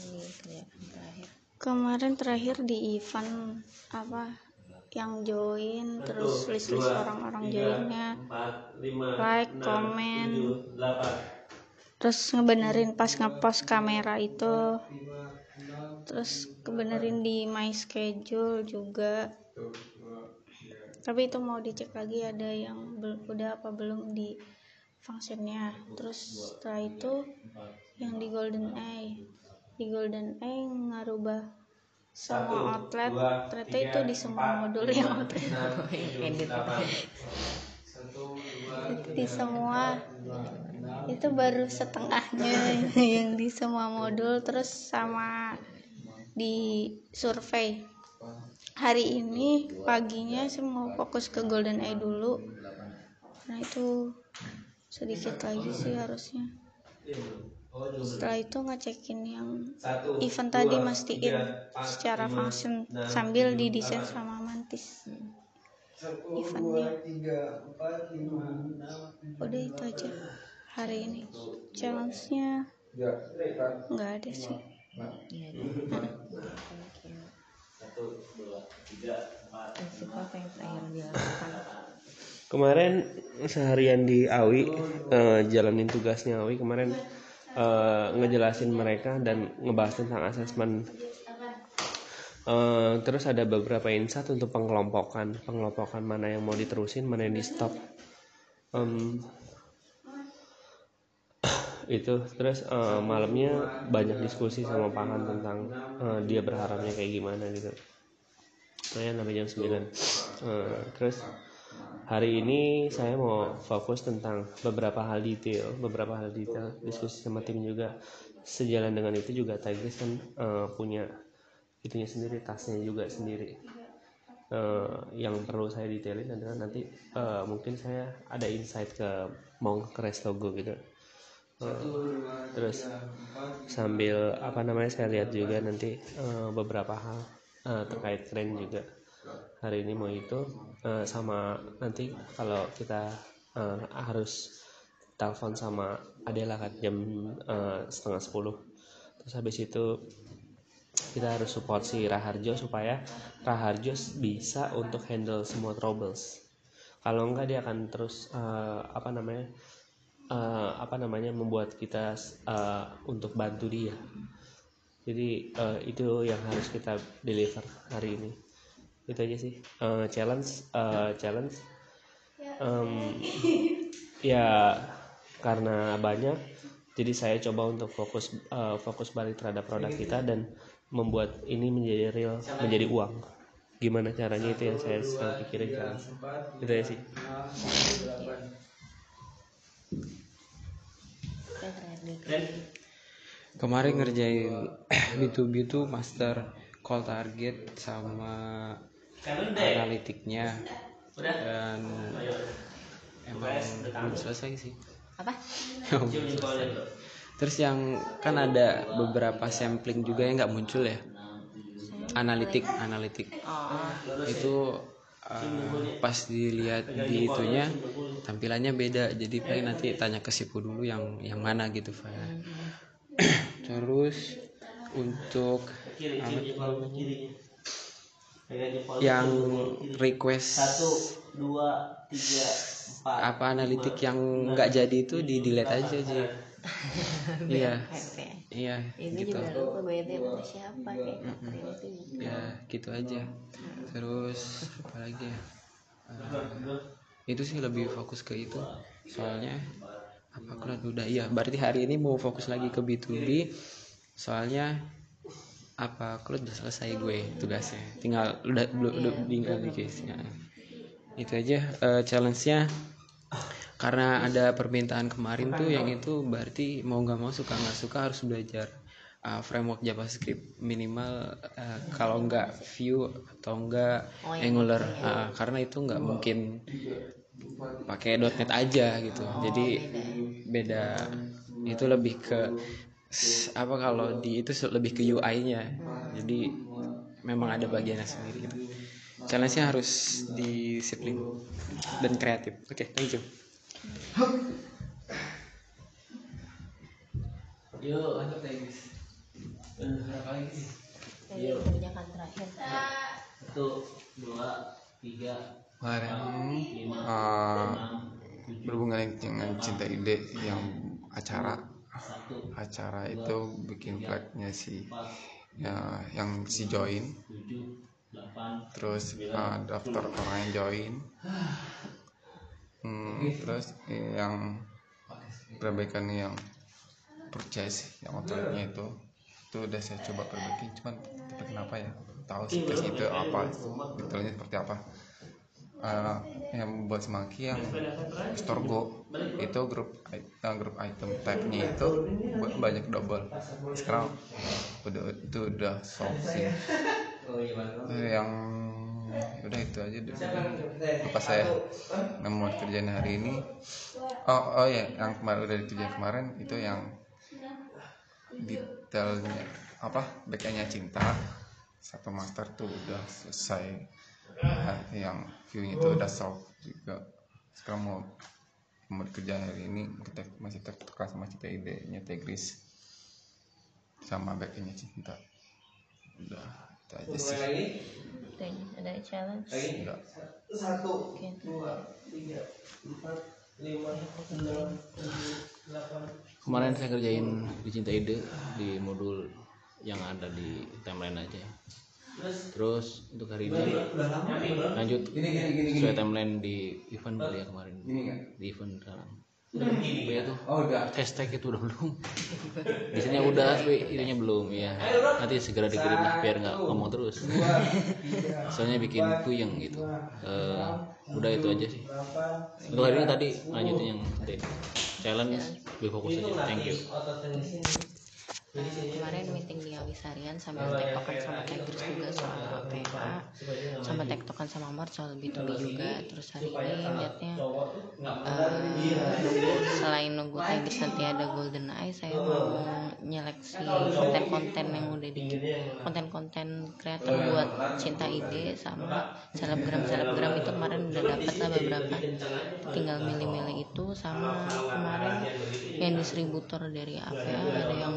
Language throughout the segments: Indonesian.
terakhir. Kemarin terakhir di event apa yang join terus list list orang-orang joinnya. like komen terus ngebenerin pas ngepost kamera itu. Terus kebenerin di my schedule juga. Tapi itu mau dicek lagi ada yang bel- udah apa belum di functionnya. Terus setelah itu yang di golden eye di golden eye ngarubah semua outlet. ternyata itu di semua modul yang outlet. edit. itu di semua itu baru setengahnya yang di semua modul terus sama di survei. Hari ini paginya saya mau fokus ke golden eye dulu. Nah itu sedikit lagi sih harusnya setelah itu ngecekin yang event tadi mastiin secara function sambil didesain sama mantis. Eventnya. udah itu aja hari ini. Challenge-nya nggak ada sih. Iya, dilakukan? Kemarin seharian di Awi eh, jalanin tugasnya Awi kemarin eh, ngejelasin mereka dan ngebahas tentang asesmen. Eh, terus ada beberapa insight untuk pengelompokan, pengelompokan mana yang mau diterusin, mana yang di stop. Em, itu terus eh, malamnya banyak diskusi sama Pahan tentang eh, dia berharapnya kayak gimana gitu. Saya sampai jam 9 Eh, terus hari ini saya mau fokus tentang beberapa hal detail beberapa hal detail diskusi sama tim juga. Sejalan dengan itu juga Tigris kan eh, punya itunya sendiri tasnya juga sendiri. Eh, yang perlu saya detailin adalah nanti eh, mungkin saya ada insight ke mau ke restogo gitu. Eh, terus sambil apa namanya saya lihat juga nanti eh, beberapa hal eh, terkait tren juga. Hari ini mau itu eh, sama nanti kalau kita eh, harus telepon sama Adela kan jam eh, setengah sepuluh. Terus habis itu kita harus support si Raharjo supaya Raharjo bisa untuk handle semua troubles. Kalau enggak dia akan terus eh, apa namanya eh, apa namanya membuat kita eh, untuk bantu dia. Jadi eh, itu yang harus kita deliver hari ini itu aja sih. Eh, challenge eh, challenge. Em, ya karena banyak jadi saya coba untuk fokus eh, fokus balik terhadap produk kita dan membuat ini menjadi real menjadi uang. Gimana caranya itu yang saya sedang pikirin sekarang itu ya sih. Kemarin ngerjain B2B tuh master call target sama analitiknya. Dan emang belum selesai sih. Apa? Terus yang kan ada beberapa sampling juga yang nggak muncul ya? Analitik analitik. Oh, itu uh, pas dilihat di itunya tampilannya beda. Jadi paling nanti tanya ke Sipu dulu yang yang mana gitu file terus untuk apa namanya? Yang request apa analitik yang nggak jadi itu di delete aja sih. iya. Gitu ya. iya Itu gitu. siapa ya? gitu aja. Terus apa lagi ya? Eh, itu sih lebih fokus ke itu. Soalnya apa lihat udah iya. Berarti hari ini mau fokus lagi ke B2B soalnya apa? Lihat udah selesai gue tugasnya. Tinggal udah belum udah tinggal di case nya itu aja eh, challenge-nya. Karena ada permintaan kemarin tuh yang itu berarti mau nggak mau suka nggak suka harus belajar uh, framework JavaScript minimal uh, kalau nggak Vue atau enggak Oh, yang Angular. Uh, karena itu nggak mungkin pakai .NET aja gitu. Jadi beda. Itu lebih ke apa kalau di itu lebih ke UI-nya jadi memang ada bagiannya sendiri gitu. Challenge-nya harus disiplin dan kreatif. Oke thank you. Yuk, lanjut ya guys. Jadi kerjakan terakhir. satu dua tiga kemarin uh, berhubungan dengan cinta ide yang acara acara itu bikin flagnya si ya yang si join. terus uh, daftar orang yang join. Hmm, terus yang perbaikan yang purchase yang motornya itu. Itu udah saya coba perbaiki cuman tapi kenapa ya? Tahu sih tes itu apa? Detailnya seperti apa Eh, yang buat semangki yang Storgo itu grup eh, grup item type-nya itu ba- banyak double. Sekarang udah itu udah solve sih. Yang udah itu aja deh. Apa saya nemu kerjaan hari ini? Oh oh ya yang kemarin udah dikerjain kemarin itu yang detailnya apa backendnya cinta satu master tuh udah selesai yang viewnya itu udah solve juga sekarang mau mau dikerjain hari ini kita masih tertukar sama cinta ide-nya Tegris sama backendnya cinta udah itu aja sih Itu aja. Ada challenge. Enggak. Oke. kemarin saya kerjain di Cinta Ide di modul yang ada di timeline aja terus? Untuk hari ini. Lanjut. Sesuai timeline di event kali ya kemarin. di event sekarang Apa ya tuh. Hashtag itu udah belum. Biasanya udah tapi itunya belum ya nanti segera dikirim lah, biar nggak ngomong terus. soalnya bikin puyeng gitu. Eh, udah itu aja sih. untuk hari ini tadi lanjutin yang tadi challenge lebih fokus aja thank you kemarin meeting di Awisarian sambil tektokan sama Tigers juga soal APA sama tektokan sama Mart soal B2B juga. Terus hari ini liatnya eh, selain nunggu Tigers nanti ada Golden Eye saya mau nyeleksi konten-konten yang udah di konten-konten kreator buat cinta ide sama selebgram selebgram itu kemarin udah dapat lah beberapa. tinggal milih-milih itu sama kemarin yang distributor dari APA ada yang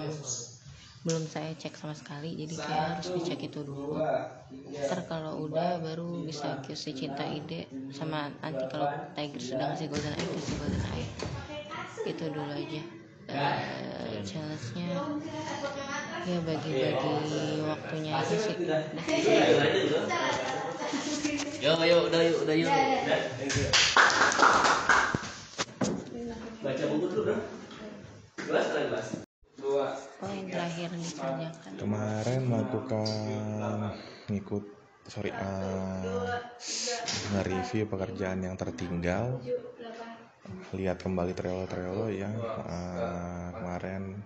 belum saya cek sama sekali jadi kayak harus dicek itu dulu. Ntar kalau udah baru bisa QC cinta ide sama nanti kalau Tiger sudah ngasih golden eye kasih golden eye. Itu dulu aja. Eh, challenge-nya. Ya bagi-bagi waktunya aja sih. Udah. yuk yuk udah yuk udah yuk. Baca buku dulu dong gelas gelas oh terakhir dikerjakan. Kemarin melakukan ngikut sorry uh, nge-review pekerjaan yang tertinggal. Lihat kembali trailer-trailer yang uh, kemarin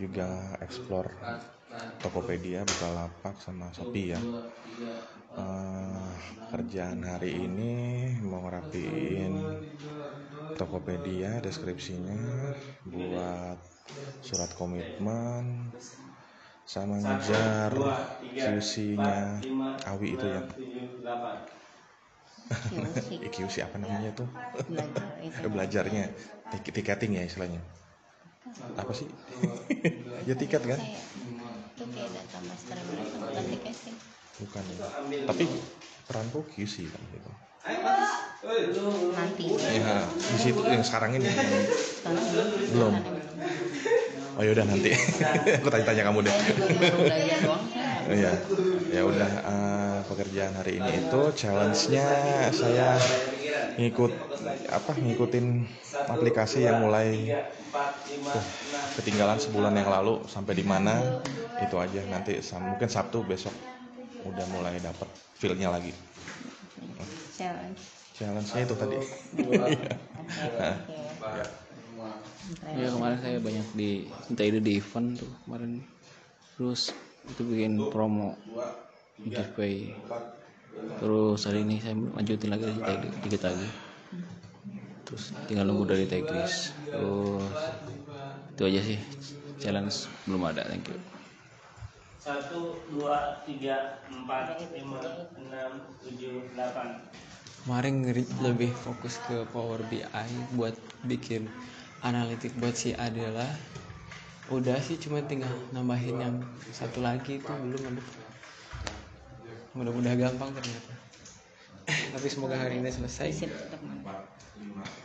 juga explore Tokopedia, Bukalapak sama Shopee ya. Uh, kerjaan hari ini mau ngerapiin Tokopedia deskripsinya buat surat komitmen sama ngejar QC-nya. Awi itu ya. QC QC apa namanya tuh? Belajar itu belajarnya. Tik- tiketing ya istilahnya. Apa sih? ya tiket kan? Kayak itu kayak data master mereka bukan tiketing. bukan ya. Tapi peranku QC kan gitu. Nanti. Ya di situ yang sekarang ini. Belum. Oh yaudah nanti. Aku tanya-tanya kamu deh. Iya, ya udah eh, pekerjaan hari ini itu challenge-nya saya ngikut apa ngikutin aplikasi yang mulai tuh, ketinggalan sebulan yang lalu sampai di mana itu aja. Nanti mungkin Sabtu besok udah mulai dapat feel-nya lagi. challenge. Challenge-nya itu tadi. ya kemarin saya banyak di Cinta Ide di event tuh kemarin. Terus itu bikin promo giveaway terus hari ini saya lanjutin lagi dikit lagi terus tinggal nunggu dari Tegris terus itu aja sih challenge belum ada thank you. Satu dua tiga empat lima enam tujuh delapan. Kemarin ngeri- lebih fokus ke Power BI buat bikin analitik buat si Adela. Udah sih cuma tinggal nambahin yang satu lagi itu belum ada mudah-mudahan gampang ternyata. Tapi semoga hari ini selesai. Visit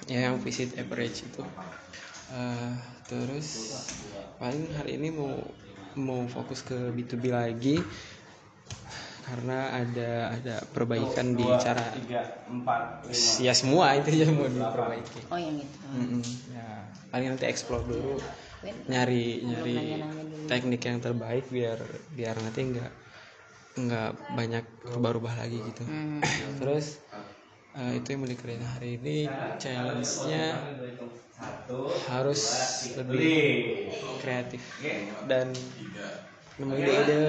ya yang visit average itu. Eh, terus paling hari ini mau mau fokus ke B2B lagi karena ada ada perbaikan di cara ya semua itu yang mau diperbaiki. Oh yang itu. Ya paling nanti explore dulu nyari nyari teknik yang terbaik biar biar nanti nggak nggak banyak rubah-rubah lagi gitu. Hmm. terus eh, itu yang mau dikerjain hari ini challenge-nya harus lebih kreatif dan nemuin ide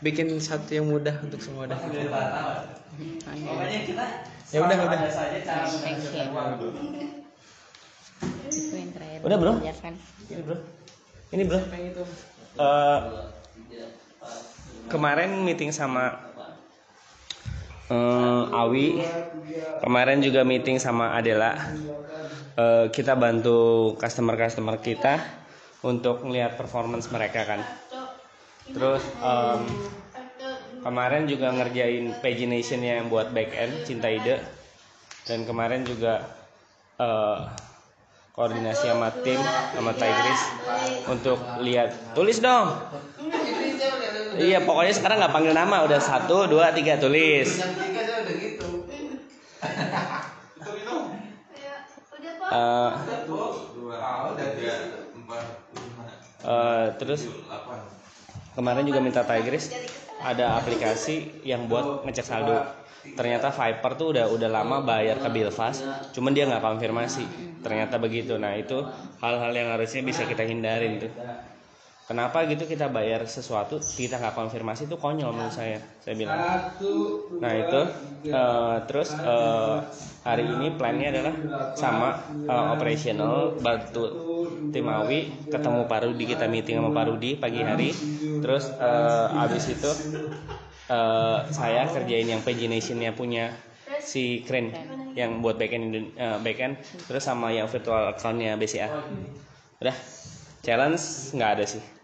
bikin satu yang mudah untuk semua dah gitu. Iya. ya udah udah Udah, bro? Ini bro. Ini bro. Eh, kemarin meeting sama eh, Awi. Kemarin juga meeting sama Adela. Eh, kita bantu customer-customer kita untuk melihat performance mereka kan. Terus em, kemarin juga ngerjain pagination yang buat back end Cinta Ide. Dan kemarin juga eh, koordinasi sama tim sama Tigris untuk lihat. Tulis dong. Iya pokoknya sekarang nggak panggil nama udah satu dua tiga tulis. Eh, eh, terus kemarin juga minta Tigris ada aplikasi yang buat ngecek saldo. Ternyata Viper tuh udah udah lama bayar ke Bilfast cuman dia nggak konfirmasi. Ternyata begitu. Nah itu hal-hal yang harusnya bisa kita hindarin tuh kenapa gitu kita bayar sesuatu kita nggak konfirmasi itu konyol menurut saya saya bilang. Nah itu eh, terus eh, hari ini plannya adalah sama eh, operational bantu tim Awi ketemu Parudi kita meeting sama Parudi pagi hari. Terus eh, abis itu eh, saya kerjain yang paginationnya punya si Kren yang buat backend eh, backend terus sama yang virtual accountnya BCA udah challenge nggak ada sih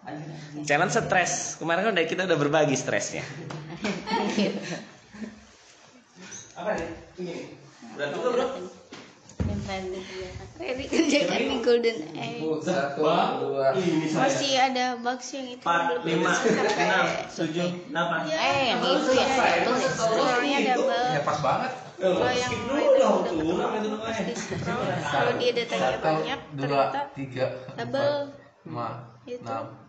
challenge stres. Kemarin kan udah kita udah berbagi stresnya. Yang terakhir dikerjakan. Ready? Kerjakan di Golden Egg. Masih ada bugs yang itu. Belum tujuh eh yang itu ya. satu Scrollnya double. pas banget. Kalau yang pas di scroll, kalau dia datanya banyak ternyata tiga double. lima Itu. enam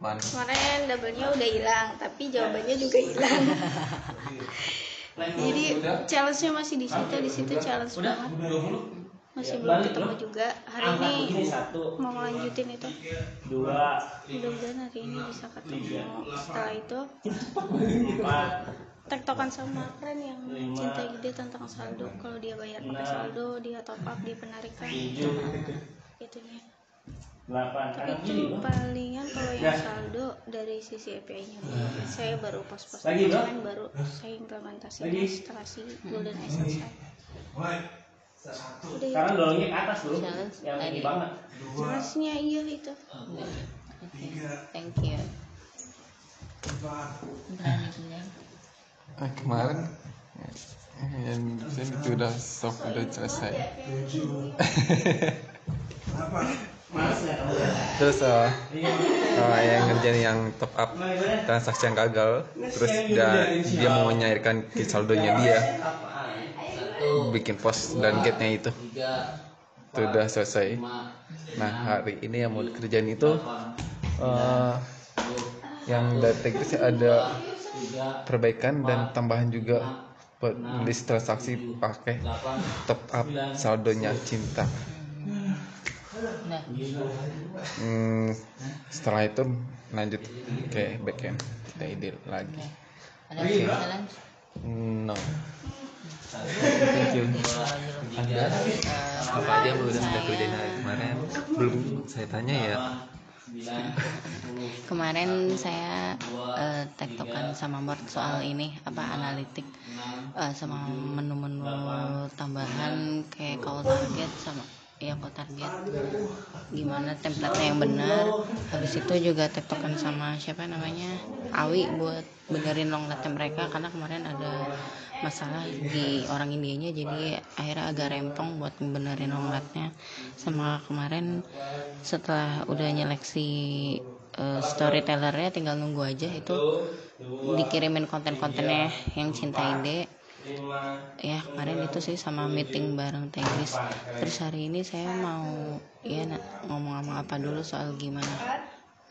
mana Kemarin double-nya udah hilang, tapi jawabannya juga hilang. Jadi challenge-nya masih di situ, di situ challenge banget. Masih belum ketemu juga. Hari ini satu mau ngelanjutin itu. dua Mudah-mudahan hari ini bisa ketemu. Setelah itu empat tektokan sama keren yang cinta ide tentang saldo. Kalau dia bayar pakai saldo, dia top up di penarikan. Itunya. Delapan. Tapi itu palingan kalau yang saldo dari sisi API-nya saya baru pos-pos Lagi, Bro? baru saya implementasinya setelah si Golden Eye selesai. Udah sekarang dorongnya ke atas Challenge yang tinggi banget. Jelasnya iya itu. Thank you. Eh, kemarin yang saya itu udah soft udah selesai terus eh, eh, yang ngerjain yang top up transaksi yang gagal terus dia dia mau menyairkan ke saldonya dia. bikin post dan gate-nya itu. itu udah selesai. nah hari ini yang mau dikerjain itu eh, yang dari ada perbaikan dan tambahan juga buat list transaksi pakai top up saldonya cinta Hmm, setelah itu lanjut ke backend kita ide lagi. Ada challenge no. Thank you. Apa aja yang udah udah kerjain hari kemarin? Belum saya tanya ya. Kemarin saya eh, tektokan sama Mort soal ini apa analitik eh, sama menu-menu tambahan kayak call target sama ya kok target. Gimana template yang benar. Habis itu juga tektokan sama siapa namanya? Awi buat benerin longletnya mereka karena kemarin ada masalah di orang Indianya jadi akhirnya agak rempong buat benerin longletnya sama kemarin setelah udah nyeleksi uh, storytellernya tinggal nunggu aja. Itu dikirimin konten-kontennya yang cinta ide ya kemarin itu sih sama meeting bareng Tegris terus hari ini saya mau ya ngomong sama apa dulu soal gimana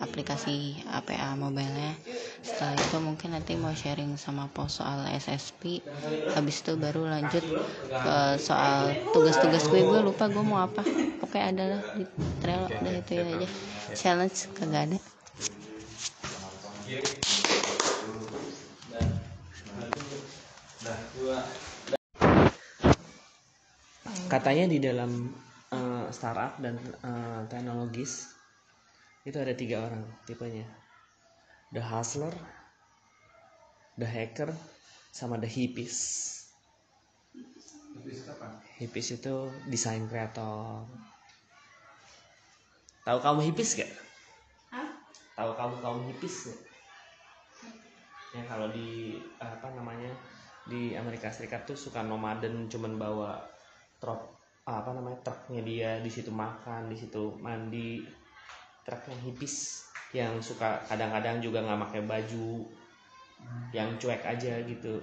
aplikasi APA mobile-nya. Setelah itu mungkin nanti mau sharing sama pos soal SSP habis itu baru lanjut ke soal tugas-tugas gue. Gue lupa gue mau apa. Oke adalah di Trello udah itu ya aja. Challenge kagak ada katanya di dalam uh, startup dan uh, teknologis itu ada tiga orang tipenya. The hustler the hacker sama the hippies. Hippies itu desain kreator. Tahu kamu hippies gak tahu kamu kamu hippies gak ya kalau di apa namanya di Amerika Serikat tuh suka nomaden cuman bawa truk apa namanya truknya dia di situ makan di situ mandi. Truk yang hipis yang suka kadang-kadang juga nggak pakai baju yang cuek aja gitu.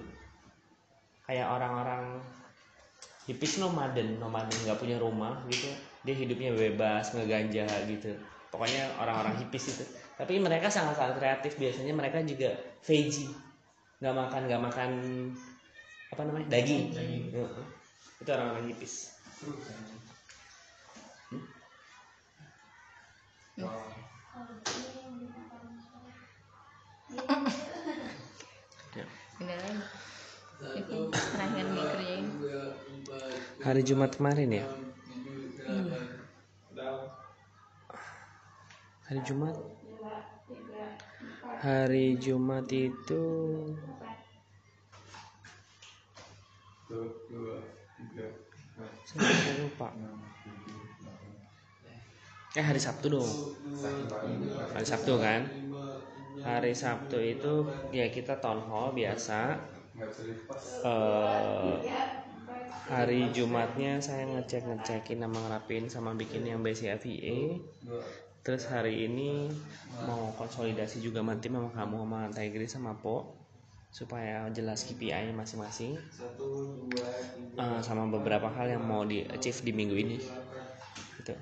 Kayak orang-orang hipis nomaden nomaden nggak punya rumah gitu dia hidupnya bebas ngeganja gitu. Pokoknya orang-orang hipis itu. Tapi mereka sangat-sangat kreatif biasanya mereka juga veggie. Nggak makan nggak makan apa namanya? Daging, daging. itu orang-orang hipis hmm? itu terakhir dikerjain hari Jumat kemarin ya? hmm. hari Jumat? Hari Jumat itu eh hari Sabtu dong. Hari Sabtu kan? Hari Sabtu itu ya kita town hall biasa. Uh, hari Jumatnya saya ngecek ngecekin nama ngerapin sama bikin yang BCFIE terus hari ini mau konsolidasi juga nanti sama kamu sama Tigris sama Po supaya jelas KPI masing-masing. Uh, sama beberapa hal yang mau di achieve di minggu ini. Gitu.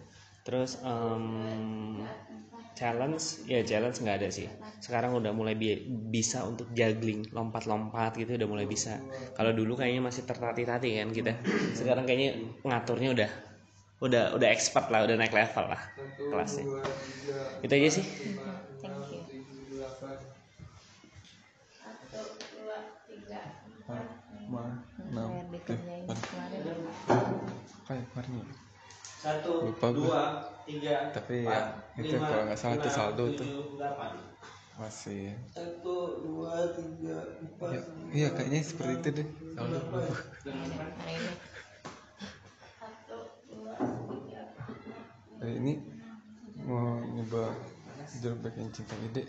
Terus um, challenge ya challenge nggak ada sih. Sekarang udah mulai bi bisa untuk juggling lompat-lompat gitu udah mulai bisa. Kalau dulu kayaknya masih tertati-tati kan kita. Sekarang kayaknya ngaturnya udah udah udah expert lah udah naik level lah kelasnya. itu aja sih enam kayak kemarin. Satu lupa dua gue tiga tapi empat, ya itu lima, kalau nggak salah itu saldo tuh masih. Satu dua tiga empat ya, iya kayaknya seperti itu deh. saldo. Hari ini mau nyoba jurus bagian cinta ide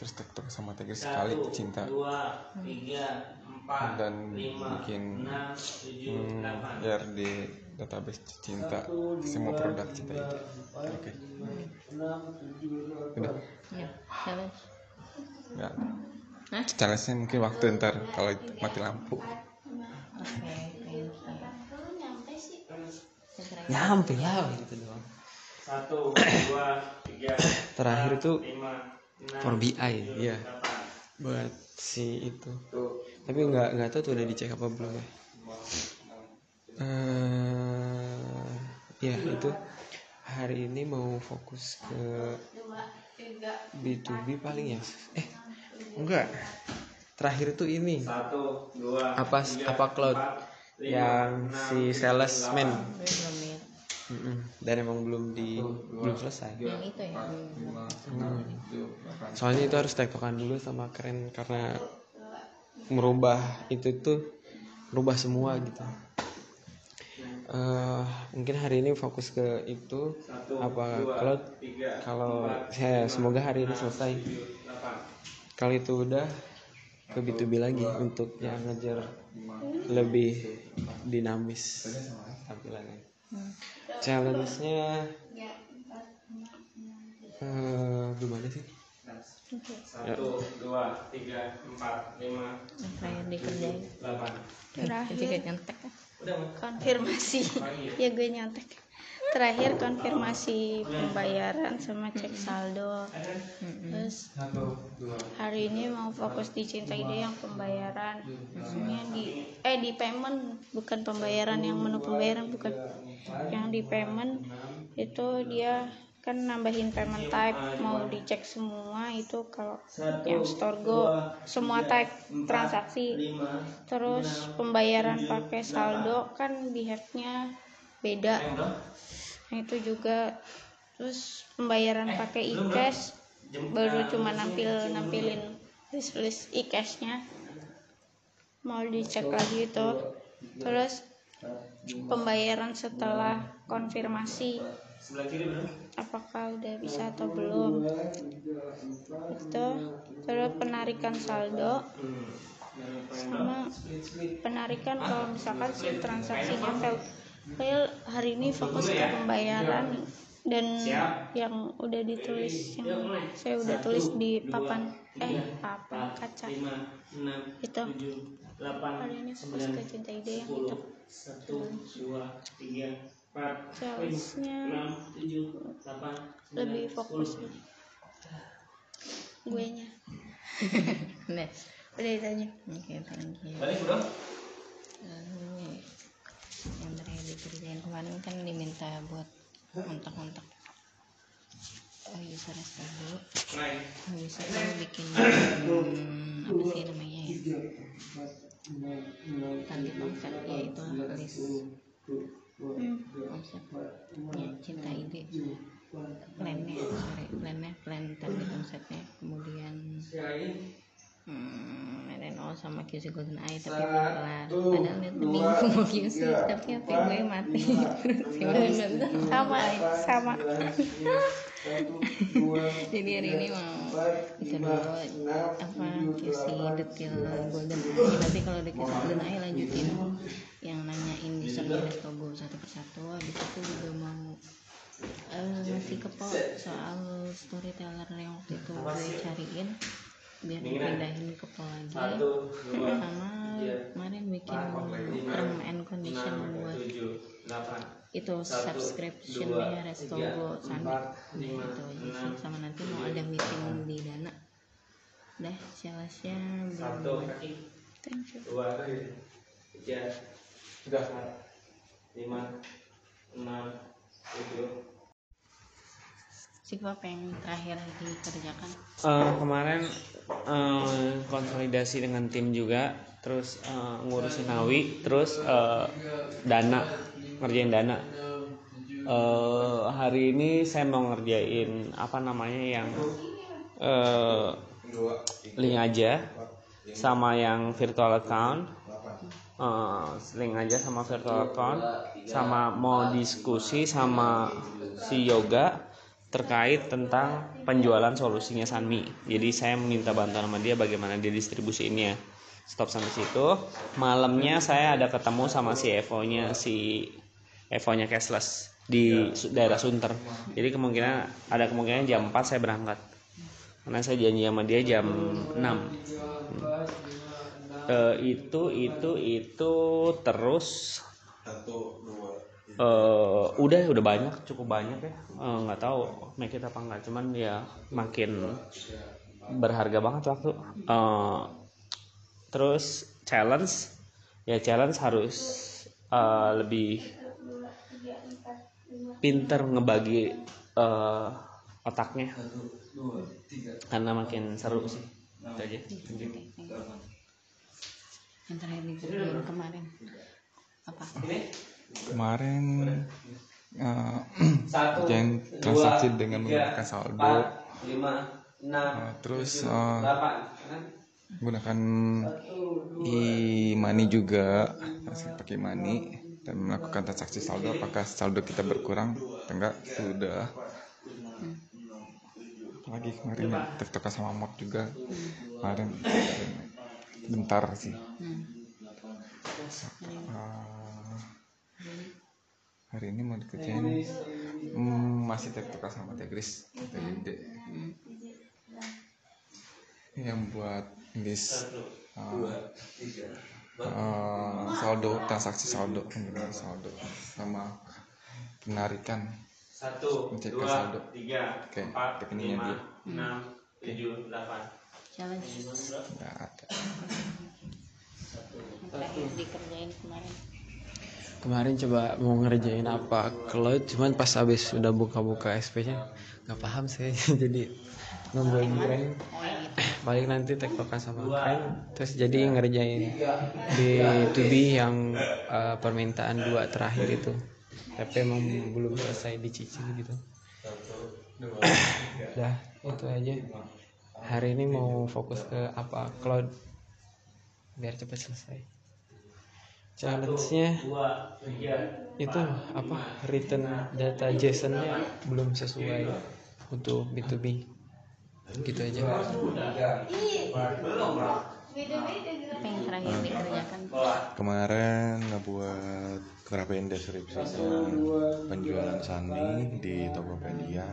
terus tiktok sama tegris sekali cinta. dua tiga empat dan lima bikin enam tujuh hmm, biar di database cinta semua produk cinta ide oke. tujuh udah. Ya challenge. Ya Hah? challenge mungkin waktu ntar kalau mati lampu. You. Nyampe lah gitu doang. Satu dua tiga terakhir itu lima for BI iya. Delapan buat si itu. Tapi nggak nggak tahu tuh udah dicek apa belum ya. Eh ya itu. Hari ini mau fokus ke B2B paling ya? Eh enggak. Terakhir tuh ini. Satu dua apa apa cloud? yang si salesman Mm-mm. dan emang belum di belum selesai. yang itu ya. Hmm. soalnya itu harus tektokan dulu sama keren karena merubah itu tuh merubah semua gitu. Eh, mungkin hari ini fokus ke itu apa kalau kalau saya semoga hari ini selesai. kalau itu udah ke B2B lagi untuk yang ngejar lebih dinamis tampilannya challenge-nya eh gimana sih. Satu dua tiga empat lima yang terakhir dikerjain. delapan. Terakhir. juga nyontek kan? Konfirmasi. Ya gue nyontek terakhir konfirmasi pembayaran sama cek saldo. Terus hari ini mau fokus di cinta ide yang pembayaran. Maksudnya di eh di payment bukan pembayaran yang menu pembayaran bukan. Yang di payment itu dia kan nambahin payment type mau dicek semua itu kalau yang store go semua type transaksi. Terus pembayaran pakai saldo kan di hacknya beda. Nah itu juga. Terus pembayaran pakai e-cash baru cuma nampil nampilin list list e-cashnya mau dicek lagi itu. Terus pembayaran setelah konfirmasi. Apakah udah bisa atau belum? Itu. Terus penarikan saldo. Sama penarikan kalau misalkan si transaksinya fail hari ini fokus ke pembayaran dan yang udah ditulis yang saya udah tulis di papan eh papan kaca. Itu. Hari ini fokus ke cinta ide yang itu. Satu dua tiga empat challenge-nya enam tujuh delapan lebih fokus gue nya Udah. udah ditanya. Oke, thank you. balik bro. Lalu yang terakhir dikerjain kemarin kan diminta buat kontak-kontak oh, user SPB naik habis itu bikin hmm, apa sih namanya ya? Target konsep yaitu list konsep ya cinta ide. Plannya sorry plannya plan target konsepnya kemudian hmm, sama QC Golden Eye tapi belum kelar padahal lihat minggu mau QC tapi HP gue mati? sama sama. jadi hari ini mau itu dulu apa QC detail Golden Eye nanti kalau udah QC Golden Eye lanjutin yang nanyain user Restogo satu persatu habis itu juga mau eh, ngasih ke Po soal storyteller yang waktu itu gue cariin biar dipindahin ke Po lagi sama kemarin bikin term and condition buat tujuh delapan. itu subscriptionnya Restogo Sandi itu aja sama nanti mau ada meeting di Dana. Dah satu belum kaki thank you. Dua tiga. Sudah lima enam tujuh Sikap yang terakhir dikerjakan. Eh, kemarin eh, konsolidasi dengan tim juga terus eh, ngurusin Nawi terus eh, dana ngerjain dana. Eh, hari ini saya mau ngerjain apa namanya yang eh, link aja sama yang virtual account. Eh, link aja sama virtual account sama mau diskusi sama si yoga terkait tentang penjualan solusinya Sanmi. Jadi saya meminta bantuan sama dia bagaimana dia distribusiinnya. Stop sampai situ. Malamnya saya ada ketemu sama si Evo-nya si Evo-nya cashless di daerah Sunter. Jadi kemungkinan ada kemungkinan jam 4 saya berangkat. Karena saya janji sama dia jam 6. Hmm. Eh, itu itu itu terus eh udah udah banyak. Cukup banyak ya? Eh, nggak tahu make it apa nggak. Cuman ya makin berharga banget waktu. Eh, terus challenge. Ya challenge harus eh, lebih pinter ngebagi eh, otaknya. Karena makin seru sih. Itu aja. Yang terakhir dikerjain kemarin. Apa kemarin eh, kerjain transaksi dengan menggunakan saldo. lima enam Eh, terus eh, delapan menggunakan e-money juga. masih pakai money dan melakukan transaksi saldo. apakah saldo kita berkurang? atau enggak sudah. apalagi kemarin ya, tiktok sama mod juga. Kemarin bentar sih. Ah, hari ini mau dikerjain? Hmm, masih tiktok sama tegris TGD yang buat list uh, uh, saldo transaksi saldo penggunaan saldo. Sama penarikan. Ngecek ke saldo. oke rekeningnya dia challenge. Nggak ada. Yang terakhir dikerjain kemarin kemarin coba mau ngerjain apa cloud cuman pas habis udah buka-buka SP nya nggak paham saya jadi nungguin keren paling nanti tektokan sama keren terus jadi ngerjain di 2B yang eh, permintaan dua terakhir itu. Tapi emang belum selesai dicicil gitu. Dah itu aja. Hari ini mau fokus ke apa? Cloud. Biar cepat selesai challenge-nya itu apa? return data JSON-nya belum sesuai untuk B2B gitu aja. apa yang terakhir dikerjakan kemarin ngebuat ngerapiin deskripsinya penjualan sani di Tokopedia.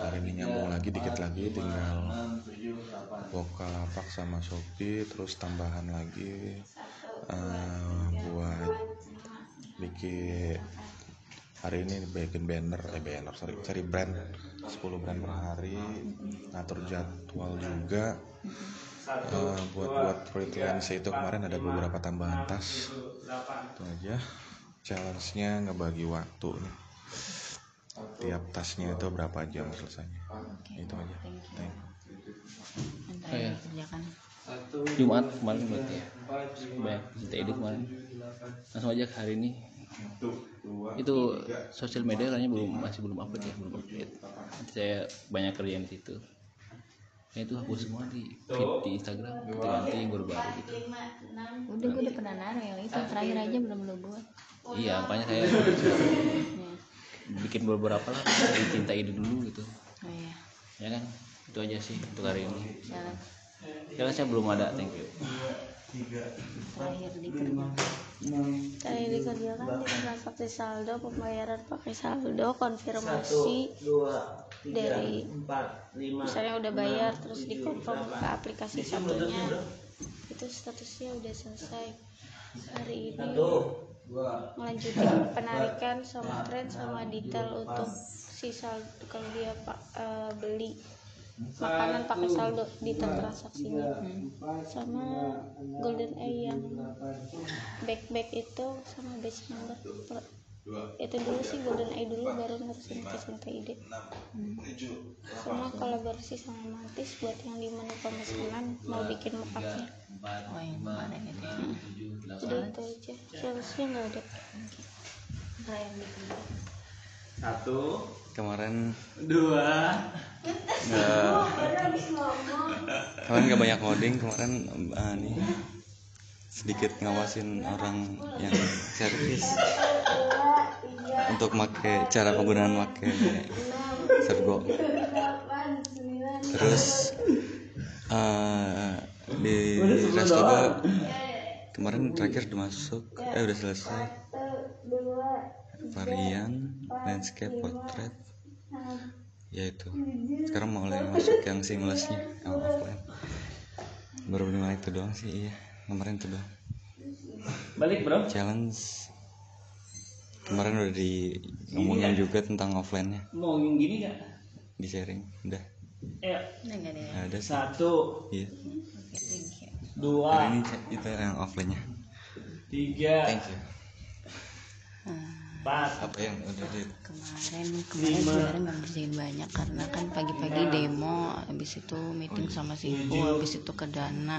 hari ini nyambung lagi dikit lagi tinggal Bukalapak sama Shopee terus tambahan lagi ah, buat bikin hari ini bikin banner eh banner sorry cari brand 10 brand per hari ngatur jadwal juga Eh, buat buat freelance. Itu kemarin ada beberapa tambahan tas. Itu aja. Challenge nya ngebagi waktu nih. Tiap tasnya itu berapa jam selesainya. Itu aja. Thank you. Yang terakhir dikerjakan. Jumat kemarin berarti ya? Banyak ide kemarin. Langsung aja ke hari ini. Itu sosial media kayaknya belum masih belum update ya belum update. Nanti saya banyak kerjaan di situ. Ya itu hapus semua di feed di Instagram. Ganti yang baru-baru gitu. udah gue udah pernah naruh yang itu. Terakhir aja belum lo buat. Iya makanya saya ya bikin beberapa lah. Dicintai dulu gitu. Oh iya. Ya kan itu aja sih untuk hari ini. Challenge karena saya belum ada thank you. Terakhir dikerjakan Terakhir dikerjakan di transaksi saldo pembayaran pakai saldo konfirmasi dari misalnya udah bayar terus dikonfirm ke aplikasi satunya. itu statusnya udah selesai. Hari ini melanjutin penarikan sama tren sama detail untuk si saldo kalau dia pak eh, beli makanan pakai saldo detail transaksinya. sama golden eye yang back back itu sama batch number. Itu dulu sih golden eye dulu baru ngurusin ke ide. sama kolaborasi sama mantis buat yang di menu pemesanan mau bikin mockupnya oh yang kemarin itu. udah itu aja. Challenge-nya nggak ada. Terakhir dikerjakan kemarin dua nggak kemarin nggak banyak coding kemarin ah, nih sedikit ngawasin orang yang servis. Untuk make cara penggunaan make sergo. Terus eh, di restoran kemarin terakhir udah masuk eh udah selesai. Varian landscape portrait ya itu. Sekarang mau mulai masuk yang seamlessnya. Yang offline. Baru lima itu doang sih iya. Kemarin itu doang balik bro. Challenge. Kemarin udah di ngomongin juga tentang offline nya mau yang gini gak di sharing. Udah. Eh udah nggak ada sih. satu. Iya. Hari dua. Ini itu yang offline nya tiga. Thank you empat apa yang udah di kemarin kemarin sebenarnya nggak ngerjain banyak karena kan pagi-pagi demo habis itu meeting sama Sifu habis itu ke Dana.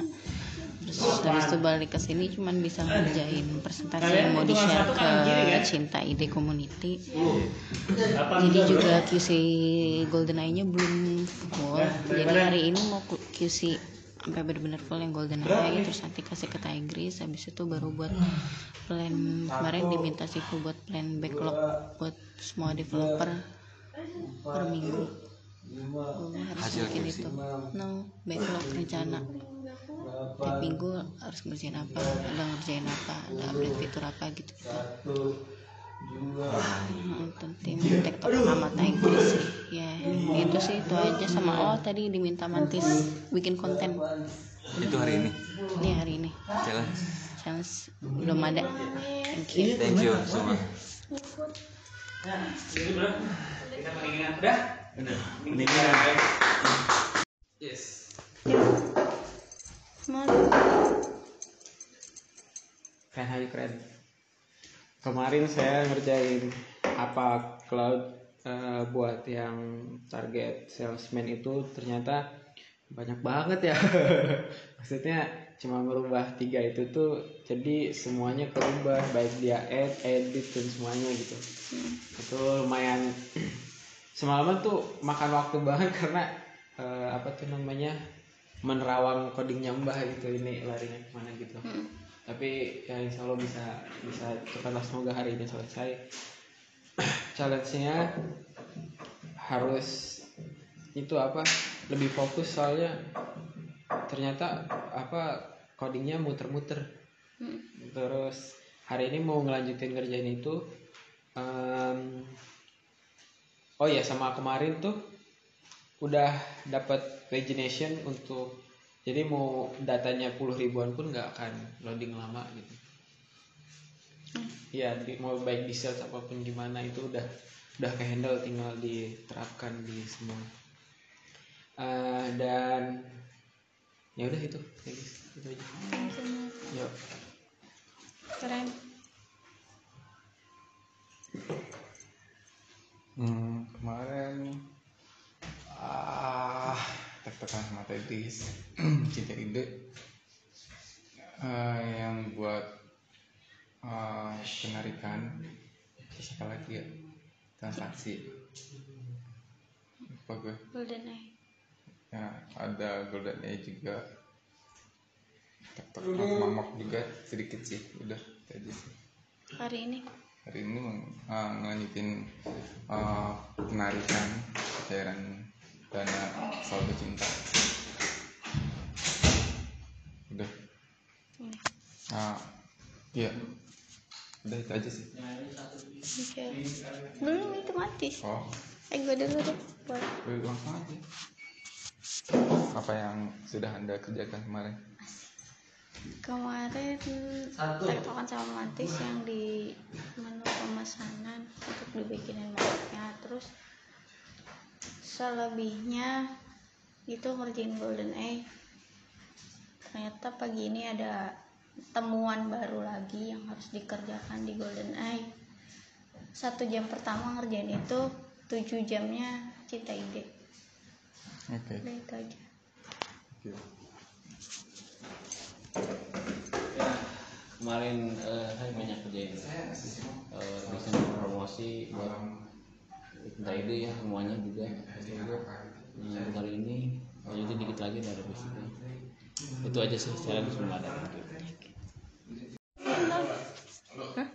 Terus habis itu balik ke sini cuman bisa ngerjain presentasi yang mau di share ke Cinta Ide Community. Jadi juga QC Golden Eye nya belum full. Jadi hari ini mau QC sampai bener-bener full yang golden eye terus nanti kasih ke Tigris habis itu baru buat plan kemarin diminta sih buat plan backlog buat semua developer per minggu. Gue harus bikin itu. no backlog rencana. tiap minggu harus ngerjain apa ada ngerjain apa ada update fitur apa gitu nonton tim tektok sama Tigris sih. Ya itu sih itu aja sama oh tadi diminta mantis bikin konten. Itu hari ini? Ini hari ini. Challenge. Challenge. Belum ada. Thank you. Thank you semua Mal. keren aja keren kemarin saya ngerjain apa cloud eh, buat yang target salesman itu ternyata banyak banget ya. Maksudnya cuma merubah tiga itu tuh jadi semuanya kerubah baik dia add edit dan semuanya gitu. Itu lumayan. Semalaman tuh makan waktu banget karena eh, apa tuh namanya menerawang codingnya mbah gitu ini larinya ke mana gitu tapi ya insya Allah bisa bisa cepatlah semoga hari ini selesai. Challenge-nya harus itu apa? Lebih fokus soalnya ternyata apa codingnya muter-muter. Terus hari ini mau ngelanjutin ngerjain itu Em, oh ya sama kemarin tuh udah dapat pagination untuk jadi mau datanya puluh ribuan pun nggak akan loading lama gitu. Ya di, mau baik di sales apa pun gimana itu udah udah ke handle tinggal diterapkan di semua. Eh, dan ya udah itu ya itu aja. Yuk keren. Hmm, kemarin ah tertekan sama Tedis cinta ide Ah, yang buat ah, penarikan terus apa lagi ya? Transaksi. Apa gue? Golden eye. Ya ada golden age juga. Tek mamok juga sedikit sih udah aja sih. Hari ini. Hari ini uh, ngelanjutin uh, penarikan cairan dana saldo cinta udah. Ini. ah iya. Udah itu aja sih. Oke. belum itu mati. Oh. Eh gue dulu deh. Boleh. udah langsung aja. Apa yang sudah anda kerjakan kemarin? Kemarin tektokan sama mantis yang di menu pemesanan untuk dibikinin mapnya terus selebihnya itu ngerjain golden eye ternyata pagi ini ada temuan baru lagi yang harus dikerjakan di golden eye satu jam pertama ngerjain itu tujuh jamnya cinta ide. Oke. Udah itu aja. Oke. kemarin eh, saya banyak kerjain eh, desain promosi buat kita ide ya semuanya juga. Nah, untuk hari ini lanjutin dikit lagi dari basicnya itu aja sih challenge belum ada Hah?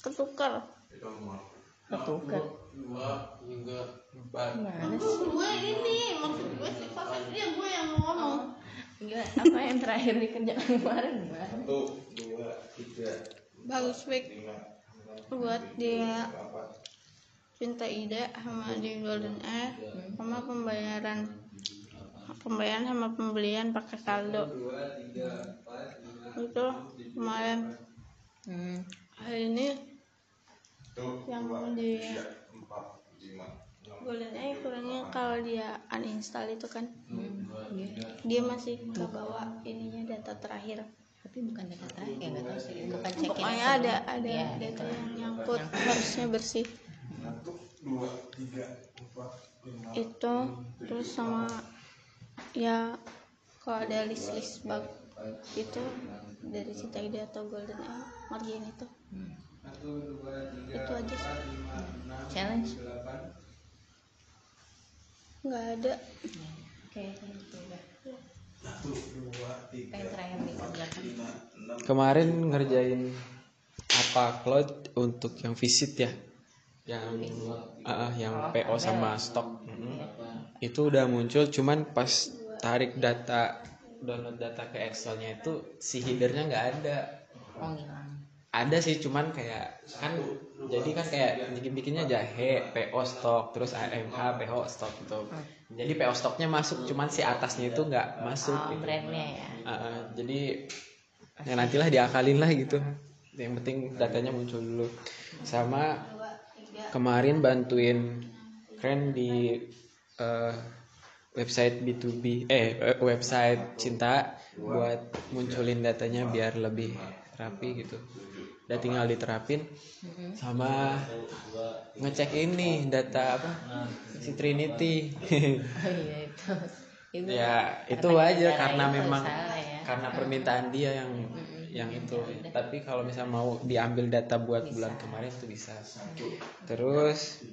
ketukar? Ketukar? Gimana sih? Gue ini maksud gue sih pas dia gue yang ngomong. Gila, apa yang terakhir dikerjakan kemarin gimana bagus baik buat dia cinta ide sama di golden air sama pembayaran pembayaran sama pembelian pakai saldo itu kemarin. Hmm. hari ini yang mau di golden air kurangnya kalau dia uninstall itu kan. Dia masih ke bawah ininya data terakhir. Tapi bukan data terakhir ya nggak tahu sih. Bukan check pokoknya ada ada Iya, data yang nyangkut harusnya bersih itu terus sama ya kalau ada list list bug itu dari Cita Ide atau Golden Eye ngerjain itu. Itu aja sih. Challenge? Nggak ada. Terakhir dikerjakan kemarin ngerjain apa cloud untuk yang visit ya yang ah, yang PO sama stok. Mm-mm. itu udah muncul cuman pas tarik data download data ke Excelnya itu si headernya nggak ada. Oh ngilang ada sih cuman kayak kan jadi kan kayak bikin bikinnya jahe PO stok terus AMH PO stok gitu. Jadi PO stoknya masuk cuman si atasnya itu nggak masuk oh, gitu. ya? Ah, jadi ya nantilah diakalin lah gitu. Yang penting datanya muncul dulu. Sama kemarin bantuin keren di eh, website B2B eh website cinta buat munculin datanya biar lebih rapi gitu. Udah tinggal diterapin. Sama ngecek ini data apa si Trinity. Oh iya itu. Itu ya itu aja karena memang ya. karena permintaan dia yang yang itu. Tapi kalau misalnya mau diambil data buat bulan kemarin itu bisa. Terus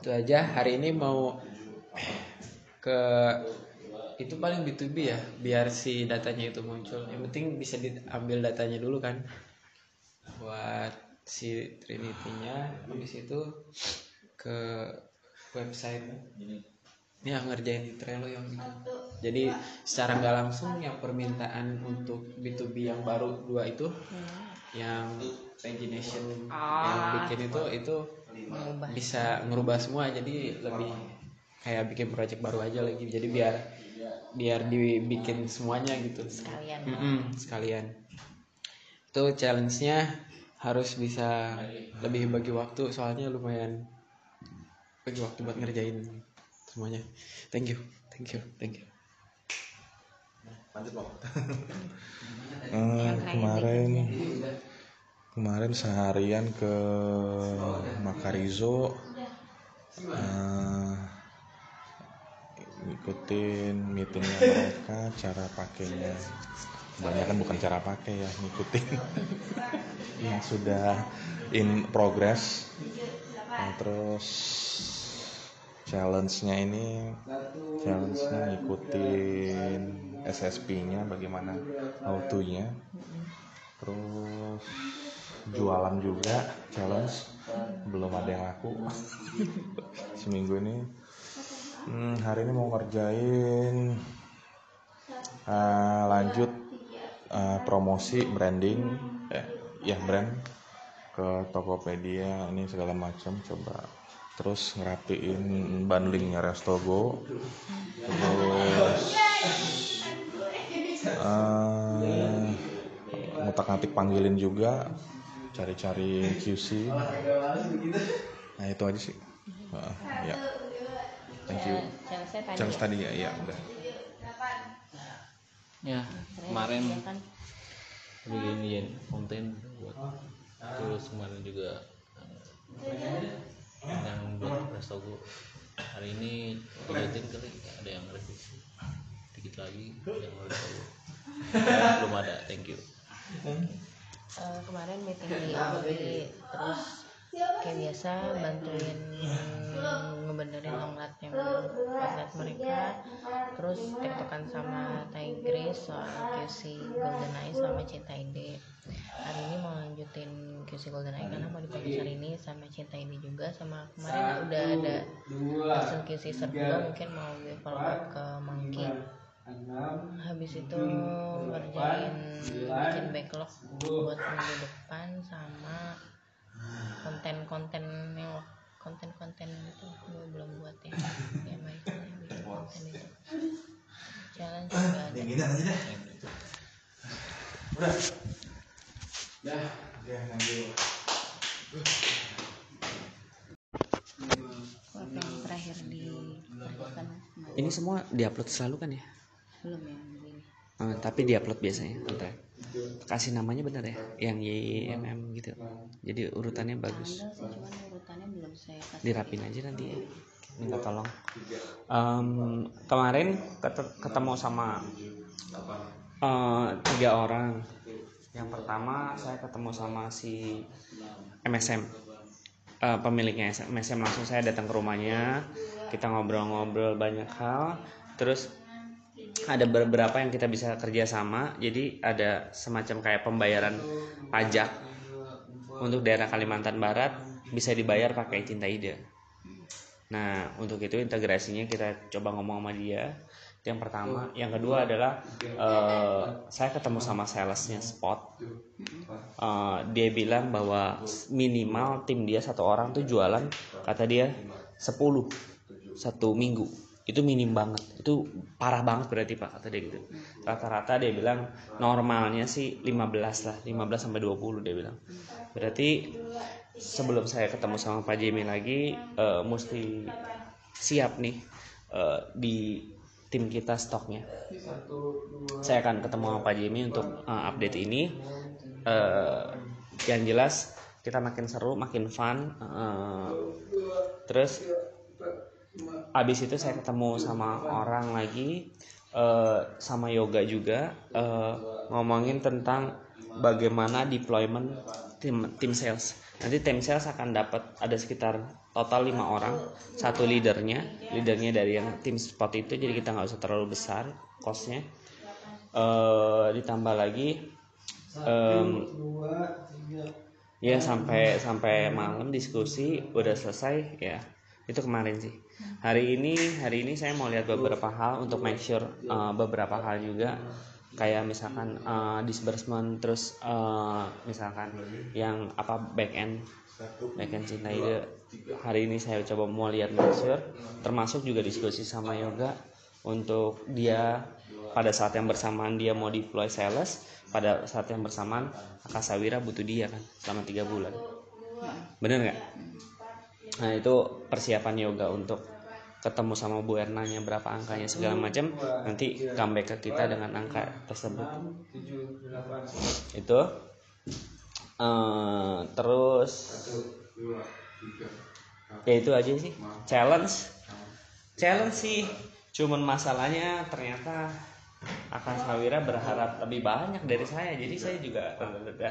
itu aja. Hari ini mau ke itu paling B2B ya biar si datanya itu muncul. Yang penting bisa diambil datanya dulu kan buat si Trinity-nya. Habis itu ke website ya ngerjain di Trello yang itu jadi secara nggak langsung yang permintaan untuk B2B yang baru dua itu yang pagination yang bikin itu itu Mengubah. bisa ngerubah semua. Jadi lebih kayak bikin project baru aja lagi. Jadi biar biar dibikin semuanya gitu. Sekalian. Mm-mm, sekalian. Itu challenge-nya harus bisa lebih bagi waktu. Soalnya lumayan bagi waktu buat ngerjain semuanya. Thank you thank you thank you. Eh, kemarin kemarin seharian ke Makarizo eh, ngikutin meetingnya mereka cara pakainya. Kebanyakan bukan cara pakai ya ngikutin. Yang sudah in progress. Nah, terus challenge-nya ini challenge-nya ngikutin SSP-nya bagaimana how to-nya terus jualan juga challenge. Belum ada yang laku. Seminggu ini. Hmm, hari ini mau ngerjain eh, lanjut eh, promosi branding. Eh, ya brand. Ke Tokopedia ini segala macam. Coba terus ngerapiin bundlingnya Restogo terus eh ngutak-ngatik panggilin juga cari-cari QC nah itu aja sih. Heeh, ya thank you. Tadi challenge ya? tadi ya? Ya udah. Ya kemarin bikin ya, konten buat terus kemarin juga yang buat restogo hari ini dilihatin kali ada yang revisi dikit lagi yang restogo belum ada thank you. Eh, kemarin meeting di Audi terus kayak biasa bantuin ngebenerin longlatnya outlet mereka. Terus tektokan sama Tigris soal QC Golden Eye sama Cinta Ide hari ini mau lanjutin QC Golden Eye karena mau dipublish hari ini sama Cinta Ide juga sama kemarin udah ada hasil QC Serbulo mungkin mau gue follow up ke Monkey. habis itu ngerjain bikin backlog buat minggu depan sama konten-konten yang konten-konten itu gue belum buat ya. Ya baik bikin konten itu. challenge juga ada yang terakhir kemarin? ini semua diupload selalu kan ya? Belum ya ini. Eh, tapi diupload biasanya bentar. kasih namanya bener ya yang YMM gitu. Jadi urutannya bagus. urutannya belum saya kasih. Dirapin aja nanti ya. minta tolong. Em, kemarin ket- ketemu sama eh, tiga orang yang pertama saya ketemu sama si MSM eh, pemiliknya MSM langsung saya datang ke rumahnya. Kita ngobrol-ngobrol banyak hal. Terus ada beberapa yang kita bisa kerjasama jadi ada semacam kayak pembayaran pajak untuk daerah Kalimantan Barat bisa dibayar pakai Cinta Ide. Nah untuk itu integrasinya kita coba ngomong sama dia itu yang pertama. Yang kedua adalah eh, saya ketemu sama salesnya spot. Eh, dia bilang bahwa minimal tim dia satu orang tuh jualan kata dia 10 satu minggu. Itu minim banget. Itu parah banget berarti pak kata dia gitu. Rata-rata dia bilang normalnya sih 15 lah 15 sampai 20 dia bilang. Berarti sebelum saya ketemu sama Pak Jimmy lagi eh, mesti siap nih eh, di tim kita stoknya. Saya akan ketemu sama Pak Jimmy untuk eh, update ini. Eh, yang jelas kita makin seru makin fun eh, terus abis itu saya ketemu sama orang lagi eh, sama yoga juga eh, ngomongin tentang bagaimana deployment tim tim sales nanti tim sales akan dapat ada sekitar total lima orang. Satu leadernya leadernya dari yang tim spot itu jadi kita nggak usah terlalu besar costnya. Eh, ditambah lagi em, ya sampai sampai malam diskusi udah selesai ya. Itu kemarin sih. Hari ini hari ini saya mau lihat beberapa hal untuk make sure uh, beberapa hal juga kayak misalkan uh, disbursement terus uh, misalkan yang apa back end. Back end Cinta Ide hari ini saya coba mau lihat make sure termasuk juga diskusi sama Yoga untuk dia pada saat yang bersamaan dia mau deploy sales pada saat yang bersamaan Akasawira butuh dia kan selama tiga bulan. Bener nggak? Nah itu persiapan yoga untuk ketemu sama Bu Ernanya berapa angkanya segala macam nanti comeback ke kita dengan angka tersebut. Itu. Eh, terus ya itu aja sih. Challenge. Challenge sih. Cuman masalahnya ternyata akan Sawira berharap lebih banyak dari saya. Jadi saya juga rada-rada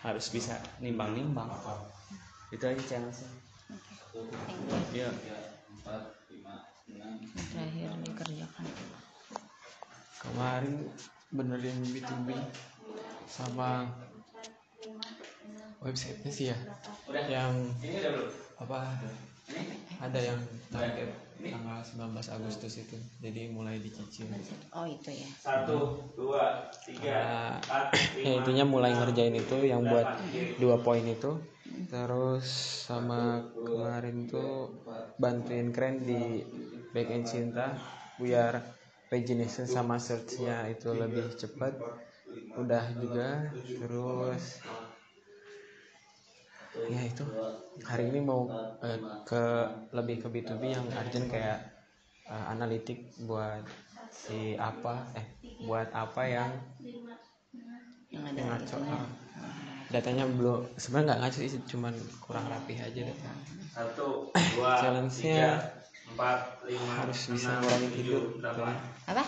harus bisa nimbang-nimbang. Itu aja challenge ya yang terakhir dikerjakan. Kemarin benerin B2B sama websitenya sih ya. Yang apa ada yang target tanggal 19 Agustus itu. Jadi mulai dicicil. Oh itu ya. Satu dua tiga ya intinya mulai ngerjain itu yang buat dua poin itu. Terus sama kemarin tuh bantuin keren di back end cinta biar pagination sama searchnya itu lebih cepat udah juga terus ya itu hari ini mau eh, ke lebih ke B2B yang urgent kayak eh, analitik buat si apa eh buat apa yang yang ada ngaco itunya. ah. datanya belum sebenarnya nggak ngaco sih cuman kurang rapi aja data satu dua challenge-nya empat lima harus bisa ngurangin tidur. delapan apa?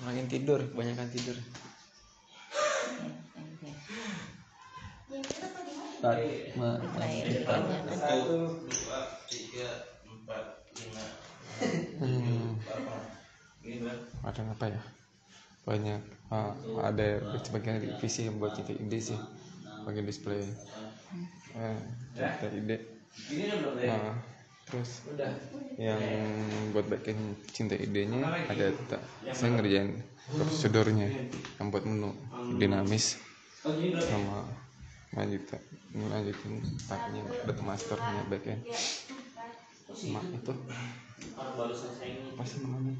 Ngurangin tidur kebanyakan tidur. Mulai dikerjakan. dua tiga empat lima Hmm, ada apa ya? Banyak. Ah, ada sebagian divisi yang buat cinta ide sih. Bagian display. Eh, cinta ide. Nah, terus yang buat bagian cinta idenya ada tak? Saya ngerjain prosedurnya. Yang buat menu. Dinamis. Sama lanjut lanjutin tahapnya data masternya backend. Sama itu. Baru selesai ini? Apa sih namanya?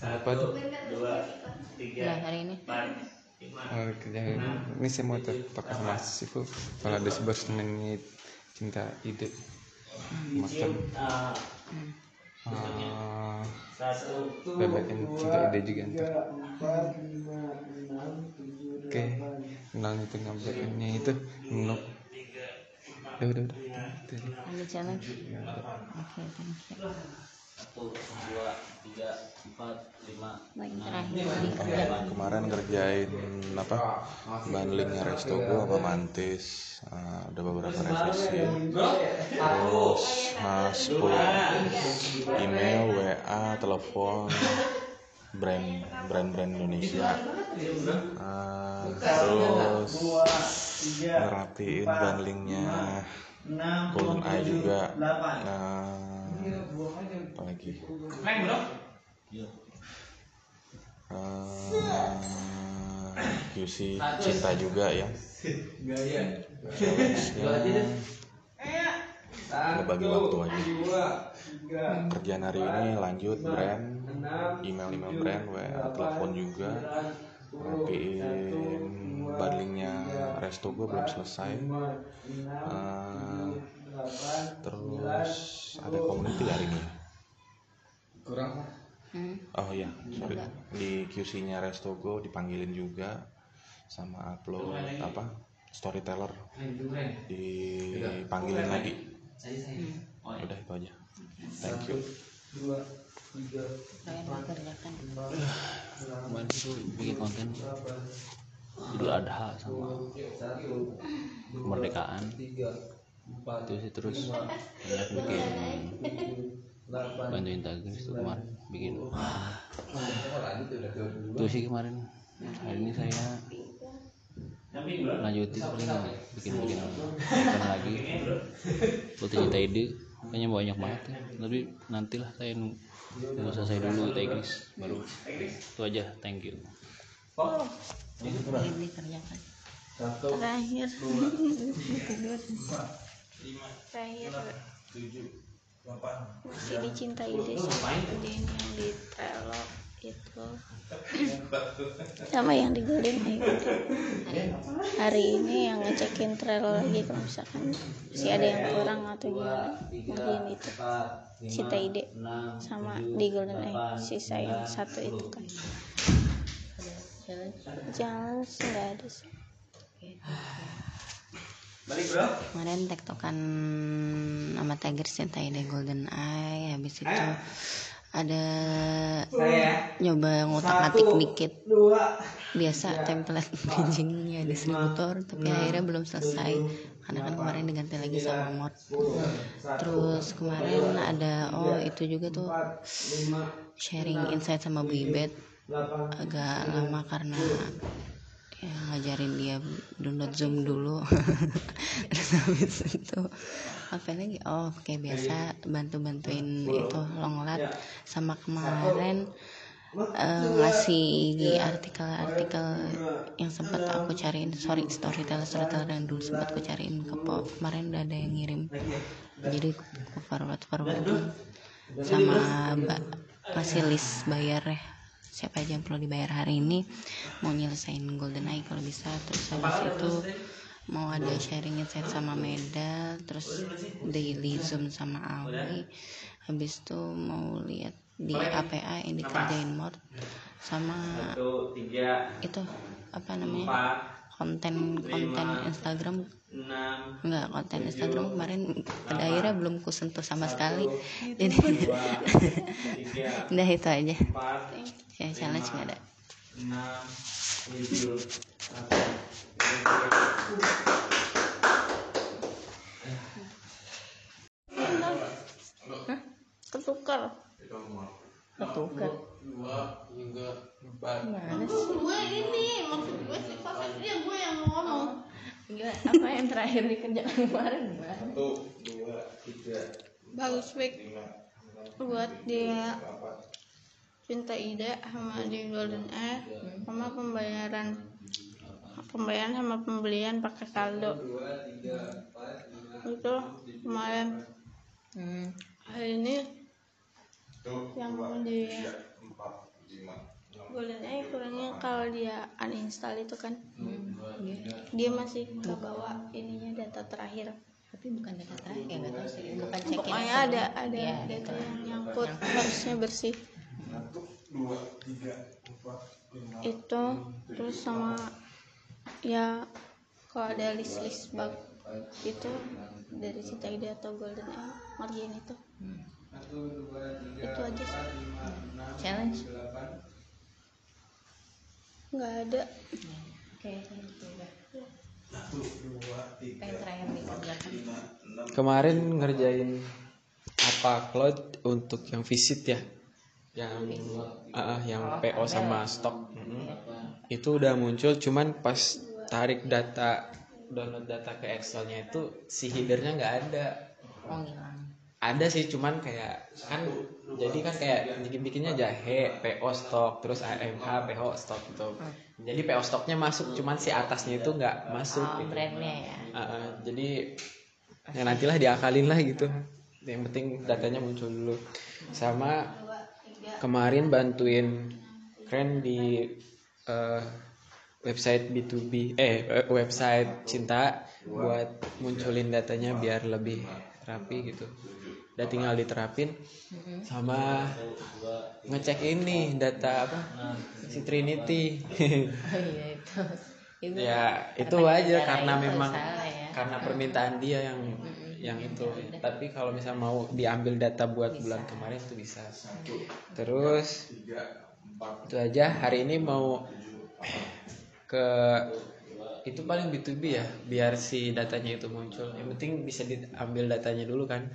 Apa tuh? dua tiga Udah hari ini. empat lima Oh, kerjaan ini. saya mau pakai sama sifu kalau ada sebenarnya cinta ide makan Ah, uh, satu bagian cinta ide juga ntar. oke. kenal itu ngambilnya itu no udah udah udah. ada challenge oke thank you satu dua tiga empat lima Baik, terakhir. Kemarin, ngerjain apa? Bundlingnya resto gua sama mantis. Ah, ada beberapa revisi. Terus 10 email WA telepon. Brand brand-brand Indonesia. Eh, terus ngerapiin bundlingnya Golden Eye juga. nah apa lagi Eh, QC cinta juga ya. Challenge-nya ngebagi waktu aja. kerjaan hari ini lanjut brand. email email brand WA telepon juga. rapiin bundlingnya resto gue belum selesai. Eh, terus ada community hari ini Hmm. oh iya. Sorry. Di QC nya resto gue dipanggilin juga sama upload apa? Storyteller. Dipanggilin lagi. Udah itu aja. Thank you. Kalian dikerjakan kemarin itu bikin konten. Idul Adha sama kemerdekaan itu sih terus. Banyak bikin. Bantuin tagis itu kemarin bikin. Itu sih kemarin. Hari ini saya lanjutin paling bikin bikin. Konten lagi. Buat cinta ide. Kayaknya banyak banget ya. Tapi nantilah saya nunggu. Nunggu selesai dulu teknis baru. Itu aja. Thank you. Dikerjakan terakhir. tidur terakhir. Masih dicintai deh kerjaan yang di Trello itu. Sama yang di Golden hari ini yang ngecekin Trello lagi kalau misalkan masih ada yang kurang atau gimana ngerjain itu cinta ide sama di Golden Eye sisa yang satu itu kan. Jangan nggak ada sih kemarin tektokan sama Tiger cinta ide Golden Eye. Habis itu ada nyoba ngutak ngatik dikit. biasa template bridgingnya distributor tapi akhirnya belum selesai. karena kan kemarin diganti lagi sama mod. terus kemarin ada oh itu juga tuh sharing insight sama Bu Ibet agak lama karena ya ngajarin dia download zoom dulu. Terus habis itu apa lagi? Oh kayak biasa bantu bantuin itu longlat. Sama kemarin eh, ngasih artikel-artikel yang sempat aku cariin. Sorry storyteller storyteller yang dulu sempat aku cariin ke po kemarin udah ada yang ngirim. Jadi aku forward forward sama mbak ngasih list bayar ya siapa aja yang perlu dibayar hari ini mau nyelesain golden eye kalau bisa. Terus habis itu mau ada sharing insight sama Meda terus daily zoom sama Awi habis itu mau lihat di APA yang dikerjain mod sama itu apa namanya konten konten Instagram enggak konten Instagram kemarin pada akhirnya belum kusentuh sama sekali. Jadi udah itu aja. Ya challenge nggak ada. Hah? ketukar. Ketukar. Gimana sih? Gue gini maksud gue sih gue yang ngomong Enggak, apa yang terakhir dikerjakan kemarin gimana? bagus baik buat dia cinta ide sama di golden air sama pembayaran pembayaran sama pembelian pakai saldo itu kemarin Hmm. hari ini yang di golden air kurangnya kalau dia uninstall itu kan. Dia masih ke bawah ininya data terakhir. Tapi bukan data terakhir, nggak tahu sih. Bukan check pokoknya ada ada data yang nyangkut harusnya bersih. Itu terus sama ya kalau ada list list bug itu dari Cita Ide atau Golden Air ngerjain itu. Itu aja sih. Challenge. Nggak ada. Oke, gitu udah. Kemarin ngerjain apa cloud untuk yang visit ya? Yang ah, yang PO sama stok. Itu udah muncul cuman pas tarik data download data ke Excelnya itu si headernya nggak ada. Oh ada sih cuman kayak kan jadi kan kayak bikin bikinnya jahe PO stok terus AMH PO stok gitu. Jadi PO stoknya masuk cuman si atasnya itu nggak masuk oh, gitu. brandnya ya? Ah, ah, jadi ya nantilah diakalin lah gitu. Yang penting datanya muncul dulu. Sama kemarin bantuin keren di eh, website B2B eh eh, website cinta buat munculin datanya biar lebih rapi gitu udah tinggal diterapin sama ngecek ini data apa si Trinity. Oh iya itu. Itu ya itu aja karena itu memang salah ya. karena permintaan dia yang yang itu. Tapi kalau misal mau diambil data buat bulan kemarin itu bisa. Terus itu aja. Hari ini mau ke itu paling B2B ya biar si datanya itu muncul. Yang penting bisa diambil datanya dulu kan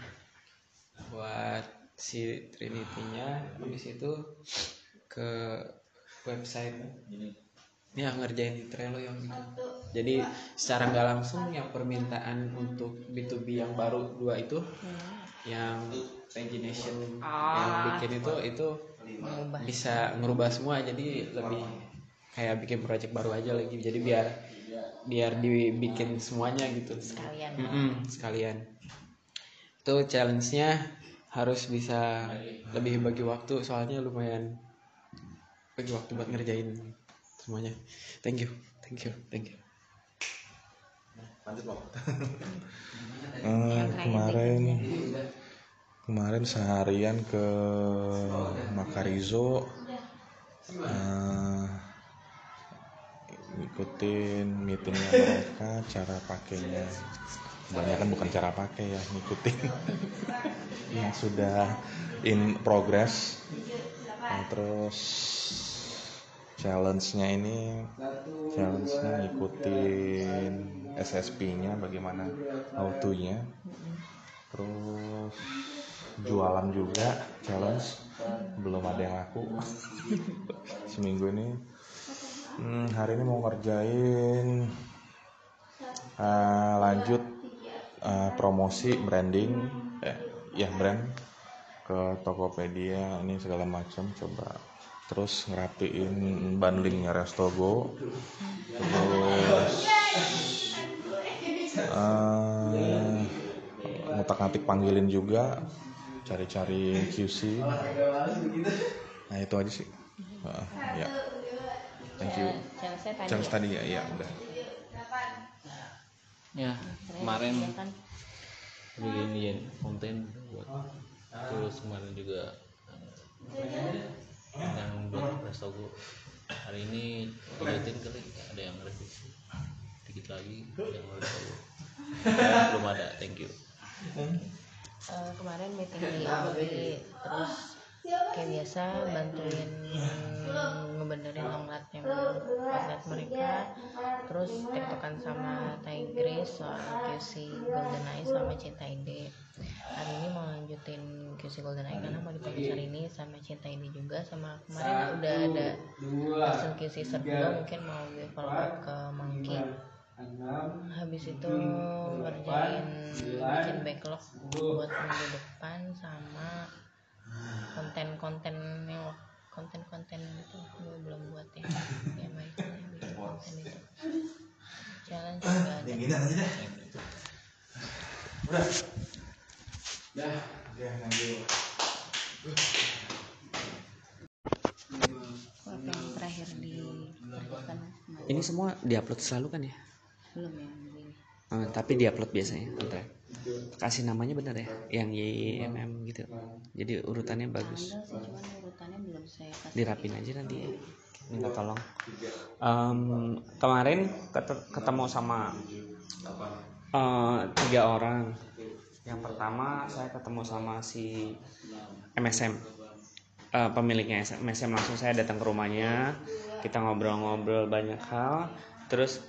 buat si Trinity-nya habis itu ke website. Ya ngerjain di Trello yang gitu. Jadi secara nggak langsung yang permintaan untuk B2B yang baru dua itu yang pagination yang bikin itu itu bisa ngerubah semua. Jadi lebih kayak bikin project baru aja lagi. Jadi biar biar dibikin semuanya gitu. Sekalian. Mm-mm, sekalian itu challenge-nya harus bisa lebih bagi waktu soalnya lumayan bagi waktu buat ngerjain semuanya. Thank you thank you thank you. Eh, kemarin kemarin seharian ke Makarizo eh, ngikutin meetingnya mereka cara pakainya kebanyakan bukan cara pakai ya ngikutin. Yang sudah in progress. Nah, terus challenge-nya ini challenge-nya ngikutin SSP-nya bagaimana how to-nya terus jualan juga challenge. Belum ada yang laku. Seminggu ini. Hmm, hari ini mau ngerjain eh, lanjut eh, promosi branding eh, ya brand ke Tokopedia ini segala macam coba. Terus ngerapiin bundlingnya Restogo. Terus eh ngutak-ngatik panggilin juga cari-cari QC nah itu aja sih. Heeh, ya. Thank you. tadi challenge ya. tadi ya iya udah ya. Kemarin Ya kan? bikin ya, konten buat terus kemarin juga eh, yang buat restogo hari ini dilihatin kali ada yang revisi dikit lagi yang restogo belum ada thank you. Eh, kemarin meeting di terus kayak biasa bantuin ngebenerin longlatnya outlet mereka. Terus tektokan sama Tigris soal QC Golden Eye sama Cinta Ide. Hari ini mau lanjutin QC Golden Eye karena mau dipublish hari ini sama Cinta Ide juga. Sama kemarin udah ada hasil QC Serbulo mungkin mau gue follow up ke Monkey. habis itu ngerjain bikin backlog buat minggu depan sama konten-konten yang konten-konten itu gue belum buat ya. Ya baik bikin konten itu. Challenge juga ada. Apa yang terakhir di lakukan? Ini semua diupload selalu kan ya? Belum ya ini Eh, tapi diupload biasanya bentar. Kasih namanya benar ya yang YMM gitu. Jadi urutannya bagus. dirapin aja nanti ya. minta tolong. Em, kemarin ket- ketemu sama eh, tiga orang. Yang pertama saya ketemu sama si MSM eh, pemiliknya MSM langsung saya datang ke rumahnya. Kita ngobrol-ngobrol banyak hal. Terus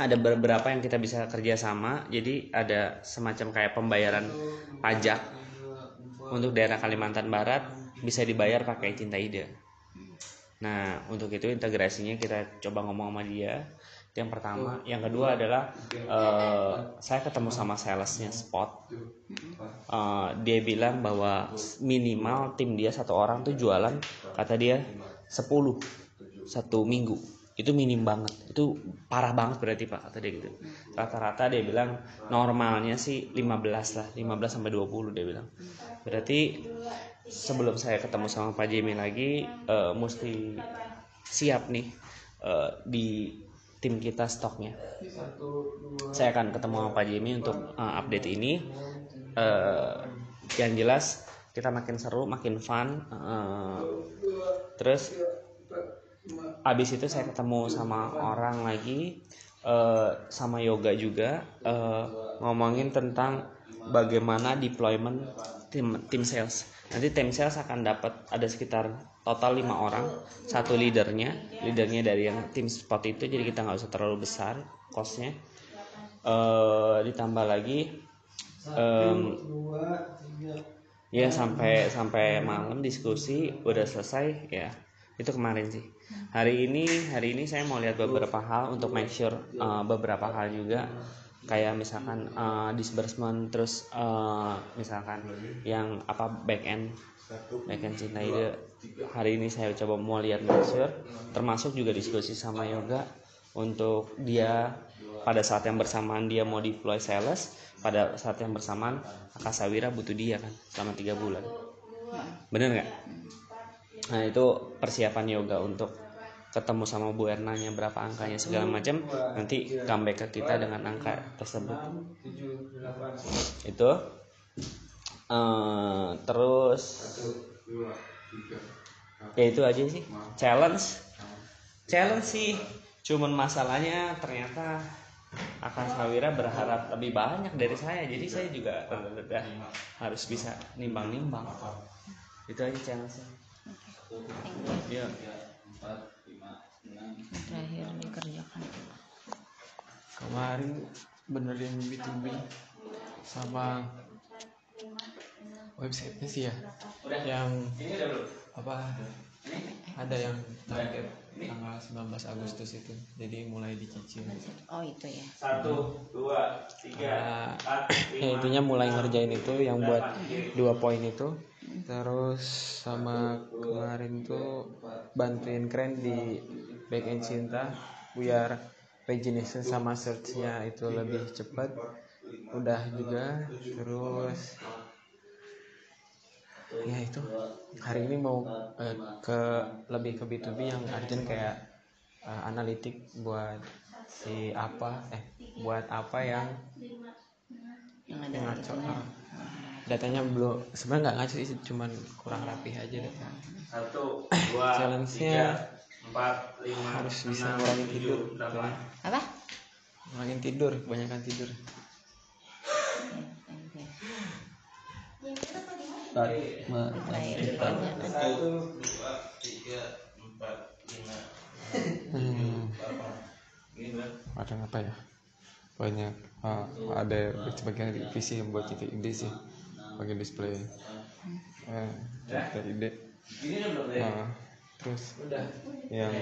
ada beberapa yang kita bisa kerja sama. Jadi ada semacam kayak pembayaran pajak untuk daerah Kalimantan Barat bisa dibayar pakai cinta ide. Nah untuk itu integrasinya kita coba ngomong sama dia. Yang pertama. Yang kedua adalah eh, saya ketemu sama salesnya spot. Eh, dia bilang bahwa minimal tim dia satu orang tuh jualan kata dia 10 satu minggu itu minim banget. Itu parah banget berarti pak kata dia gitu. Rata-rata dia bilang normalnya sih 15 lah 15 sampai 20 dia bilang. Berarti sebelum saya ketemu sama Pak Jimmy lagi eh, mesti siap nih eh, di tim kita stoknya. Saya akan ketemu sama Pak Jimmy untuk eh, update ini. Eh, yang jelas kita makin seru makin fun eh, terus abis itu saya ketemu sama orang lagi eh, sama yoga juga eh, ngomongin tentang bagaimana deployment tim tim sales. Nanti tim sales akan dapat ada sekitar total lima orang satu leadernya. Leadernya dari yang tim spot itu jadi kita nggak usah terlalu besar costnya. Eh, ditambah lagi em, ya sampai sampai malam diskusi udah selesai ya. Itu kemarin sih hari ini hari ini saya mau lihat beberapa hal untuk make sure uh, beberapa hal juga. Kayak misalkan uh, disbursement terus uh, misalkan yang apa back end. Back end cinta ide. Hari ini saya coba mau lihat make sure. Termasuk juga diskusi sama yoga untuk dia pada saat yang bersamaan dia mau deploy sales pada saat yang bersamaan Akasawira butuh dia kan selama tiga bulan. Bener nggak? Nah itu persiapan yoga untuk ketemu sama Bu Ernanya berapa angkanya segala macam nanti comeback ke kita dengan angka tersebut. Itu. Eh, terus ya itu aja sih. Challenge. Challenge sih. Cuman masalahnya ternyata akan Sawira berharap lebih banyak dari saya. Jadi saya juga harus bisa nimbang-nimbang. Itu aja challenge ya yang terakhir dikerjakan. Kemarin benerin B2B sama websitenya sih ya. Yang apa? Ada yang target tanggal 19 Agustus itu. Jadi mulai dicicil. Oh itu ya. Satu dua tiga Nah, ya intinya mulai ngerjain itu yang buat dua poin itu. Terus sama kemarin tuh bantuin keren di back end cinta biar pagination sama searchnya itu lebih cepat udah juga terus ya itu. Hari ini mau eh, ke lebih ke B2B yang urgent kayak eh, analitik buat si apa eh buat apa yang yang ada ngaco ah. datanya belum sebenarnya nggak ngaco sih cuman kurang rapih aja deh. Satu dua challenge-nya empat lima harus bisa ngurangin tidur. berapa? Apa? Ngurangin tidur kebanyakan tidur. Kerjaan dua tiga empat lima Hmm, ada apa ya? Banyak. Ah, ada sebagian divisi yang buat cinta ide sih. Bagian display. Eh, cinta ide. Ah, terus yang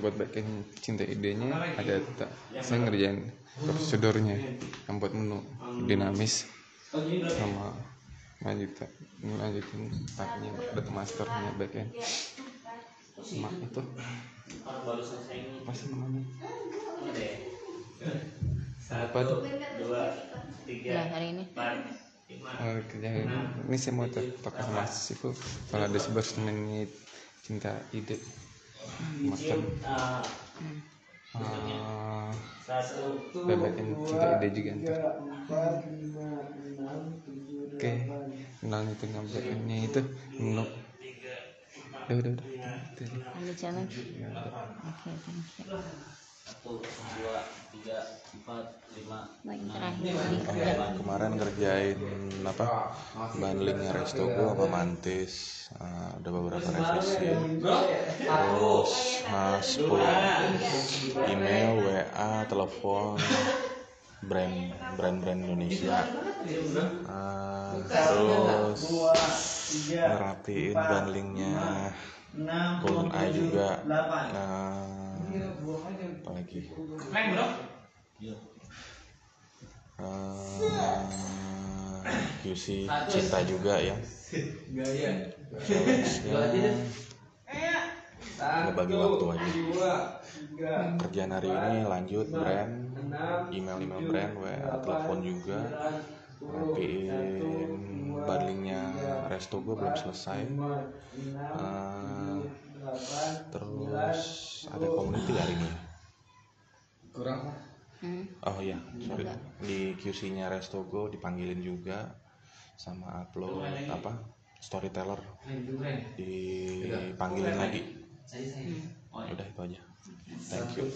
buat bagian cinta idenya ada ta- saya ngerjain prosedurnya yang buat menu dinamis sama lanjut lanjutin paknya data masternya backend. Sama itu. Apa sih namanya? Apa tuh? dua tiga udah hari ini. empat lima kerjaan ini. saya mau pakai sama sisiku kalau ada sebenarnya cinta ide makan uh, uh, satu bagian cinta ide juga ntar. oke kenal itu ngambilnya itu menu udah udah udah. ada challenge oke thank you satu dua tiga empat lima baik terakhir. Oh, dikerjakan kemarin ngerjain apa? Bundlingnya Restogo sama Mantis. Eh, ada beberapa revisi. terus uh, 10 email WA telepon brand brand-brand Indonesia. Eh, terus ngerapiin bundlingnya Golden Eye juga Eh, apa lagi Eh, QC cinta juga ya. Challenge-nya ngebagi waktu aja. kerjaan hari ini lanjut brand. email email brand WA telepon juga. rapiin bundlingnya resto gue belum selesai Eh, terus ada community hari ini. Hmm. oh iya. Sorry di QC nya resto gue dipanggilin juga sama upload apa? Storyteller. Dipanggilin lagi. Udah itu aja. Thank you.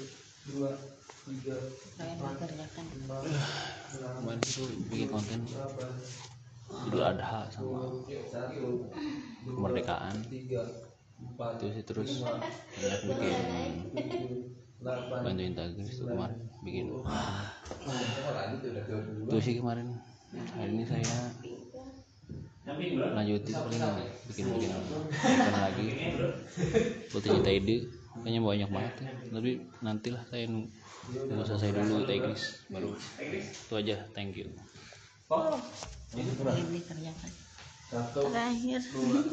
kemarin tuh bikin konten. Idul Adha sama kemerdekaan itu sih terus. Banyak bikin. Bantuin Tagris tuh kemarin. Bikin. Itu sih kemarin. Hari ini saya lanjutin paling bikin bikin konten lagi? Buat cinta ide kayaknya banyak banget ya. Tapi nantilah saya nunggu. Selesai dulu Tagris baru. Itu aja. Thank you. Kalian dikerjakan terakhir.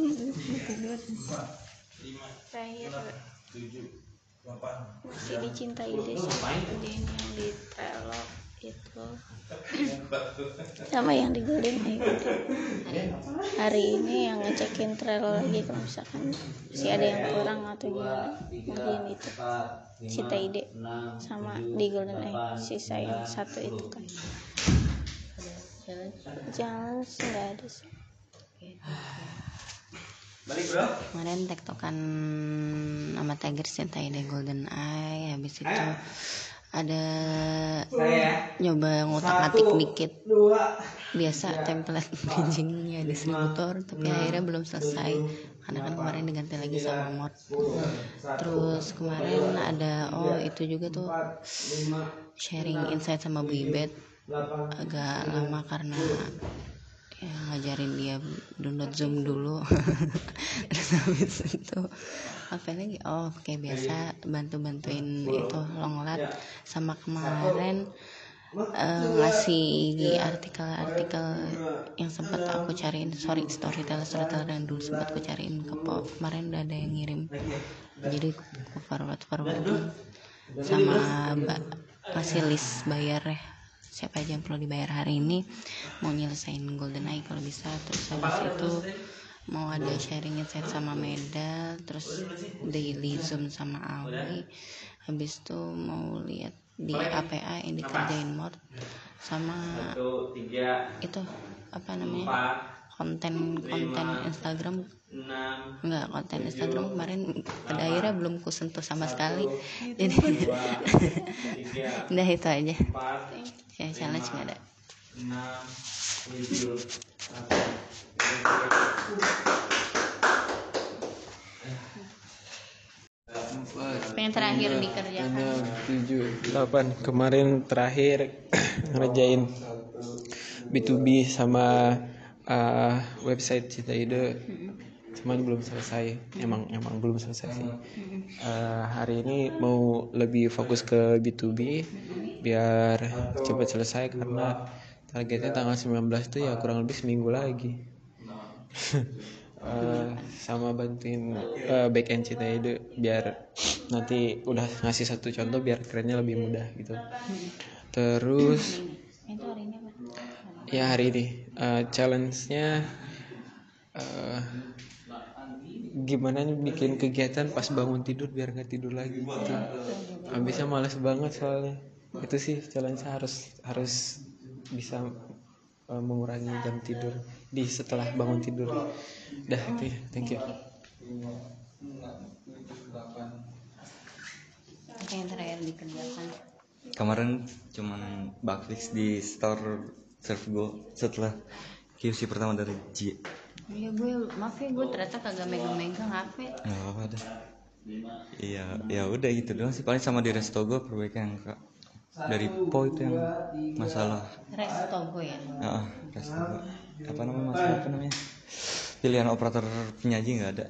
Tidur terakhir. Masih dicintai deh sama kerjaan yang di Trello itu. Sama yang di Golden Eye hari ini yang ngecekin Trello lagi kalau misalkan masih ada yang kurang atau gimana mungkin itu. Cita ide sama di Golden Eye sisa yang satu itu kan. Jangan nggak ada sih kemarin tektokan sama Tiger cinta ide Golden Eye. Habis itu ada nyoba ngutak ngatik dikit. biasa template bridgingnya distributor tapi akhirnya belum selesai. karena kan kemarin diganti lagi sama mod. terus kemarin ada oh itu juga tuh sharing insight sama Bu Ibet agak lama karena ya ngajarin dia download zoom dulu. Terus habis itu apa lagi? Oh kayak biasa bantu bantuin itu longlat. Sama kemarin eh, ngasih di artikel-artikel yang sempat aku cariin. Sorry storyteller storyteller yang dulu sempat aku cariin ke pop. Kemarin udah ada yang ngirim. Jadi aku forward forwardin sama mbak ngasih list bayar ya siapa aja yang perlu dibayar hari ini mau nyelesain golden eye kalau bisa terus habis itu mau ada sharing insight sama Meda terus daily zoom sama Awi habis itu mau lihat di APA yang dikerjain mod sama itu apa namanya konten konten Instagram. Enggak konten Instagram kemarin pada akhirnya belum kusentuh sama sekali. Jadi udah itu aja ya challenge nggak ada? Yang terakhir dikerjakan tujuh delapan. Kemarin terakhir ngerjain B2B sama uh, website Cita Ide cuman belum selesai. Emang emang belum selesai sih. Uh, hari ini mau lebih fokus ke B2B biar cepat selesai karena targetnya tanggal 19 itu ya kurang lebih seminggu lagi. Uh, sama bantuin uh, back end Cita Ide biar nanti udah ngasih satu contoh biar kerennya lebih mudah gitu. Terus itu hari ini apa ya hari ini uh, challenge-nya uh, gimana nih bikin kegiatan pas bangun tidur biar nggak tidur lagi gitu. Habisnya males banget soalnya. Itu sih challenge harus harus bisa uh, mengurangi jam tidur di setelah bangun tidur. Dah itu ya. Thank you. Apa yang terakhir dikerjakan kemarin cuman fix di store serve go setelah QC pertama dari J ya gue maaf ya gue ternyata kagak megang-megang HP nggak apa-apa deh. Iya ya udah gitu doang sih. Paling sama di resto gue perbaikan yang kak. Dari po itu yang masalah. Restogo ya? Ah resto apa namanya masalah apa namanya? Pilihan operator penyaji nggak ada.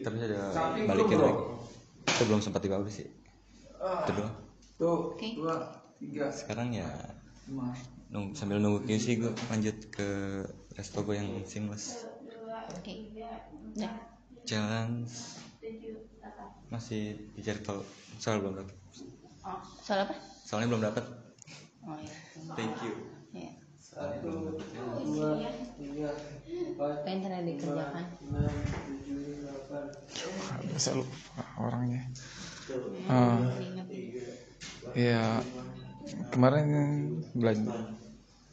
Tapi ada balikin lagi. Itu belum sempat dipublish sih. Itu doang. Oke. sekarang ya nung, sambil nunggu QC gue lanjut ke resto gue yang seamless oke. Udah challenge masih dicari tahu soal belum dapat oh, soal apa? Soalnya belum dapat oh ya thank you. Ya Soalnya belum dapet. apa yang tadi dikerjakan? bisa lupa orangnya Ah, ya kemarin belajar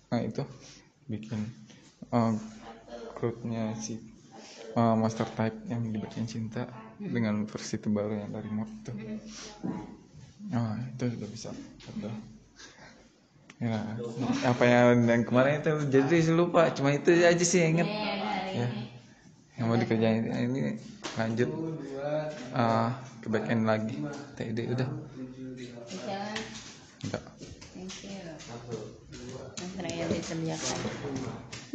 nah itu. Bikin. Uh, grupnya si uh, master type yang dibacain cinta dengan versi terbaru yang dari mod itu ah itu sudah bisa. Udah ya apa yang yang kemarin itu jadi sih lupa cuma itu aja sih yang inget ya. Yang mau dikerjain ini lanjut. Uh, ke back end lagi TID udah. Enggak thank you. Yang terakhir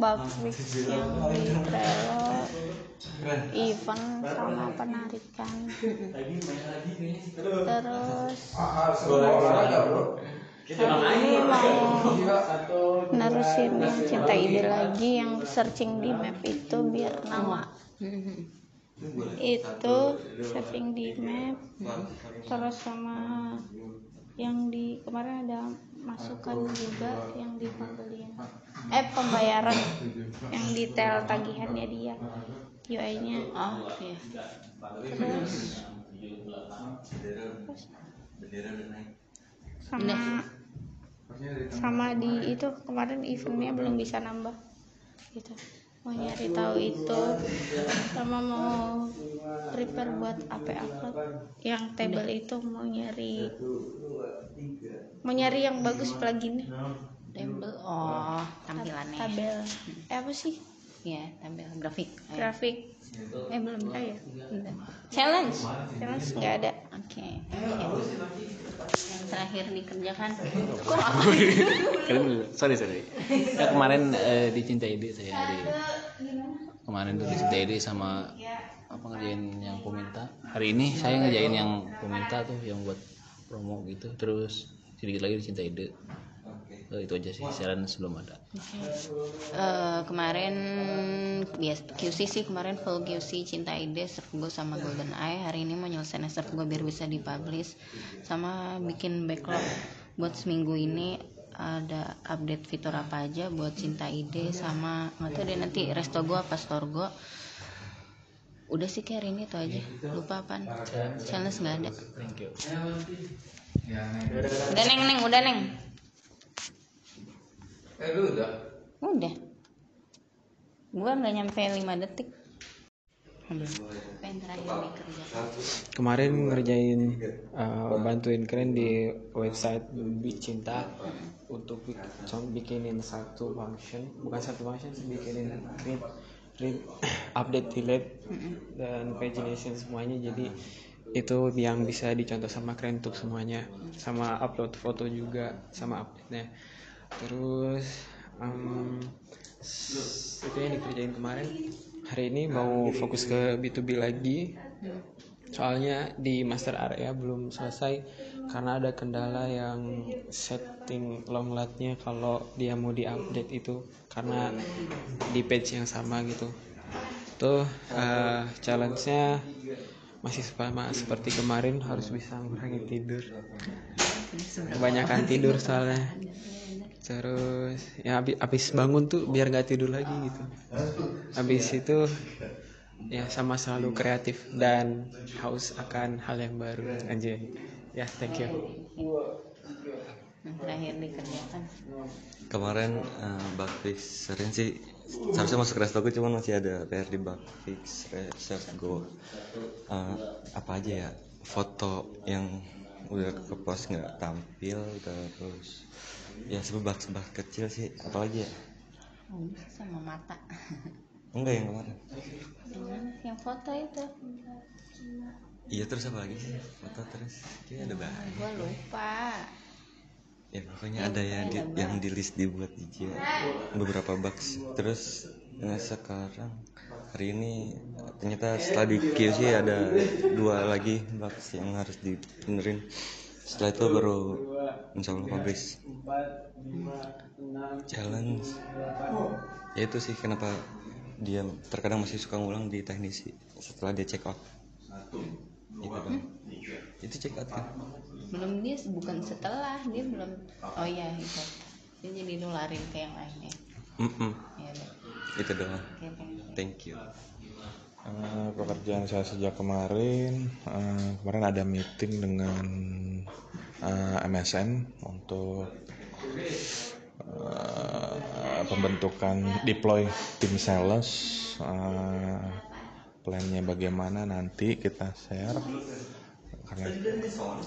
bug fix yang di Trello event sama penarikan. Terus hari ini mau nerusin yang cinta ide lagi yang searching di map itu biar nama. Itu setting di map. Terus sama yang di kemarin ada masukan juga yang di pembelian eh pembayaran yang detail tagihannya dia. UI nya oh iya terus? Sama sama di itu kemarin eventnya belum bisa nambah gitu mau nyari tahu itu. Sama mau prepare buat AP upload. Yang table itu mau nyari mau nyari yang bagus pluginnya. Table oh tampilannya tabel. Eh apa sih? Ya tampil grafik. Grafik eh belum ada ya? Bentar. challenge? Challenge nggak ada? Oke. Yang terakhir dikerjakan. Kalian dulu. sorry sorry. Ya, kemarin eh, di Cinta Ide saya di kemarin tuh di Cinta Ide sama apa ngerjain yang peminta. Hari ini saya ngerjain yang peminta tuh yang buat promo gitu. Terus sedikit lagi di Cinta Ide Eh, itu aja sih saran sebelum ada. Eh, kemarin bias QC sih kemarin full QC Cinta Ide Sergo sama Golden Eye. Hari ini mau nyelesain Sergo biar bisa dipublish. Sama bikin backlog buat seminggu ini ada update fitur apa aja buat Cinta Ide sama nggak tahu deh nanti Restogo apa Storgo udah sih kayak hari ini tuh aja. Lupa apaan. Challenge nggak ada. Thank you. Udah neng neng udah neng Eh udah. udah. Gua nggak nyampe 5 detik. Kemarin ngerjain uh, bantuin kalian di website Bicinta untuk bikinin satu function. Bukan satu function bikinin read read update delete dan pagination semuanya. Jadi itu yang bisa dicontoh sama kalian untuk semuanya. Sama upload foto juga sama update nya terus um, itu yang dikerjain kemarin. Hari ini mau fokus ke B2B lagi. Soalnya di master area belum selesai karena ada kendala yang setting long latnya kalau dia mau diupdate itu karena di page yang sama gitu. Tuh eh, challenge-nya masih sama seperti kemarin harus bisa mengurangi tidur. Kebanyakan tidur soalnya terus ya habis, habis bangun tuh biar nggak tidur lagi gitu. Habis itu ya sama selalu kreatif dan haus akan hal yang baru. Aja ya thank you. Yang terakhir dikerjakan kemarin uh, bug fix sering sih. Seharusnya masuk resto gue cuman masih ada PR di bug fix research go Uh, apa aja ya? Foto yang udah ke post nggak tampil terus ya sebab-sebab kecil sih. Apalagi ya? Oh, sama mata. Enggak yang kemarin. Yang sih? yang foto itu. Iya terus apa lagi sih? Foto terus. Kayaknya ada banyak. gua lupa. Ya pokoknya ada yang di, yang di list dibuat aja beberapa bugs terus eh, sekarang hari ini ternyata setelah di QC ada dua lagi bugs yang harus dibenerin setelah itu baru insya Allah publish challenge. Ya itu sih kenapa dia terkadang masih suka ngulang di teknisi setelah dia check out. Itu dong itu check out kan? Belum dia bukan setelah dia belum oh iya itu dia jadi nularin ke yang lainnya. Mm-mm. ya udah. itu doang. Oke, thank you. thank you Eh, pekerjaan saya sejak kemarin eh, kemarin ada meeting dengan eh, MSN untuk eh, pembentukan deploy tim sales eh, plannya bagaimana nanti kita share. Karena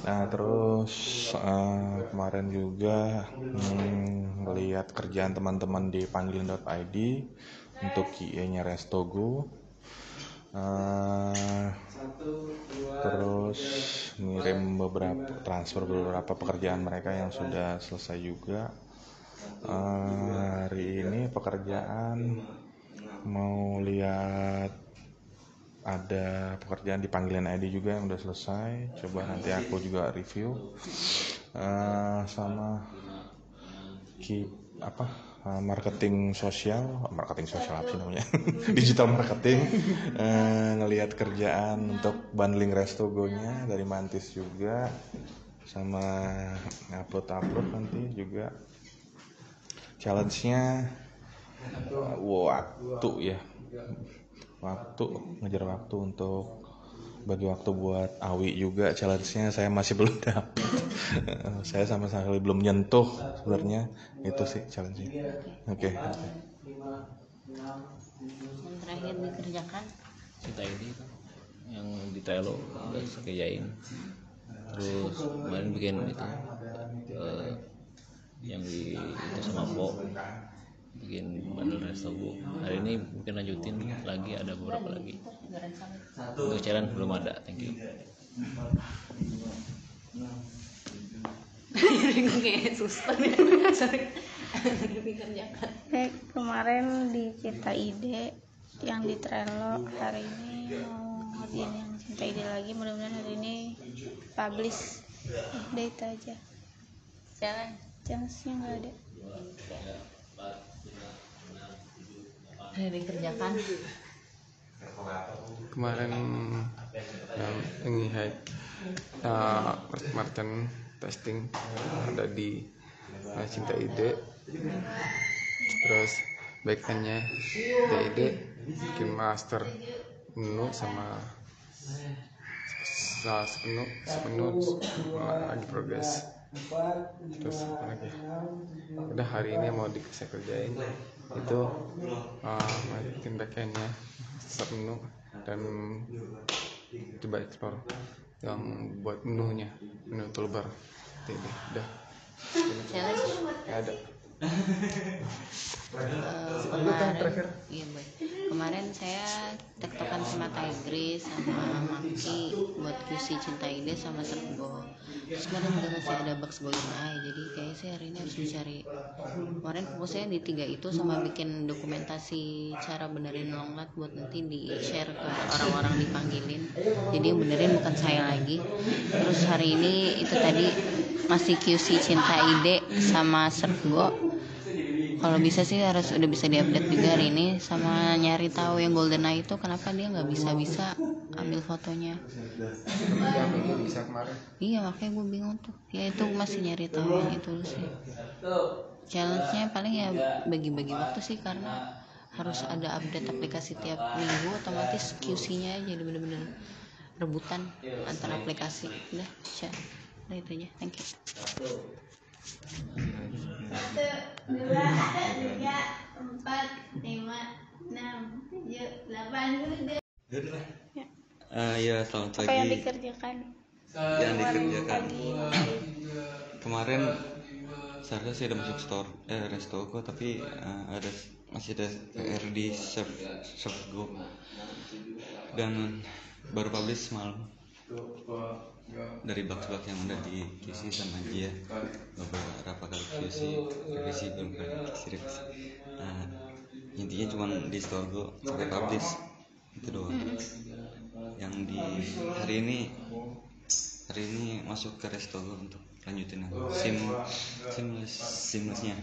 nah terus eh, kemarin juga hmm, melihat kerjaan teman-teman di panggil.id untuk QA-nya Restogo Eh, terus ngirim beberapa transfer beberapa pekerjaan mereka yang sudah selesai juga. Eh, hari ini pekerjaan mau lihat ada pekerjaan di panggilan ID juga yang udah selesai. Coba nanti aku juga review. Eh, sama keep apa eh, marketing sosial marketing sosial apa sih namanya? Digital marketing. Eh, ngelihat kerjaan untuk bundling restogonya dari mantis juga sama upload upload nanti juga. Challenge-nya eh, waktu ya. Waktu ngejar waktu untuk bagi waktu buat Awi juga challenge-nya saya masih belum dapat saya sama sekali belum nyentuh sebenarnya itu sih challenge-nya. Oke oke. yang terakhir dikerjakan? Cinta ini kan yang di udah saya kerjain terus kemarin bikin itu eh, yang di itu sama Po bikin bundle restogo hari ini mungkin lanjutin lagi ada beberapa lagi. Untuk challenge belum ada thank you. Kayak Eh, kemarin di Cinta Ide yang di Trello hari ini mau ngerjain yang Cinta Ide lagi. Mudah-mudahan hari ini publish udah itu aja. Jalan. Chance-nya nggak ada ada dikerjakan kemarin yang ini hai. Uh, Martin testing ada di uh, Cinta Ide. Terus backendnya Cinta Ide bikin master menu sama sa- sepenuh sepenuh lagi progres terus apa lagi? Udah hari ini mau di saya kerjain itu uh, bikin backendnya sepenuh dan coba explore yang buat menunya menu toolbar. Itu deh, udah challenge. Ada Eh, kemarin iya boy kemarin saya tektokan sama Tigris sama Maki buat QC Cinta Ide sama Serbo terus kemarin juga masih ada Bugs Golden Eye jadi kayaknya saya hari ini harus mencari kemarin fokusnya di tiga itu sama bikin dokumentasi cara benerin longlat buat nanti di share ke orang-orang dipanggilin. Jadi yang benerin bukan saya lagi. Terus hari ini itu tadi masih QC Cinta Ide sama Serbo kalau bisa sih harus udah bisa diupdate juga hari ini sama nyari tahu yang golden eye itu kenapa dia nggak bisa bisa ambil fotonya. Iya makanya gue bingung tuh. Ya itu masih nyari tahu yang itu sih. Challenge-nya paling ya bagi-bagi waktu sih karena harus ada update aplikasi tiap minggu otomatis QC-nya jadi bener-bener rebutan antara aplikasi. Udah cya udah itu aja thank you Satu, dua, tiga, empat, lima, enam, tujuh, delapan, udah. Eh, ya selamat apa yang pagi dikerjakan yang dikerjakan. pagi. Kemarin seharusnya saya udah masuk store eh restogo tapi eh, ada masih ada PR di serve serve go dan baru publish semalam dari bak-bak yang udah di QC sama dia beberapa kali QC revisi belum pernah revisi nah, intinya cuma di store gue sampai publish. Itu doang. Yang di hari ini hari ini masuk ke resto gue untuk lanjutin yang sim seamless seamlessnya.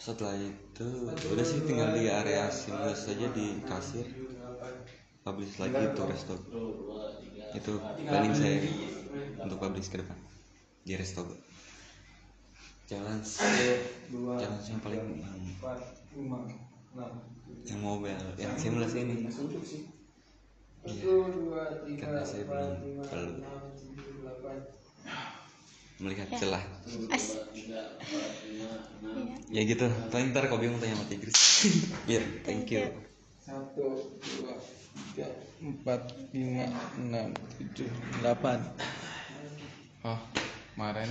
Setelah itu udah sih tinggal di area seamless saja di kasir publish lagi itu resto itu planning saya untuk publish ke depan. Di resto challenge challenge yang paling yang, yang mobile yang seamless ini. Iya, karena saya belum perlu melihat celah. As ya gitu. paling ntar kau bingung tanya sama Tigris. Ya thank you. Satu dua tiga empat lima enam tujuh delapan. Oh kemarin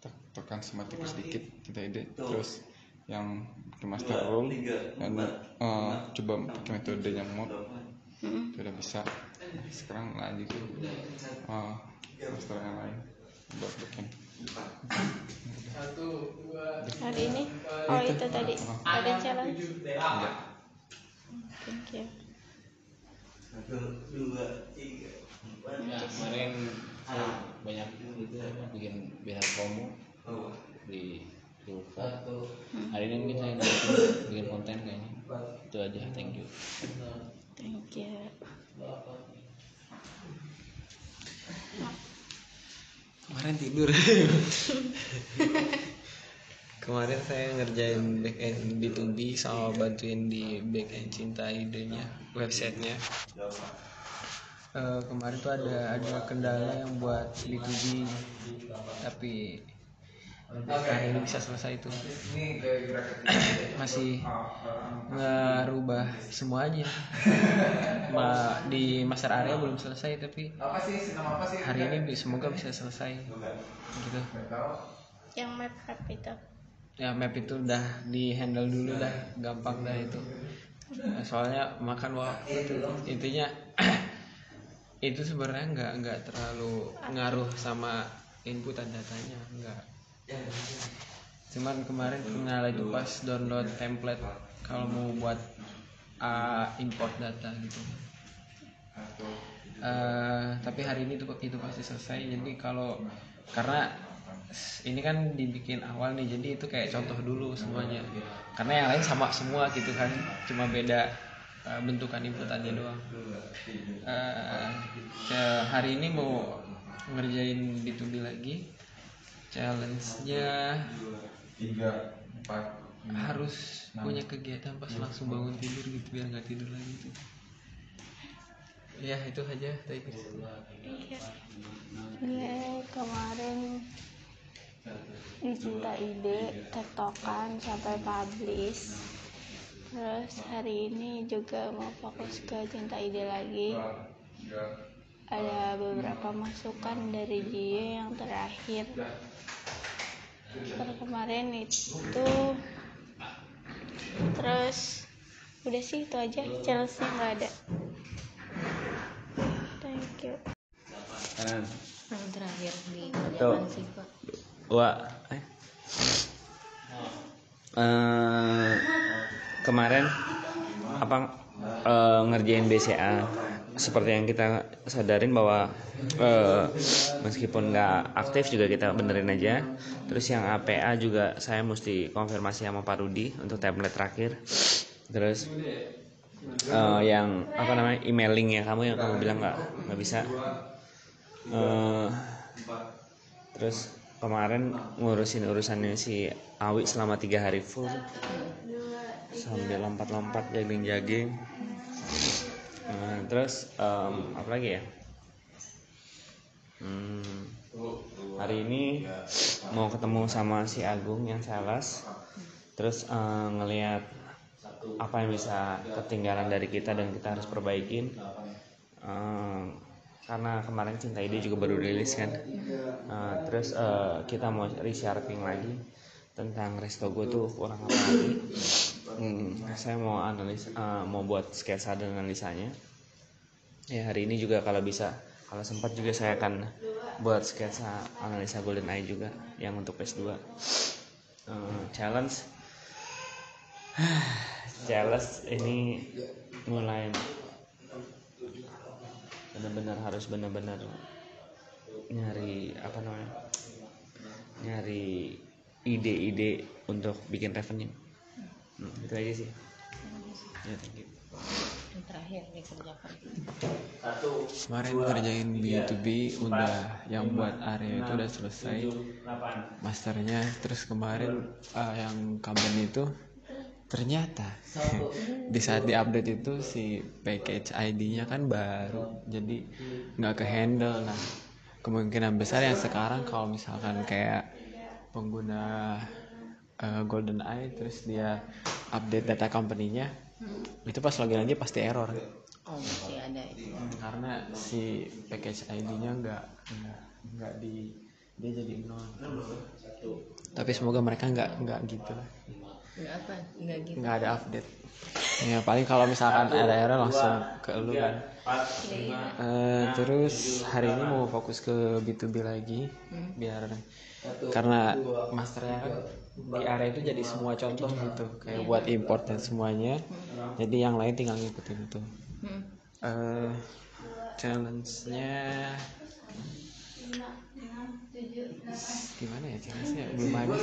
tek tekan sematik sedikit kita ide terus yang ke master room dan eh, coba pakai metode yang mod. Mm. sudah bisa. Sekarang lanjut ke eh, master yang lain. Buat bikin. Hari ini? oh itu tadi. ada challenge? thank you kemarin saya banyak itu apa, bikin banner promo. Di di UFO. hari ini mungkin saya bikin- bikin konten kayaknya. Itu aja thank you. Thank you. Kemarin tidur kemarin saya ngerjain back end B2B sama bantuin di back end cinta idenya websitenya. Eh, kemarin tuh ada ada kendala yang buat B2B tapi hari ini bisa selesai itu masih ngerubah semuanya. Ma, di master area belum selesai tapi hari ini semoga bisa selesai gitu. Yang map map itu ya map itu udah di handle dulu dah. Gampang dah itu. Nah, soalnya makan waktu itu intinya itu sebenarnya nggak nggak terlalu ngaruh sama inputan datanya nggak. Cuman kemarin kendala itu pas download template kalau mau buat uh, import data gitu. Eh, tapi hari ini itu itu pasti selesai. Jadi kalau karena ini kan dibikin awal nih jadi itu kayak contoh dulu semuanya karena yang lain sama semua gitu kan cuma beda eh, bentukan inputannya doang. Ke- hari ini mau ngerjain B2B lagi. Challenge-nya tiga empat harus punya kegiatan pas langsung bangun tidur gitu biar nggak tidur lagi. Gitu. ya itu aja tadi Iya, kemarin di Cinta Ide tektokan sampai publish. Terus hari ini juga mau fokus ke Cinta Ide lagi. Ada beberapa masukan dari dia yang terakhir. Terus kemarin itu terus udah sih itu aja challenge-nya nggak ada. Thank you. kanan yang terakhir di kerjaan sih kok Wah, eh. Eh, kemarin apa eh, ngerjain BCA seperti yang kita sadarin bahwa eh, meskipun nggak aktif juga kita benerin aja. Terus yang APA juga saya mesti konfirmasi sama Pak Rudi untuk template terakhir. Terus eh, yang apa namanya emailing ya kamu yang kamu bilang nggak nggak bisa. Eh, terus kemarin ngurusin urusannya si Awi selama tiga hari full. Sambil lompat-lompat jogging-jogging Nah, terus em, apa lagi ya? Hmm, hari ini mau ketemu sama si Agung yang sales. Terus eh, ngelihat apa yang bisa ketinggalan dari kita dan kita harus perbaikin. Eh, karena kemarin Cinta Ide juga baru rilis kan. Eh, terus eh, kita mau resharping lagi tentang resto gue tuh kurang apa lagi. Hmm, saya mau analis eh, mau buat sketsa dan analisanya. Ya hari ini juga kalau bisa kalau sempat juga saya akan buat sketsa analisa Golden Eye juga yang untuk PS2 Eh, challenge. Challenge ini mulai benar-benar harus benar-benar nyari apa namanya nyari ide-ide untuk bikin revenue. Hmm, itu aja sih. Ya thank you. Yang terakhir dikerjakan kemarin ngerjain B2B udah yang buat area itu udah selesai. masternya terus kemarin uh, yang company itu ternyata di saat diupdate itu si package ID-nya kan baru jadi nggak ke handle nah kemungkinan besar yang sekarang kalau misalkan kayak pengguna uh, Golden Eye terus dia update data company-nya itu pas login aja pasti error. Oh masih ada itu. Karena si package ID-nya nggak nggak nggak di dia jadi nol. Tapi semoga mereka nggak nggak gitu lah nggak apa nggak gitu. Nggak ada update. Ya paling kalau misalkan ada error langsung ke lu kan. Eh, terus hari ini mau fokus ke B2B lagi biar karena masternya kan di area itu jadi semua contoh gitu kayak buat import dan semuanya. Jadi yang lain tinggal ngikutin itu. Hmm. eh challenge-nya gimana ya challenge-nya belum ada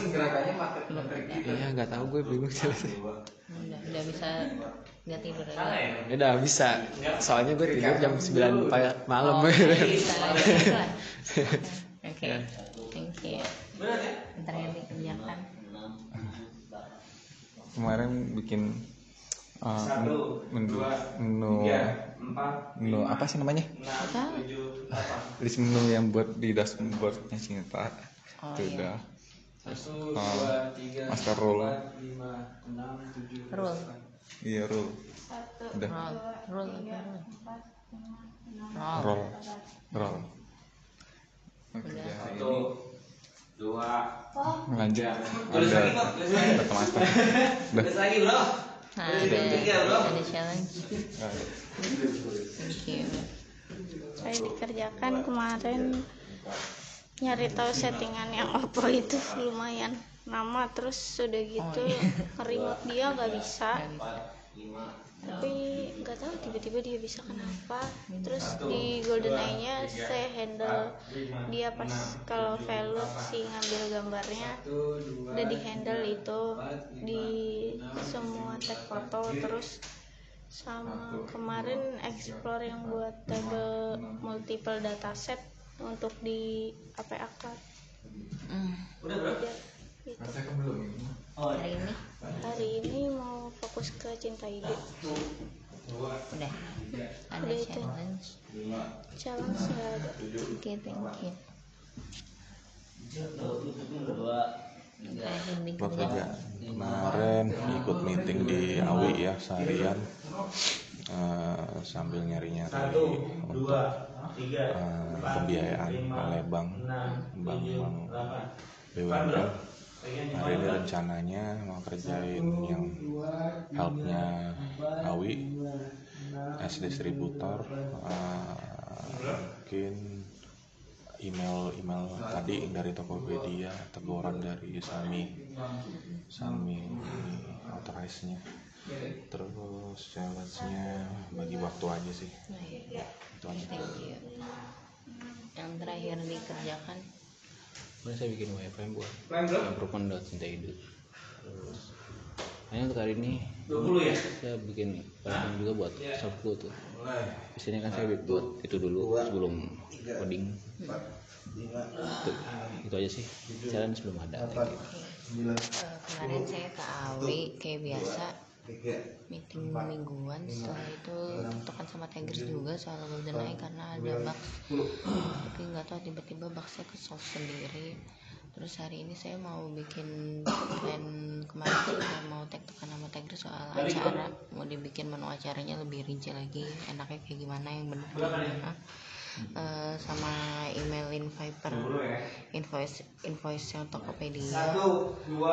iya nggak tahu gue bingung challenge udah udah bisa nggak tidur ya? Udah bisa. Soalnya gue tidur jam 9 pagi malam. Oh, bisa lagi lah. oke thank you. Ntar yang dikerjakan. Kemarin bikin uh, menu menu menu apa sih namanya? apa? list menu yang buat di dashboardnya Cinta Oh, itu iya. udah. Terus uh, master roll rule. iya roll udah. Roll rule. apa rule. Roll roll roll Oke, hari ini lanjut. ada data master. Udah nah, ada ada challenge Nggak ada. you saya dikerjakan kemarin nyari tahu settingan yang Oppo itu lumayan lama terus sudah gitu remote dia nggak bisa. Tapi nggak tahu tiba-tiba dia bisa kenapa. Terus di golden eye nya saya handle dia pas kalau value si ngambil gambarnya. Udah di handle itu di semua tag foto terus sama kemarin explore yang buat table multiple dataset untuk di APA card. Hmm. Udah, gitu. hari ini? Hari ini mau fokus ke cinta ide udah. ada Udah itu. challenge? challenge nggak ada. oke thank you terakhir Buat dikerjakan kerja kemarin ikut meeting di Awi ya seharian. Eh, sambil nyari-nyari untuk eh, pembiayaan oleh bank bank bank BUMN hari ini rencananya mau kerjain yang helpnya Awi as distributor eh, mungkin email email tadi dari Tokopedia teguran dari Sami. Sami authorize nya terus challenge-nya bagi waktu aja sih. Itu aja. Thank you. Yang terakhir dikerjakan Kemarin saya bikin wireframe buat improvement dot cinta ide terus hanya untuk hari ini saya bikin wireframe juga buat shopku tuh. Biasanya kan saya buat itu dulu sebelum coding. itu, itu aja sih. challenge belum ada. thank you. Eh, kemarin saya ke Awi kayak biasa. meeting mingguan setelah itu tekan sama Tigers juga soal Golden Eye karena ada bug tapi nggak tahu tiba-tiba bugnya ke solve sendiri terus hari ini saya mau bikin plan kemarin tuh saya mau tektokan sama Tigers soal acara. Mau dibikin menu acaranya lebih rinci lagi enaknya kayak gimana yang bener gimana. Eh, sama emailin Viper invoice invoice yang Tokopedia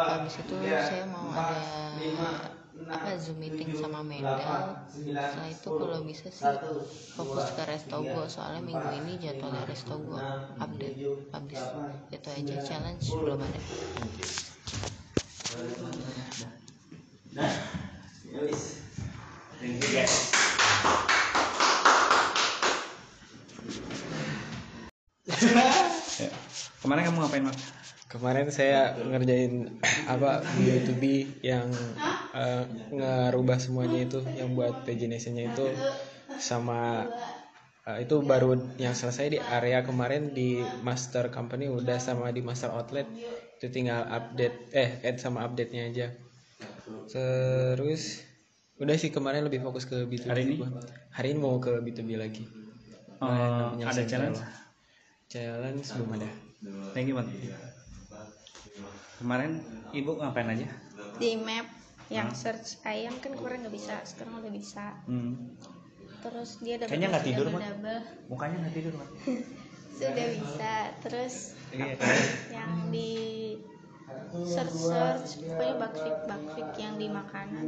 habis itu saya mau ada apa zoom meeting sama medal setelah itu kalau bisa sih fokus ke restogo soalnya minggu ini jadwalnya restogo update publish. Itu aja. Challenge belum ada. Kemarin kamu ngapain mak? Kemarin saya ngerjain apa B2B yang eh, ngerubah semuanya itu yang buat pagination-nya itu sama eh, itu baru yang selesai di area kemarin di master company udah sama di master outlet itu tinggal update eh add sama update-nya aja. Terus udah sih kemarin lebih fokus ke B2B. Hari ini? gua. Hari ini mau ke B2B lagi. Nah, ada challenge? Challenge belum ada. Thank you, Mat. Kemarin ibu ngapain aja? di map yang search ayam kan kemarin nggak bisa sekarang udah bisa. Hmm. terus dia double Kayaknya nggak tidur, double Mukanya nggak tidur, Mat. sudah bisa. Terus Iya, yang di search search pokoknya bug fix yang di makanan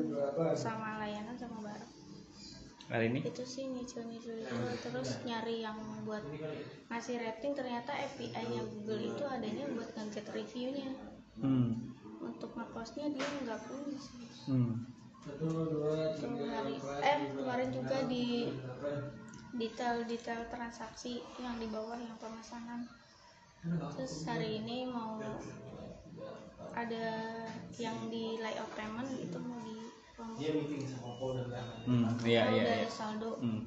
sama layanan sama barang. Hari ini? itu sih nyicil nyicil itu. Terus nyari yang buat ngasih rating ternyata API nya Google itu adanya buat ngecek reviewnya Hmm. untuk ngekosnya dia nggak punya sih Hmm. Hari eh kemarin juga di detail-detail transaksi yang di bawah yang pemesanan terus hari ini mau ada yang di layout payment itu mau di Hmm, iya iya iya. ada saldo Hmm.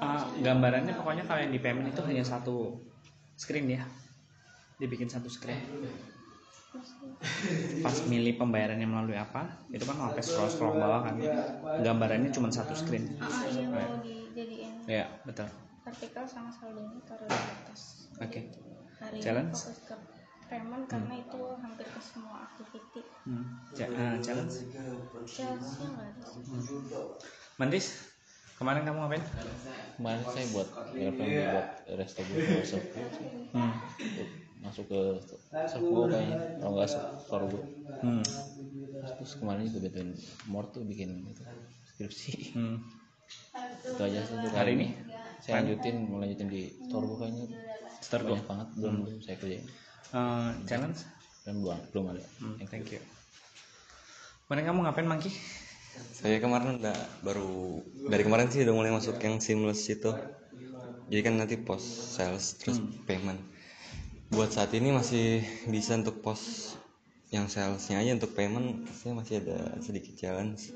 Ah, gambarannya pokoknya kalau yang di payment itu hanya satu screen ya. Dibikin satu screen. Pas milih pembayarannya melalui apa, itu kan sampai scroll scroll bawah kan. Gambarannya cuma satu screen. Ah, ah, iya mau dijadiin Iya, betul. vertikal sama saldonya taruh di atas Oke. hari ini Challenge? fokus ke payment karena itu hampir ke semua activity Hmm. Ja- ah, challenge. nggak ada Mantis, kemarin kamu ngapain? kemarin saya buat referensi buat resto gue Hmm. Masuk ke servo kayaknya kalau nggak gue Hmm. terus kemarin juga bantuin Mort tuh bikin itu, skripsi Hmm. itu aja sih untuk Hari ini? saya lanjutin mau lanjutin di gue kayaknya banyak banget belum belum saya kerjain Eh, challenge? dan belum belum ada Hmm, thank you. Kemarin kamu ngapain Mangki? Saya kemarin udah baru dari kemarin sih udah mulai masuk yang seamless itu. Jadi kan nanti post sales terus payment. Buat saat ini masih bisa untuk post yang salesnya aja untuk payment saya masih ada sedikit challenge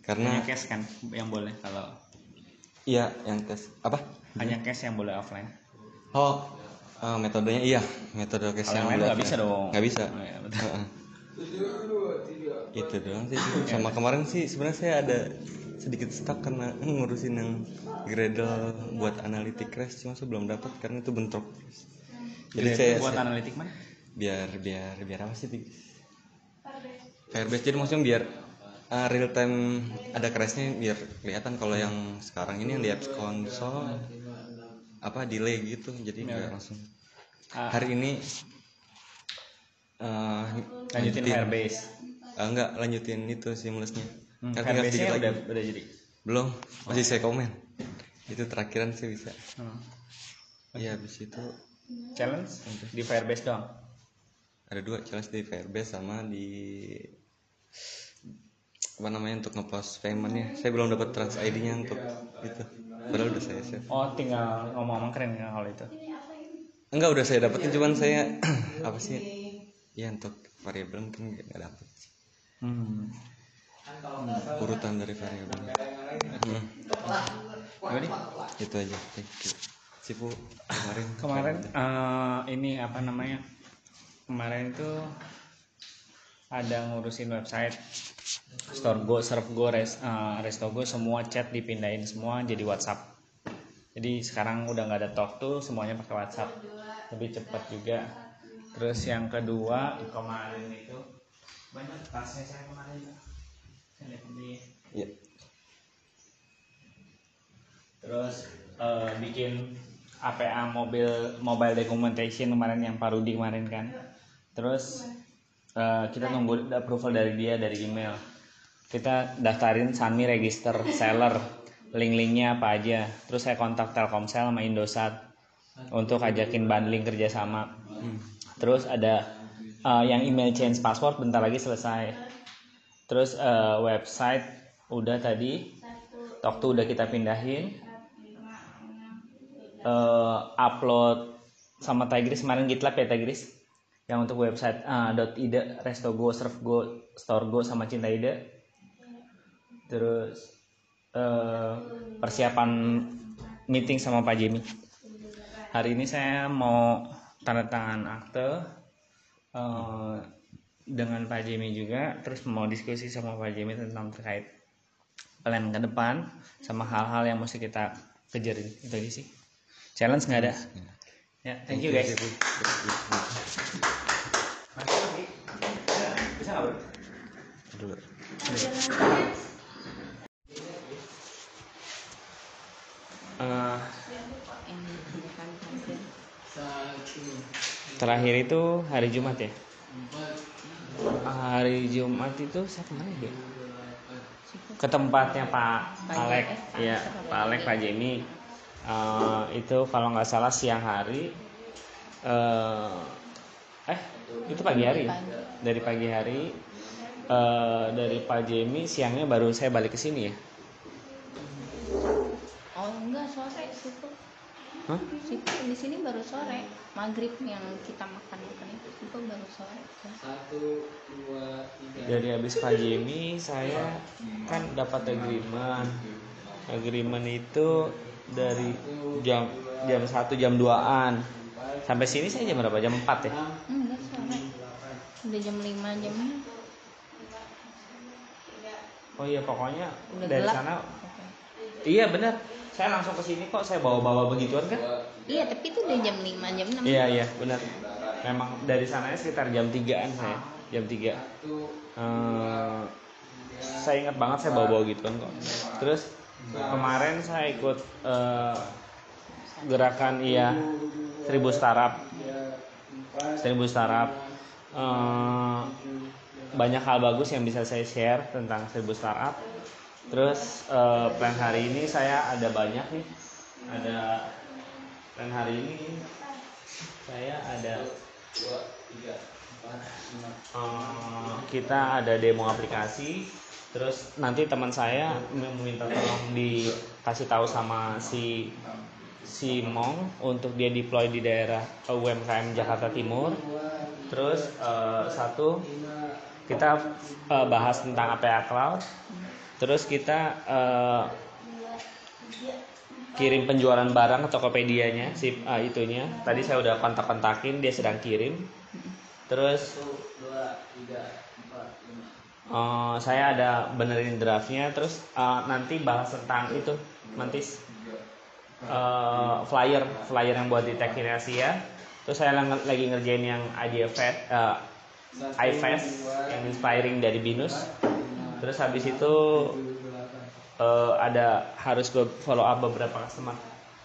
karena Hanya cash kan yang boleh kalau iya yang tes apa? hanya cash yang boleh offline. oh eh, metodenya iya. Metode cash Kalau yang lain udah nggak bisa dong. nggak bisa? Oh, iya, betul. Itu doang sih. Sama kemarin sih sebenarnya saya ada sedikit stuck karena ngurusin yang Gradle buat analitik crash. Cuma saya belum dapat karena itu bentrok jadi saya buat saya- analitik mana? biar biar biar apa sih? Firebase jadi maksudnya biar uh, real time ada crashnya biar kelihatan kalau yang sekarang ini yang di apps console apa delay gitu jadi nggak langsung Ah. hari ini uh, Lanjutin Firebase. uh, enggak lanjutin itu seamlessnya Hmm, Kan tinggal Firebase-nya sedikit udah lagi. udah jadi. belum masih saya komen itu terakhiran sih bisa Hmm. iya habis itu Challenge? Di Firebase doang. ada dua challenge di Firebase sama di apa namanya untuk ngepost paymentnya. Saya belum dapat trans ID-nya untuk itu. Padahal udah saya save. Oh, tinggal ngomong-ngomong keren kan kalau itu. enggak udah saya dapetin cuman saya apa sih? Ya untuk variabel mungkin nggak dapet. Hmm. urutan dari variabel hmm. Itu aja. Thank you Sipu kemarin Kemarin eh, ini apa namanya? Kemarin itu ada ngurusin website Store Go, Serve Go, Res, eh, Resto Go semua chat dipindahin semua jadi WhatsApp. Jadi sekarang udah nggak ada talk tuh semuanya pakai WhatsApp. Lebih cepat juga. Terus yang kedua kemarin itu banyak tasnya saya kemarin. Saya lihat di ya terus eh, bikin APA mobil mobile documentation kemarin yang Parudi kemarin kan. Terus eh, kita nunggu approval dari dia dari email. Kita daftarin Sanmi register seller. Link-linknya apa aja. Terus saya kontak Telkomsel sama Indosat untuk ajakin bundling kerjasama. Terus ada uh, yang email change password bentar lagi selesai. Terus uh, website udah tadi. Waktu udah kita pindahin uh, upload sama Tigris kemarin GitLab ya Tigris yang untuk website uh, .ide, Restogo, Servgo, Storego sama Cinta Ide. Terus uh, persiapan meeting sama Pak Jimmy. Hari ini saya mau tanda tangan akte uh, dengan Pak Jimmy juga. Terus mau diskusi sama Pak Jimmy tentang terkait plan ke depan sama hal-hal yang mesti kita kejarin itu aja sih challenge nggak ada? Ya thank you guys. bisa nggak bro? Dulu. Eh, terakhir itu hari Jumat ya? Hari Jumat itu saya ke mana ya ke tempatnya Pak Alek. Ya Pak Alek Pak Jemi Eh, itu kalau nggak salah siang hari eh eh itu pagi hari. Ya? dari pagi hari eh, dari Pak Jemi siangnya baru saya balik ke sini ya? Oh enggak sore situ. Hah? situ di sini baru sore. Maghrib yang kita makan makan itu situ baru sore. Dari habis Pak Jimmy saya kan dapat agreement. Agreement itu dari jam jam 1 jam 2an sampai sini saya jam berapa jam 4 ya enggak sore udah jam 5 jam oh iya pokoknya Udah dari gelap. sana iya benar saya langsung ke sini kok saya bawa-bawa begituan kan iya tapi itu udah jam 5 jam 6 Iya iya benar. Memang dari sananya sekitar jam 3an saya. Jam 3. Eh, saya ingat banget saya bawa-bawa gitu kan kok. Terus kemarin saya ikut eh, gerakan iya seribu startup. Seribu startup. Eh, banyak hal bagus yang bisa saya share tentang seribu startup. Terus eh, plan hari ini saya ada banyak nih. Ada plan hari ini saya ada Eh, kita ada demo aplikasi terus nanti teman saya meminta tolong dikasih tahu sama si si Mong untuk dia deploy di daerah UMKM Jakarta Timur terus eh, satu kita eh, bahas tentang APA Cloud terus kita eh, kirim penjualan barang ke Tokopedia-nya si ah, itunya. Tadi saya udah kontak-kontakin dia sedang kirim. Terus eh, saya ada benerin draftnya terus eh, nanti bahas tentang itu nanti eh, flyer flyer yang buat di Asia. Terus saya lagi ngerjain yang idea fest eh, iFest yang inspiring dari Binus. Terus habis itu eh, ada harus gue follow up beberapa customer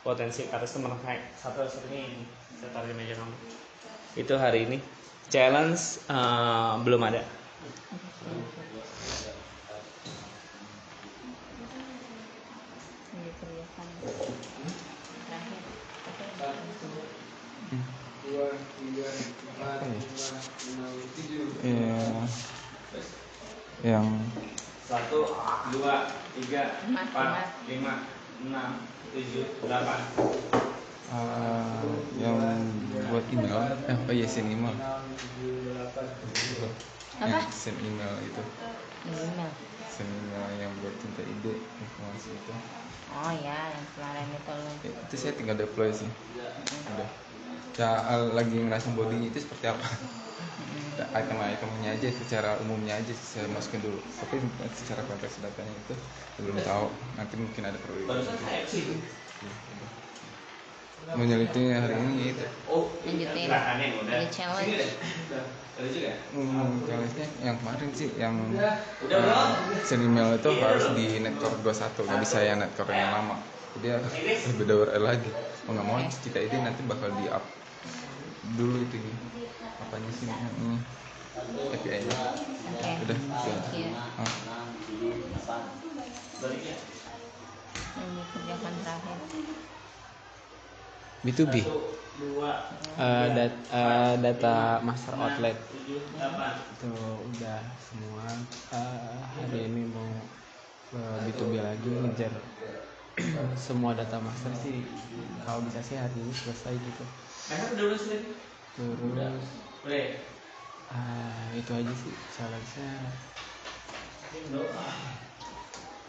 potensi customer kayak satu satunya ini saya taruh di meja kamu itu hari ini challenge eh, belum ada Ini Iya. Yang satu dua tiga Empat, lima enam tujuh delapan. Eh, yang buat email eh oh iya send email Apa? yang send email itu. Email? Send email yang buat cinta ide informasi itu. Oh ya yang kemarin itu lo Ya, itu saya tinggal deploy sih. Udah. Ya al- lagi ngerasain body itu seperti apa? Da- item itemnya aja secara umumnya aja sih saya masukin dulu. Tapi secara konteks datanya itu belum tahu. Nanti mungkin ada perlu meneliti hari ini itu. Lanjutin. Ada challenge Hmm, challenge-nya yang kemarin sih yang uh, send email itu harus di netcore 21 nggak bisa yang netcore yang lama. Jadi harus lebih URL lagi. Mau nggak mau kita ini nanti bakal di up dulu itu nih apanya sih? Ini API nya Oke. udah you. Ah. yang dikerjakan terakhir B2B Eh, dat- eh, data master outlet. Itu udah semua. Eh, hari ini mau ke B2B lagi ngejar semua data master sih. Kalau bisa sih hari ini selesai gitu. Terus ah, itu aja sih challenge-nya.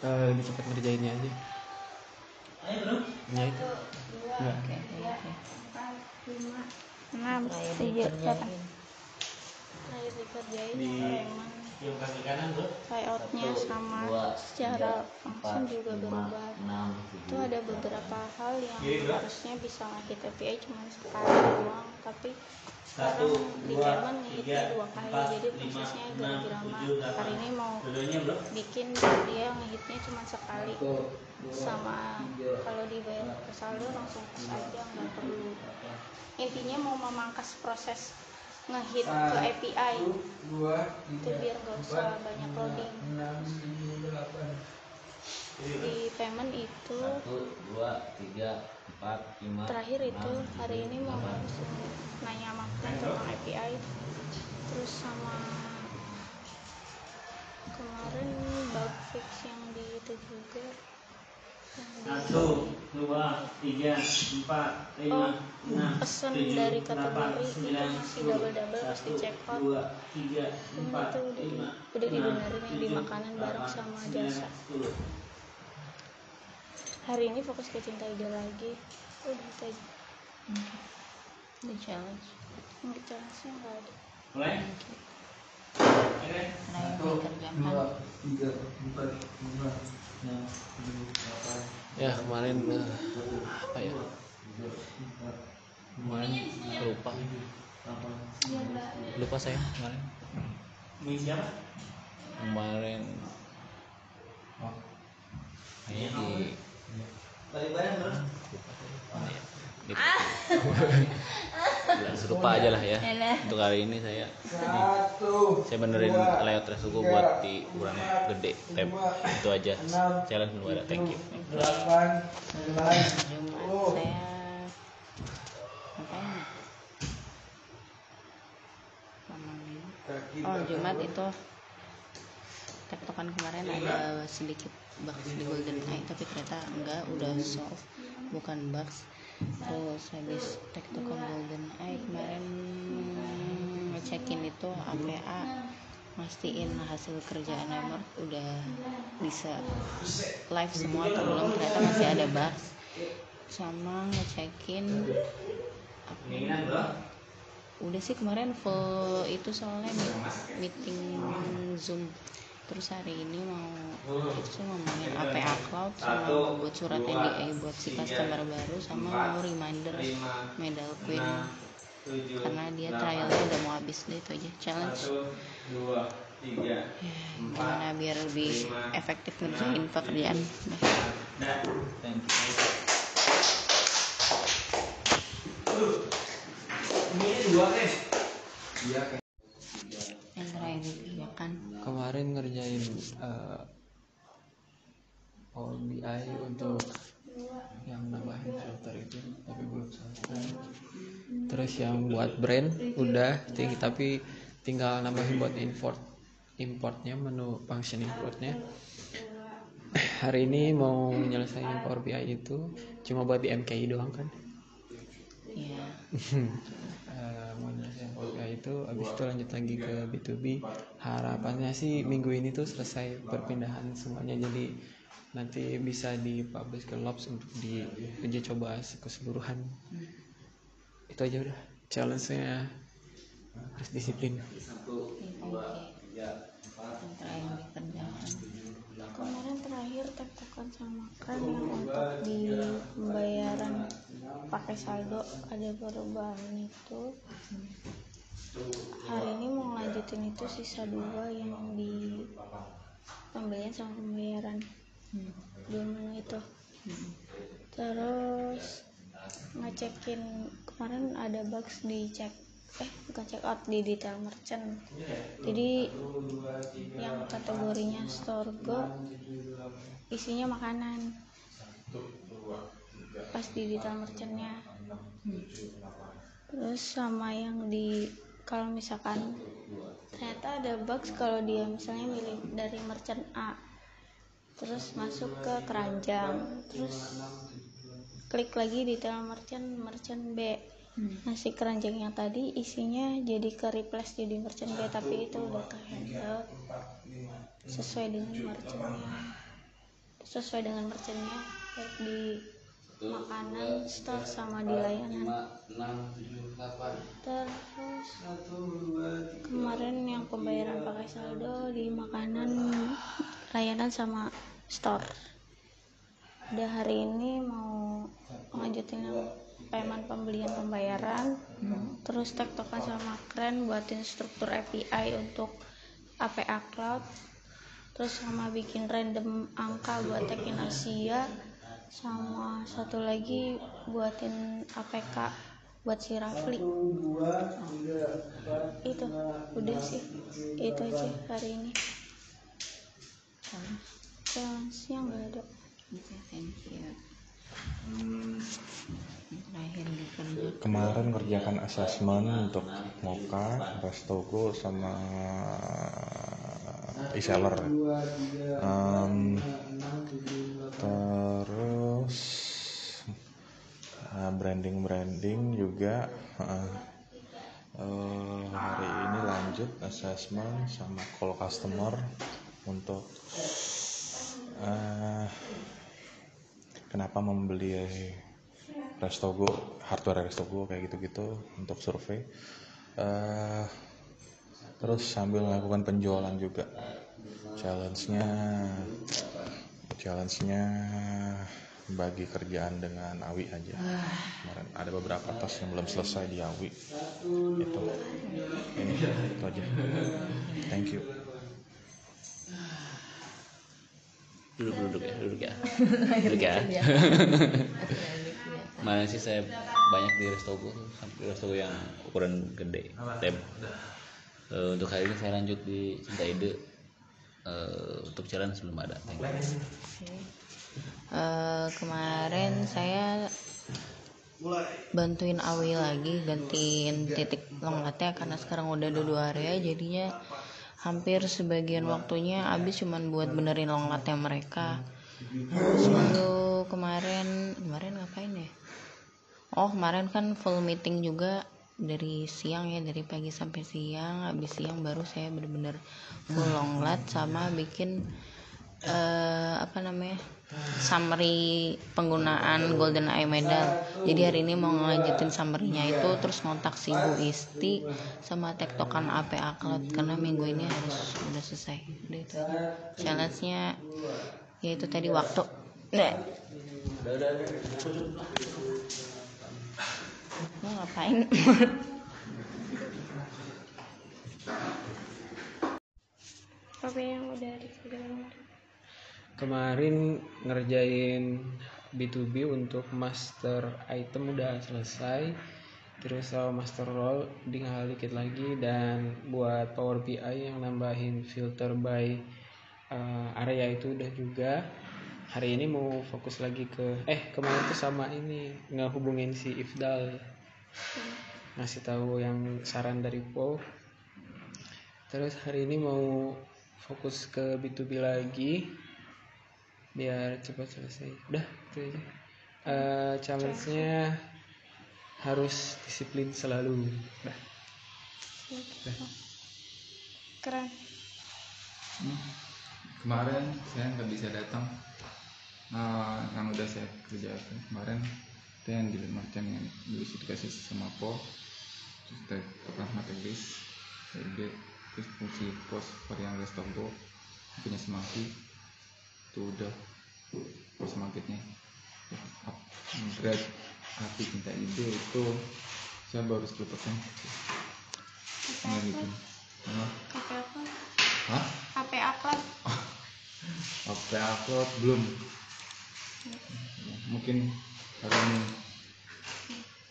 Eh, lebih cepat ngerjainnya aja ya enam tujuh delapan dikerjain terakhir dikerjain emang layoutnya sama secara langsung juga berubah. itu ada beberapa hal yang harusnya bisa ngehit API cuma sekali doang tapi sekarang di Payment ngehitnya dua kali. jadi prosesnya agak lama hari ini mau bikin dia ngehitnya cuma sekali. Sama kalau dibayar ke saldo langsung cash aja nggak perlu. intinya mau memangkas proses ngehit ke API itu biar nggak usah banyak loading. di payment itu terakhir itu hari ini mau nanya sama friend tentang API terus sama kemarin bug fix yang di itu juga. Satu dua tiga empat oh lima enam pesan dari kategori itu masih double double pasti check out. dua tiga empat itu udah, di, lima udah dibenerin yang di makanan bareng sama jasa hari ini fokus ke cinta ide lagi. Udah itu aja. The challenge. Nggak challenge-nya nggak ada. Mulai? Terakhir dikerjakan ya kemarin eh, apa ya? kemarin lupa. lupa saya kemarin. Ini siapa? Kemarin. Kayaknya di Udah, lupa aja lah ya. Untuk hari ini saya saya benerin layout resuku buat di ukuran gede. Tab itu aja. challenge dulu ada thank you. ya? Lama nih. Oh Jumat itu. Tektokan kemarin ada sedikit bugs di Golden Eye tapi ternyata enggak udah solve bukan bugs terus habis tektokan Golden Eye kemarin ngecekin itu APA mastiin hasil kerjaan Emor udah bisa live semua atau belum ternyata masih ada bugs sama ngecekin apa? Udah sih kemarin full itu soalnya meet- meeting zoom terus hari ini mau itu sih ngomongin APA cloud sama mau buat surat NDA buat si customer baru sama mau reminder medal queen. karena dia trialnya udah mau habis deh itu aja challenge. Ya, gimana biar lebih efektif ngerjain pekerjaan. Dah. thank you. Ini dua guys. Yang terakhir kemarin ngerjain eh, Power BI untuk yang nambahin filter itu tapi belum selesai. Terus yang buat brand udah ting- tapi tinggal nambahin buat import importnya menu function importnya. Hari ini mau nyelesain Power BI itu cuma buat di MKI doang kan? Ya Eh, BI itu habis itu lanjut lagi ke B2B harapannya sih minggu ini tuh selesai perpindahan semuanya. Jadi nanti bisa dipublish ke Lobs untuk di uji coba keseluruhan itu aja udah challenge-nya. Harus disiplin. Kemarin terakhir tektokan sama kan yang untuk di pembayaran pakai saldo ada perubahan itu. Hari ini mau lanjutin itu sisa dua yang di pembelian sama pembayaran. Dua menu itu. Terus ngecekin kemarin ada bugs di cek eh bukan check out di detail merchant. Jadi yang kategorinya store go isinya makanan pas di detail merchantnya. Terus sama yang di kalau misalkan ternyata ada box kalau dia misalnya milih dari merchant A. Terus masuk ke keranjang. Terus klik lagi detail merchant merchant B. Nah si keranjang yang tadi isinya jadi ke replace jadi merchant B tapi itu udah ke handle sesuai dengan merchantnya. Sesuai dengan merchantnya di makanan store sama di layanan. terus kemarin yang pembayaran pakai saldo di makanan layanan sama store. Udah hari ini mau lanjutin yang payment pembelian pembayaran. terus tektokan sama keren buatin struktur API untuk APA Cloud. Terus sama bikin random angka buat tekin Asia sama satu lagi buatin APK buat si Rafli. Itu udah sih. itu aja hari ini. Challenge-nya nggak ada. Thank you. Dikerjakan kemarin kerjakan asesmen untuk Moka, Restogo sama e-seller. Em, terus branding branding juga eh, eh, hari ini lanjut assessment sama call customer untuk eh, kenapa membeli Restogo hardware Restogo kayak gitu-gitu untuk survei Eh, terus sambil melakukan penjualan juga. Challenge-nya challenge-nya bagi kerjaan dengan Awi aja. Kemarin ada beberapa tas yang belum selesai di Awi. Itu ini itu aja. Thank you. Duduk duduk ya duduk ya. Duduk ya. mana sih saya banyak di restogo sampai restogo yang ukuran gede tab Eh, untuk hari ini saya lanjut di cinta ide. Eh, untuk jalan sebelum ada. Thank you. Eh, kemarin saya bantuin Awi lagi gantiin titik lengkatnya karena sekarang udah ada dua area jadinya hampir sebagian waktunya habis cuman buat benerin longlatnya mereka. Itu kemarin kemarin ngapain ya? Oh kemarin kan full meeting juga dari siang ya dari pagi sampai siang. Habis siang baru saya bener-bener full longlat sama bikin eh, apa namanya summary penggunaan golden eye medal. Jadi hari ini mau ngelanjutin summary-nya itu terus ngontak si Bu Isti sama tektokan APA Cloud karena minggu ini harus udah selesai. Udah itu challenge-nya ya itu tadi waktu. Nah mau ngapain? Apa yang udah dikerjakan kemarin kemarin ngerjain B2B untuk master item udah selesai terus sama master role tinggal dikit lagi dan buat Power BI yang nambahin filter by uh, area itu udah juga hari ini mau fokus lagi ke eh kemarin tuh sama ini ngehubungin si Ifdal. Ngasih tahu yang saran dari Po terus hari ini mau fokus ke B2B lagi biar cepat selesai. Udah itu aja. Eh, challenge-nya harus disiplin selalu. Udah. Keren. Kemarin saya nggak bisa datang nah, yang udah saya kerjakan kemarin itu yang di merchant yang dulu dikasih sama po terus dari tukang materis ide terus fungsi pos varian restogo punya semangki itu udah pos semangkitnya. Berat hati cinta ide itu saya baru 10 persen. Nggak gitu. Hah? apa apa? Hah? apa aklat HP upload belum mungkin hari ini.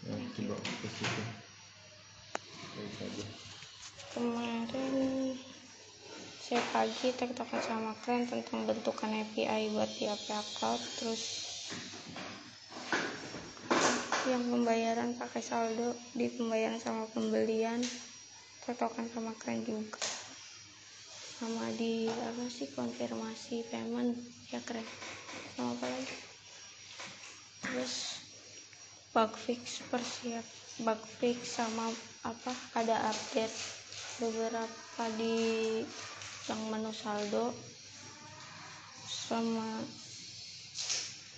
Ya coba ke situ. Kemarin saya pagi tektokan sama kalian tentang bentukan API buat di API Cloud terus yang pembayaran pakai saldo di pembayaran sama pembelian tektokan sama kalian juga. Sama di apa sih konfirmasi payment ya keren. Sama apa lagi terus bug fix persiap bug fix sama apa ada update beberapa di yang menu saldo sama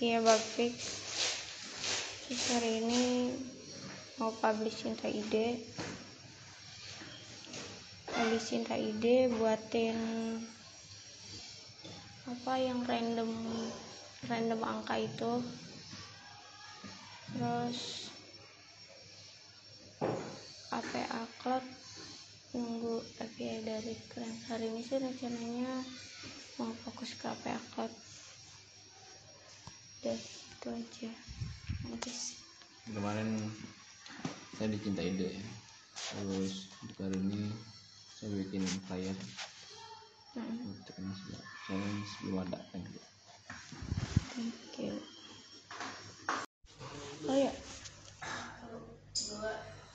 ya bug fix. Terus hari ini mau publish cinta ide publish cinta ide buatin apa yang random random angka itu terus APA Cloud nunggu API dari kalian hari ini sih rencananya mau fokus ke APA Cloud. Deh itu aja. Habis. kemarin saya dicinta ide. Ya. terus hari ini saya bikin flyer. Mm, untuk masuk challenge belum ada thank you oh ya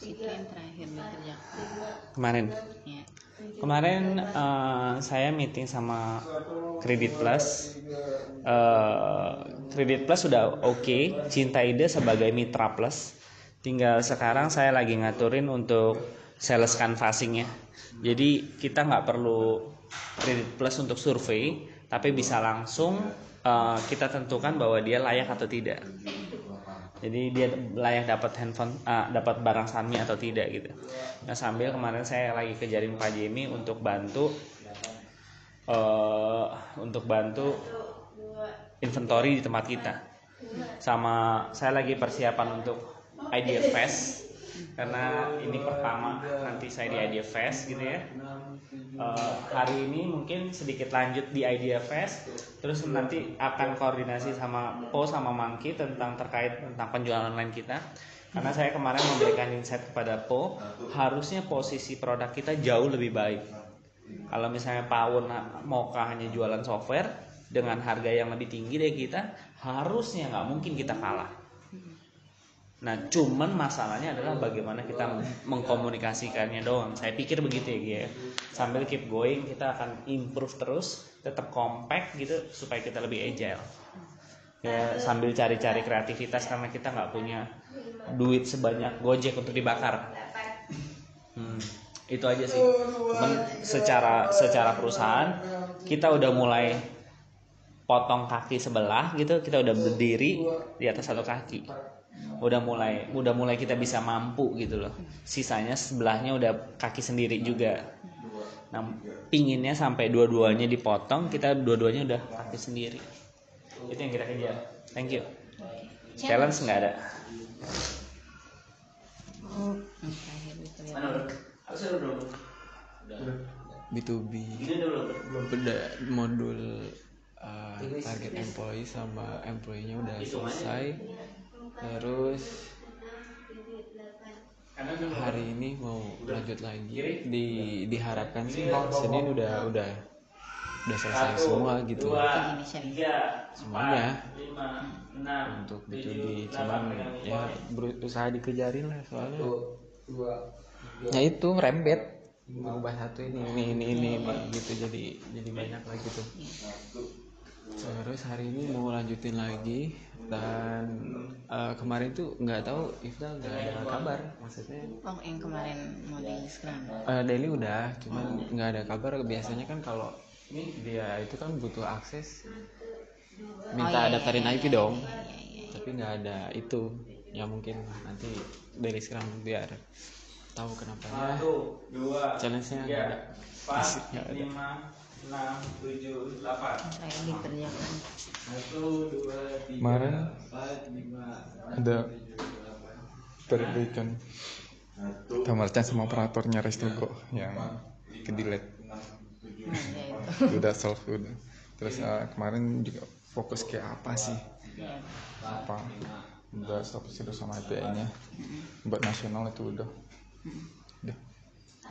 itu yang terakhir dikerjakan kemarin? Ya kemarin eh, saya meeting sama Kredit Plus. Eh, Kredit Plus sudah oke Cinta Ide sebagai mitra plus. Tinggal sekarang saya lagi ngaturin untuk sales canvassingnya. Jadi kita nggak perlu Kredit Plus untuk survei tapi bisa langsung eh, kita tentukan bahwa dia layak atau tidak jadi dia layak dapat handphone ah, dapat barang Sanmi atau tidak gitu. Nah sambil kemarin saya lagi kejarin Pak Jimmy untuk bantu eh untuk bantu inventory di tempat kita. Sama saya lagi persiapan untuk idea fest karena ini pertama nanti saya di idea fest gitu ya. Eh, hari ini mungkin sedikit lanjut di idea fest. Terus nanti akan koordinasi sama Po sama Mangki tentang terkait tentang penjualan online kita. Karena saya kemarin memberikan insight kepada Po harusnya posisi produk kita jauh lebih baik. Kalau misalnya Pawon Moka hanya jualan software dengan harga yang lebih tinggi dari kita harusnya nggak mungkin kita kalah Nah, cuman masalahnya adalah bagaimana kita mengkomunikasikannya doang. Saya pikir begitu ya, Gia. Sambil keep going, kita akan improve terus, tetap compact gitu supaya kita lebih agile. Ya, sambil cari-cari kreativitas karena kita nggak punya duit sebanyak Gojek untuk dibakar. Hmm, itu aja sih. Cuman secara secara perusahaan kita udah mulai potong kaki sebelah gitu, kita udah berdiri di atas satu kaki udah mulai udah mulai kita bisa mampu gitu loh. Sisanya sebelahnya udah kaki sendiri juga. Nah pinginnya sampai dua-duanya dipotong kita dua-duanya udah kaki sendiri. Itu yang kita kejar thank you. Challenge nggak ada? Oh yang terakhir dikerjakan B2B beda modul uh, target employee sama employee-nya udah selesai terus hari ini mau lanjut lagi. Di diharapkan sih Senin udah udah udah selesai semua gitu. semuanya. untuk B2B cuman ya berusaha dikejarin lah soalnya. Ya itu rembet mengubah satu ini ini ini ini, ini gitu jadi jadi banyak lagi tuh terus hari ini mau lanjutin lagi dan eh, kemarin tuh nggak tahu Ifda nggak ada kabar maksudnya. Oh yang kemarin mau di screen. Eh, daily udah cuman nggak ada kabar. Biasanya kan kalau dia itu kan butuh akses minta Oh, iya, daftarin iya, IP iya, dong. iya, iya, iya. tapi nggak ada itu ya mungkin nanti dari sekarang biar tahu kenapa. Ya challenge-nya nggak ada Asik, nggak ada saya dikerjakan kemarin ada perbaikan Tamarcan sama operatornya Restogo yang ke delete nah ya itu. Udah solve udah. Terus eh, kemarin juga fokus ke apa sih? Apa? Udah stop sudah sama API nya buat nasional itu udah. Udah.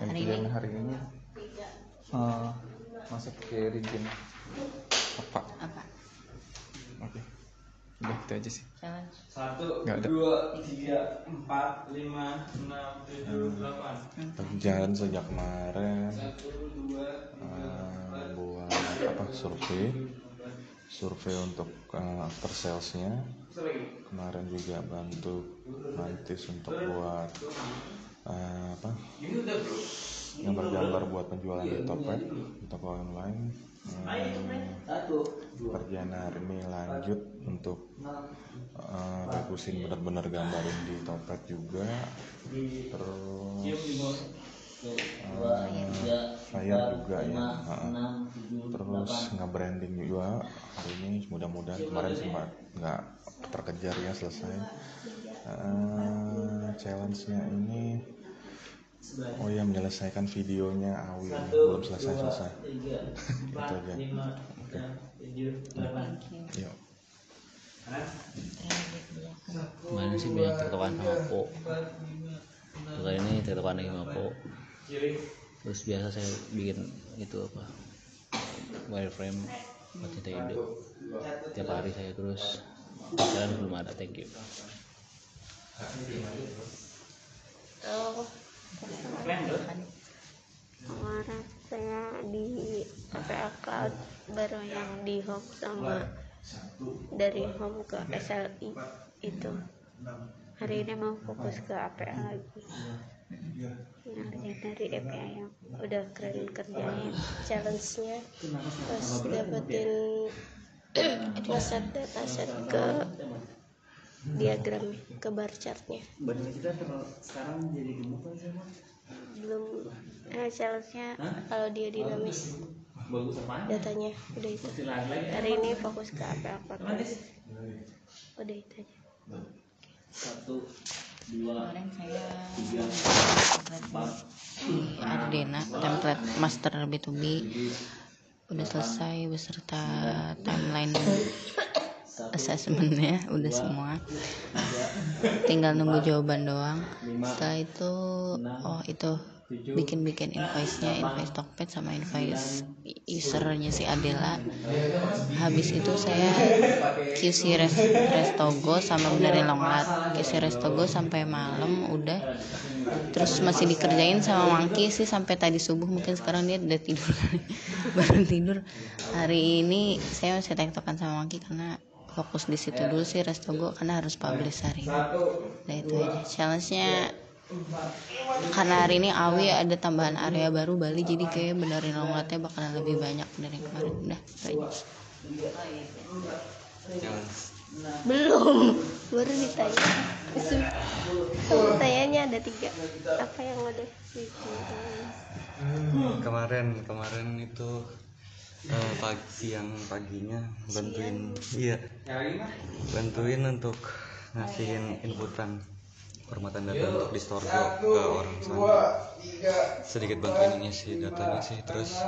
Ini? hari ini. Eh, masuk ke region apa? apa? Oke. Udah itu aja sih. challenge. Satu, Nggak ada. dua, tiga, empat, lima, enam, tujuh, delapan. Jalan sejak kemarin. Satu, dua, eh, buat apa? Survei. survei untuk eh, after salesnya. Kemarin juga bantu Mantis untuk buat eh, apa gambar-gambar buat penjualan di Tokped di toko online. Hmm, hari ini lanjut untuk fokusin bener-bener gambarin di Tokped juga. Terus flyer juga. ya. Heeh. terus nggak branding juga hari ini. Mudah-mudahan kemarin sempat nggak terkejar ya selesai. Eh, challenge-nya ini oh ya menyelesaikan videonya Awi. Ini. belum selesai selesai. itu aja. oke. yuk kemarin sih banyak tertekan sama Po kali ini tertekan lagi sama Po terus biasa saya bikin itu apa? Wireframe buat cinta ide tiap hari saya terus. Sekarang belum ada thank you. Oh, kemarin saya di PA Cloud baru yang di home sama dari home ke SLI itu. Hari ini mau fokus ke APA lagi. Yang dari APA yang udah keren kerjain challenge-nya terus dapetin dataset dataset ke diagram ke bar chartnya. Badan kita terlalu sekarang jadi gemuk kan sih, Mas? belum. Eh, challenge-nya kalau dia dinamis. Bagus. Apaan? datanya udah itu. Hari ini fokus ke apa apa udah itu aja. Satu, dua, saya di Ardena template master B2B udah selesai beserta timeline assessmentnya udah semua. tinggal nunggu jawaban doang. setelah itu oh itu bikin-bikin invoice-nya invoice Tokped sama invoice usernya si Adela. Habis itu saya QC res Restogo sama benerin longlat. QC Restogo sampai malam udah. Terus masih dikerjain sama Mangki sih sampai tadi subuh. Mungkin sekarang dia udah tidur kali. Baru tidur. Hari ini saya masih tektokan sama Mangki karena fokus di situ dulu sih Restogo karena harus publish hari ini. Nah itu aja. Challenge-nya karena hari ini Awi ada tambahan area baru Bali jadi kayak benerin longlatnya bakalan lebih banyak dari kemarin. Udah itu aja. Belum. Baru ditanya. Pertanyaannya ada tiga. Apa yang udah ditanyain? kemarin kemarin itu eh, pagi siang paginya bantuin iya. Bantuin untuk ngasihin inputan formatan data untuk di store ke orang sana. sedikit bantuin ngisi datanya sih terus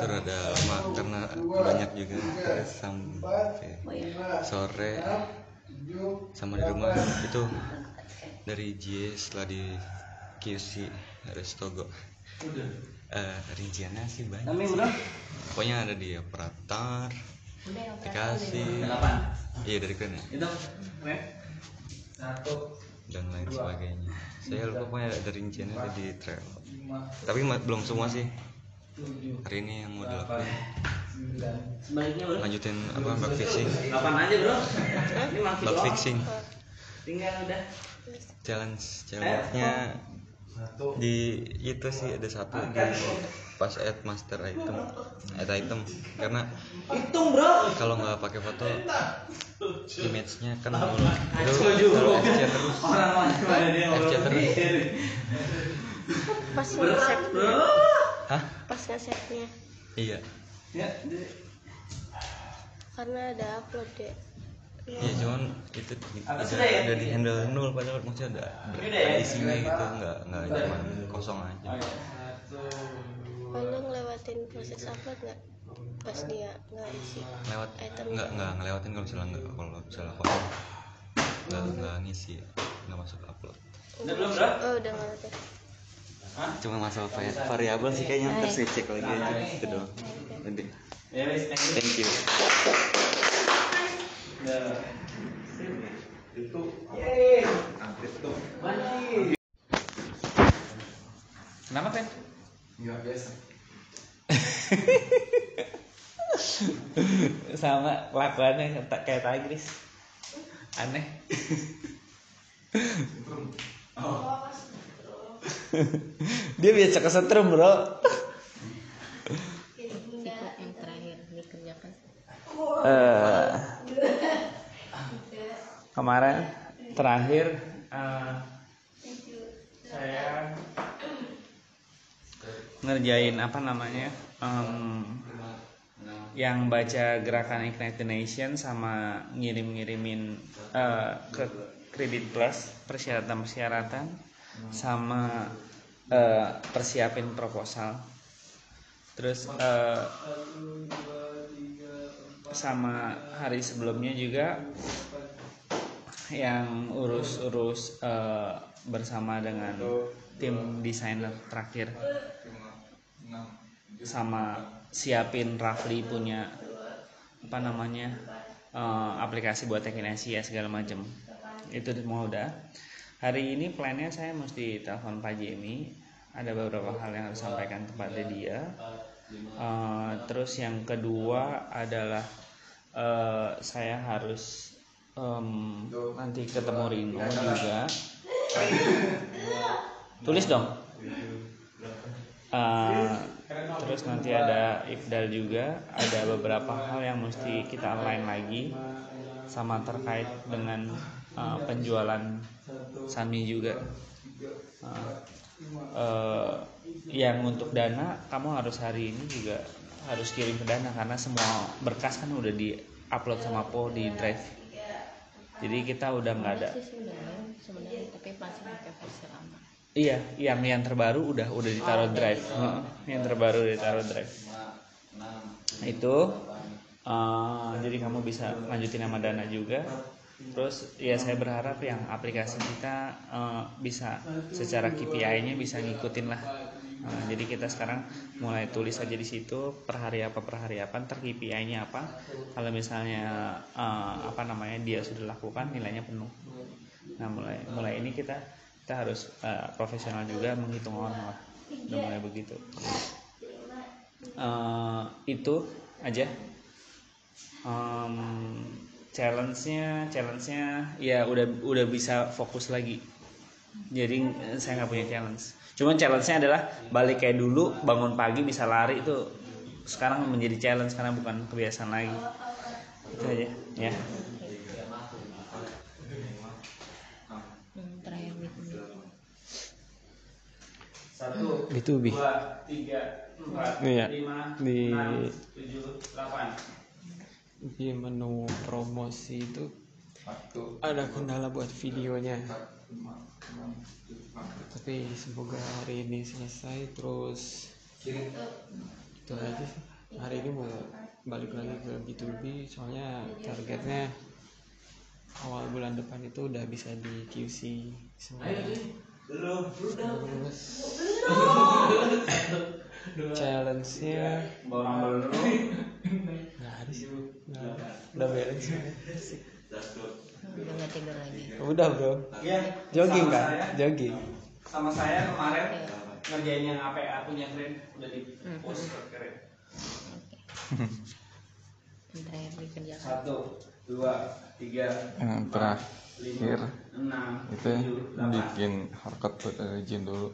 terus ada lama karena banyak juga terus sampai sore. sama di rumah. itu dari JS setelah di QC Restogo eh rinciannya sih banyak sih. pokoknya ada di operator aplikasi iya dari keren ya? Itu keren. Satu, dan lain sebagainya. Saya lupa pokoknya ada rinciannya ada di trail. Tapi ma- belum semua sih. Hari ini yang mau bro. lanjutin apa? Bug fixing. Kapan aja bro? Ini masih bug fixing. Tinggal udah. challenge challenge nya di itu sih ada satu. Di pas add master item. Add item. Karena kalau nggak pakai foto image-nya kan nol. Itu kalau FC terus. FC terus. pas nge-save-nya hah? Pas nge-save-nya iya. Ya, karena ada upload deh Iya cuman itu di- ya? udah di handle nol padahal maksudnya ada ada isinya gitu nggak nggak cuma kosong aja. Anda ngelewatin proses upload nggak? Pas dia nggak isi lewat item. nggak nggak ngelewatin kalau misalnya nggak kalau misalnya kosong nggak nggak. ngisi nggak masuk upload. Udah belum bro? oh udah ngelewatin cuma masalah vari- variabel sih kayaknya ntar saya cek lagi aja itu doang. Nanti. thank you Kenapa Pen? nggak biasa Sama kelakuannya tak kayak Tagris. Aneh. Dia biasa kesetrum bro. Sikap yang terakhir dikerjakan Eh, kemarin terakhir eh, saya ngerjain apa namanya em, yang baca gerakan Ignite Nation sama ngirim-ngirimin eh, ke Kredit Plus persyaratan-persyaratan sama eh, persiapin proposal. Terus eh, sama hari sebelumnya juga yang urus-urus eh, bersama dengan tim desainer terakhir. sama siapin Rafli punya apa namanya eh, aplikasi buat tekinesi ya segala macam itu semua udah. Hari ini plannya saya mesti telepon Pak Jemi ada beberapa hal yang harus sampaikan kepada dia. Eh, terus yang kedua adalah eh, saya harus em, nanti ketemu Rino juga. Tulis dong. Eh, terus nanti ada Ifdal juga. Ada beberapa hal yang mesti kita align lagi sama terkait dengan eh, penjualan Sami juga. Eh, eh, yang untuk dana kamu harus hari ini juga harus kirim ke dana karena semua berkas kan udah di upload sama Po di drive jadi kita udah nggak ada. Sih sebenarnya sebenarnya tapi masih pakai versi lama. Iya yang yang terbaru udah udah ditaruh drive. Heeh, yang terbaru ditaruh drive. Itu eh, jadi kamu bisa lanjutin sama dana juga. Terus ya saya berharap yang aplikasi kita eh, bisa secara KPI-nya bisa ngikutin lah Nah, jadi kita sekarang mulai tulis aja di situ per hari apa per hari apa ntar KPI-nya apa. Kalau misalnya eh, apa namanya dia sudah lakukan nilainya penuh. Nah mulai mulai ini kita kita harus eh, profesional juga menghitung orang lah. Udah mulai begitu. Eh, itu aja. Em, challenge-nya challenge-nya ya udah udah bisa fokus lagi. Jadi saya nggak punya challenge cuman challenge-nya adalah balik kayak dulu bangun pagi bisa lari itu sekarang menjadi challenge karena bukan kebiasaan lagi. Itu aja ya. Terakhir gitu. Satu B2B. dua tiga empat Iya, lima di- enam tujuh delapan. Di menu promosi itu ada kendala buat videonya tapi semoga hari ini selesai terus itu aja sih. Hari ini mau balik lagi ke B2B soalnya targetnya awal bulan depan itu udah bisa di QC semua. Terus challenge-nya. Orang dulu. Nggak ada sih. Udah beres. Sih udah nggak tidur lagi. Udah bro. Ya jogging kan saya. jogging. Sama saya kemarin ngerjain yang APA punya keren udah di Hmm. post keren. Terakhir dikerjakan satu dua tiga yang terakhir enam itu bikin hardcode buat origin dulu.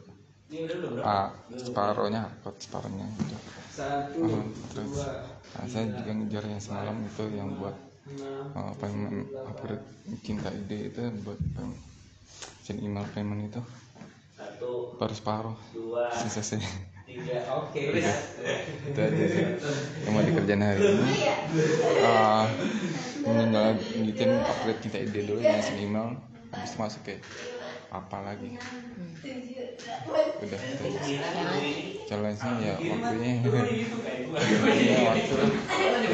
Ini udah belum bro? Ah separohnya hardcode separohnya. Itu satu Hmm, terus. Nah, saya juga ngejar yang semalam itu yang buat uh, payment upgrade cinta ide itu buat payment, email payment itu? Satu baru separuh. dua sisa saya tiga oke. Udah. itu aja sih yang mau dikerjain hari ini. Uh, tinggal bikin upgrade cinta ide dulu yang send email habis itu masuk ke apa lagi? Udah itu aja. challenge nya ya waktunya ya waktu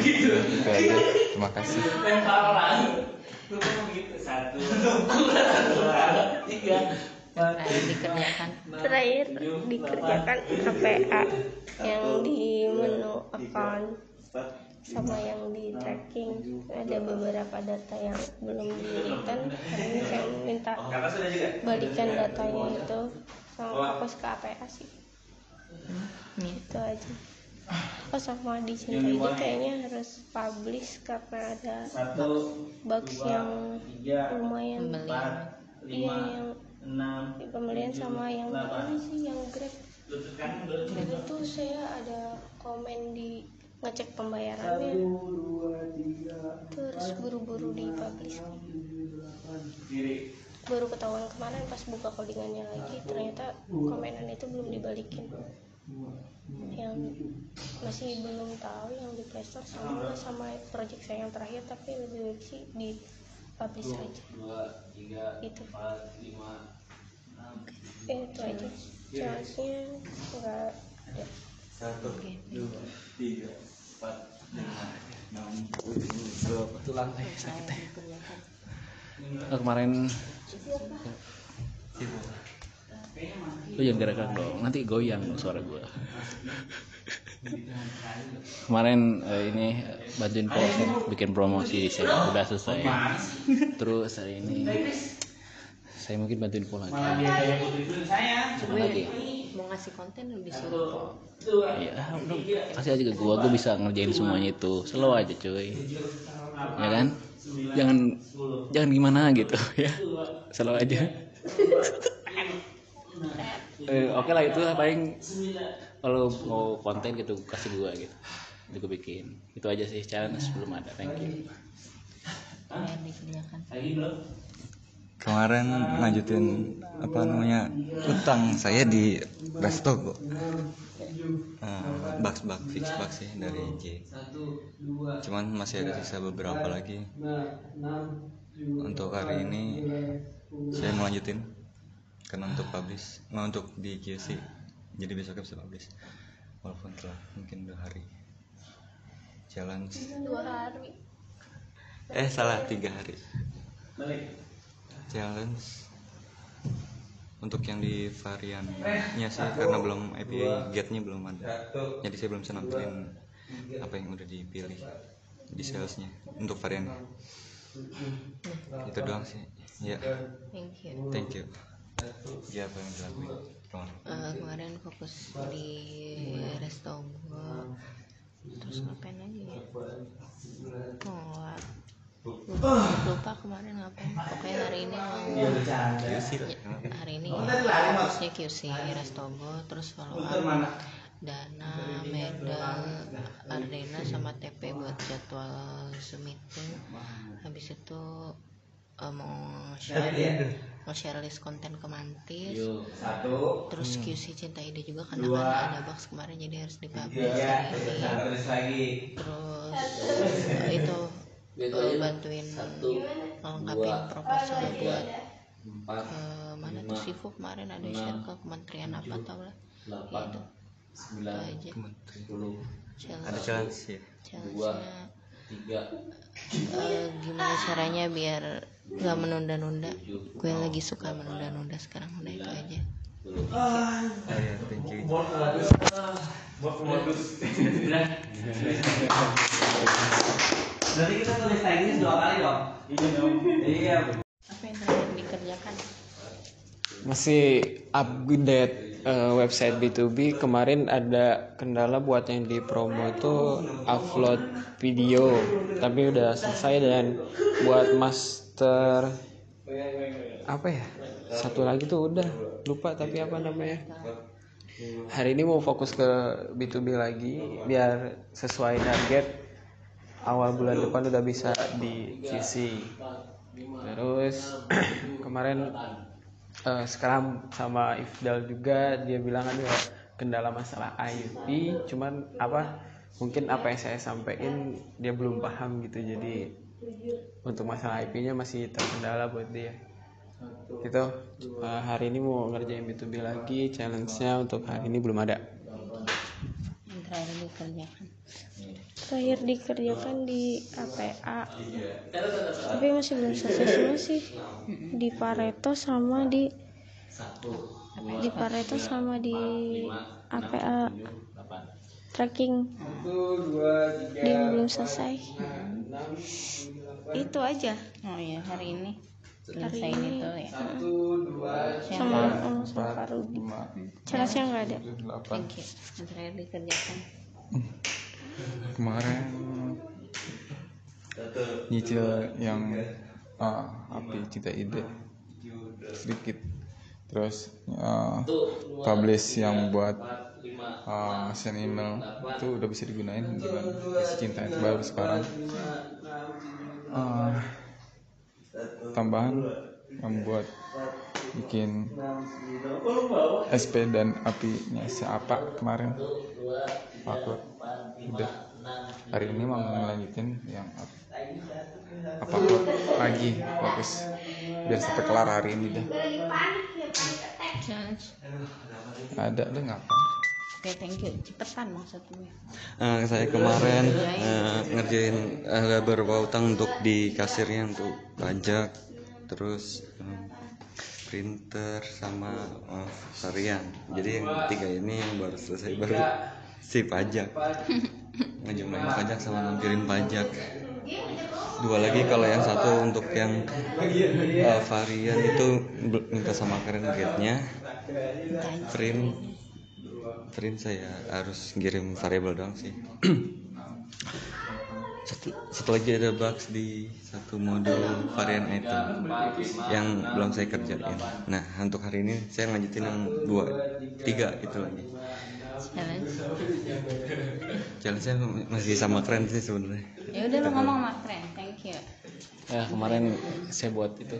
itu aja terima kasih lempar orang lu kan begitu satu dua tiga terakhir dikerjakan terakhir dikerjakan KPA yang di menu account sama yang di tracking. Ada beberapa data yang belum diberikan. Hari ini saya minta balikan datanya itu sama fokus ke APA sih. Itu aja. Oh sama di cinta ini kayaknya harus publish karena ada box yang lumayan iya yang pembelian sama yang ini sih? Yang grab? Itu saya ada komen di ngecek pembayarannya. Terus buru-buru dipublish. baru ketahuan kemarin pas buka codingannya lagi ternyata komenan itu belum dibalikin. yang masih belum tahu yang di playstore sama sama project saya yang terakhir tapi lebih baik sih di publish aja. itu. Oke, itu aja. jelasnya nggak ada. Satu dua tiga empat lima enam itu lantai sakit oh, kemarin lu jangan gerak dong. Nanti goyang suara gua. Kemarin eh, ini bantuin polsek bikin promosi saya udah selesai. Terus hari ini saya mungkin bantuin lagi Apa lagi. mau ngasih konten disuruh ya udah. Kasih aja ke gua gua bisa ngerjain semuanya itu. Slow aja cuy. Ya kan? Jangan jangan gimana gitu ya. Slow aja. Eh, oke lah itu paling. Kalau mau konten gitu kasih gua gitu. Itu gua bikin. Itu aja sih challenge belum ada. Thank you. Terakhir dikerjakan kemarin lanjutin apa namanya utang saya di resto kok. Uh, box box fix box sih dari J. Cuman masih ada sisa beberapa lagi. Untuk hari ini saya mau lanjutin. Karena untuk publish nah, untuk di QC jadi besoknya bisa publish. Walaupun telah mungkin dua hari. Challenge dua hari. Eh salah tiga hari challenge untuk yang di variannya sih karena belum API gate-nya belum ada. Jadi saya belum bisa nampilin apa yang udah dipilih di salesnya untuk varian itu doang sih. Ya. Thank you. Thank you. Ya apa yang dilakuin? Ke mana? Eh, kemarin fokus di resto gua. Terus ngapain lagi ya? Oh lupa, lupa kemarin ngapain. Pokoknya hari ini mau QC lah. Ya, hari ini fokusnya QC restogo terus follow up dana medal Ardena sama TP buat jadwal meeting habis itu eh, mau share mau share list konten ke Mantis. Terus QC Cinta Ide juga karena kan ada box kemarin jadi harus dipublish hari ini terus eh, itu eh, bantuin ngelengkapin proposal buat ke mana tuh Sifu kemarin? Ada share ke kementerian apa tau lah. ya itu itu aja. ada challenge challenge ya challenge-nya eh, gimana caranya biar nggak menunda-nunda? Gue lagi suka menunda-nunda sekarang. Udah itu aja. Oh ya thank you Berarti kita tulis teknis dua kali dong. Iya dong. Iya. apa yang terakhir dikerjakan? Masih update eh, website B2B kemarin ada kendala buat yang di promo itu upload video. Tapi udah selesai dan buat master apa ya? Satu lagi tuh udah. Lupa tapi apa namanya. Hari ini mau fokus ke B2B lagi biar sesuai target awal bulan depan udah bisa di QC terus kemarin eh, sekarang sama Ifdal juga dia bilang ada kendala masalah IP cuman apa mungkin apa yang saya sampaikan dia belum paham gitu jadi untuk masalah IP-nya masih terkendala buat dia. Gitu. Eh, hari ini mau ngerjain B2B lagi challenge-nya untuk hari ini belum ada terakhir dikerjakan. Terakhir dikerjakan di APA tapi masih belum selesai semua sih. Di Pareto sama di di Pareto sama di APA tracking. Di yang belum selesai. itu aja. Oh iya hari ini selesai itu ya. Heeh. sama eh, sama Kak Rudi Cerasnya nggak ada? thank you. Yang terakhir dikerjakan kemarin nyicil yang ah, api cita ide. Sedikit. Terus ah, publish yang buat ah, send email. Itu udah bisa digunain dengan cinta itu baru sekarang. Ah, tambahan yang buat bikin SP dan apinya siapa kemarin. Upload udah hari ini mau ngelanjutin yang apa lagi. Bagus biar sampai kelar hari ini deh. Challenge ada deh ngapa oke thank you. Cepetan maksudnya. Eh, saya kemarin eh, ngerjain ada beberapa utang untuk di kasirnya untuk pajak terus eh, printer sama eh, varian jadi yang tiga ini yang baru selesai baru si pajak. Ngejumlahin pajak sama ngampirin pajak. Dua lagi kalau yang satu untuk yang eh, varian itu minta sama keren gate-nya print print saya harus kirim variabel doang sih. Satu, satu lagi ada bugs di satu modul varian item yang belum saya kerjain. Nah untuk hari ini saya lanjutin yang dua tiga itu lagi. Challenge? Challenge saya masih sama keren sih sebenarnya. Ya udah lu ngomong sama keren thank you ya kemarin saya buat itu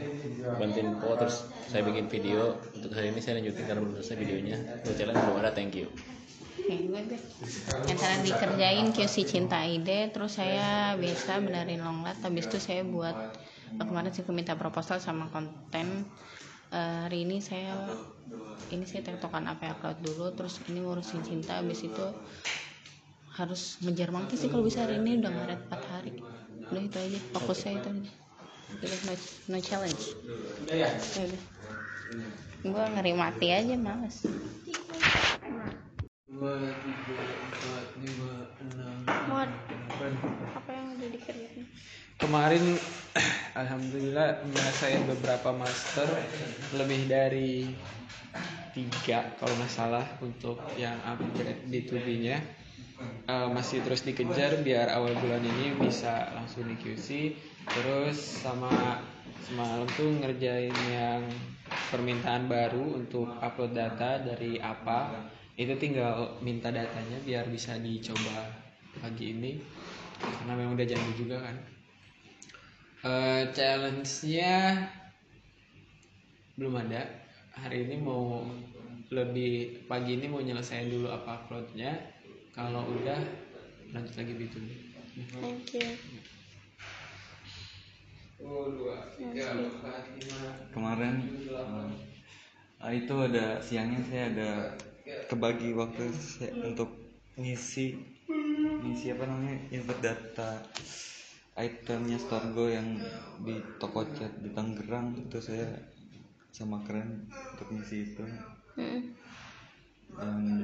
bantuin Po terus saya bikin video untuk hari ini saya lanjutin karena belum selesai videonya untuk challenge belum ada thank you. Yang tadi dikerjain QC Cinta Ide, terus saya biasa benerin long lat, habis itu saya buat eh, kemarin sih minta proposal sama konten. Eh, hari ini saya ini saya tektokan apa upload dulu, terus ini ngurusin cinta, habis itu harus ngejar mangki sih kalau bisa hari ini udah ngaret 4 hari. Udah itu aja, fokus saya itu aja. Udah no, no challenge. Ya udah. Gue ngeri mati aja males. dua tiga empat lima enam delapan apa yang udah dikerjain kemarin alhamdulillah menyelesaikan beberapa master lebih dari tiga kalau nggak salah untuk yang upgrade B2B nya Eh, masih terus dikejar biar awal bulan ini bisa langsung di QC terus sama semalam tuh ngerjain yang permintaan baru untuk upload data dari apa itu tinggal minta datanya biar bisa dicoba pagi ini. Karena memang udah janji juga kan. Eh, challenge-nya belum ada. Hari ini mau lebih pagi ini mau nyelesain dulu apa uploadnya kalau udah lanjut lagi B2B thank you. Oh, dua, tiga, empat, lima, kemarin eh, itu ada siangnya saya ada kebagi waktu saya untuk ngisi ngisi apa namanya input data itemnya Storgo yang di toko cat di Tangerang. Itu saya sama keren untuk ngisi itu. Dan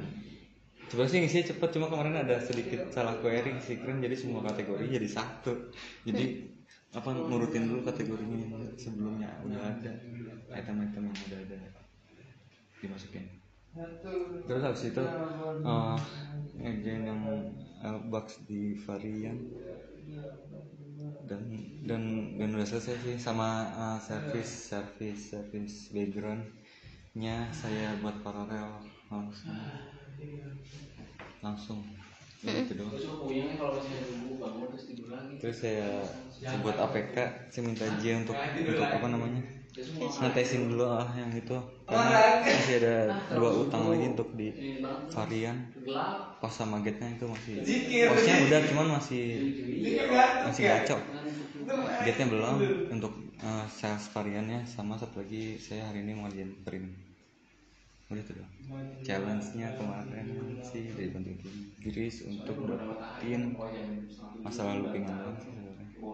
coba sih ngisi cepet cuma kemarin ada sedikit salah query sih keren. Jadi semua kategori jadi satu. Jadi apa ngurutin dulu kategorinya yang sebelumnya udah ada. Item-item yang udah ada. Dimasukin. Terus habis itu uh, yang uh, bugs di varian. Dan dan dan udah selesai sih sama uh, service service service backgroundnya saya buat paralel. Langsung langsung. Ya, gitu doang. Terus saya saya buat APK saya minta J untuk untuk apa namanya? Ngetesin dulu ah yang itu. Karena masih ada dua utang lagi untuk di varian. Pos sama gate-nya itu masih posnya udah cuman masih masih ngaco gate-nya belum untuk uh, sales variannya sama satu lagi saya hari ini mau ngerjain print udah tuh dong. Challenge-nya kemarin sih dari bantuin tim. Giris untuk dapetin masa lalu pengen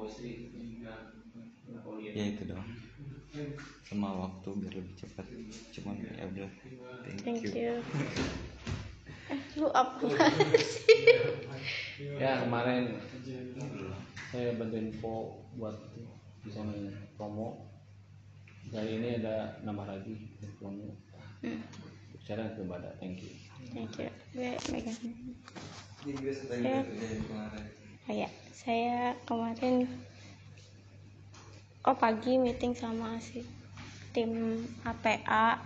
sih ya itu dong. Sama waktu biar lebih cepat. Cuman ya udah. Thank, thank you, you. Eh lu apa sih? Ya kemarin saya bantuin Po buat desain promo. Dari ini ada nambah lagi promo Hmm. sekarang belum ada thank you. Thank you. Gue megang Jadi saya kayak saya kemarin oh pagi meeting sama si tim APA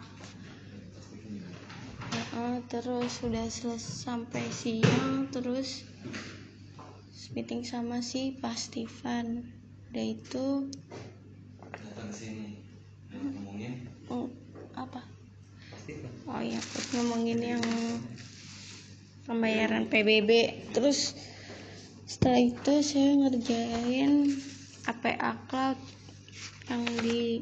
terus sudah selesai sampai siang terus meeting sama si Pak Stefan udah itu datang sini ngomongin? Oh, apa oh iya terus ngomongin yang pembayaran PBB terus setelah itu saya ngerjain APA Cloud yang di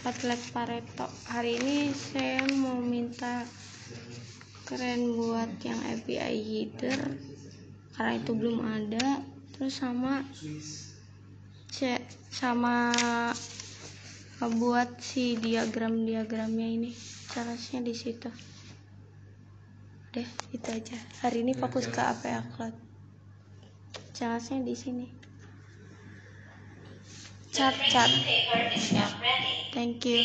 Outlet Pareto. Hari ini saya mau minta keren buat yang API header karena itu belum ada. Terus sama C- sama buat si diagram-diagramnya ini. Caranya di situ. Deh itu aja. Hari ini fokus ke APA Cloud? Caranya di sini. Cat cat ya thank you.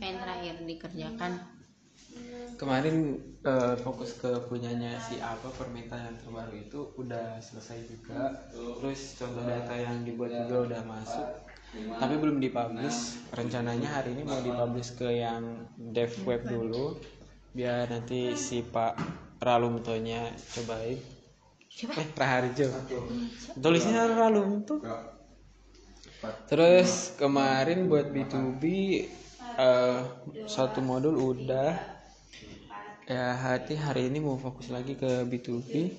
Yang terakhir dikerjakan kemarin eh, fokus ke punyanya si apa permintaan yang terbaru itu udah selesai juga. Terus contoh data yang dibuat juga udah masuk. Tapi belum dipublish. Rencananya hari ini mau dipublish ke yang dev web dulu. Biar nanti si Pak Ralumtonya cobain. Eh Raharjo tulisnya Ralumto. Terus kemarin buat B2B eh, satu modul udah ya hati hari ini mau fokus lagi ke B2B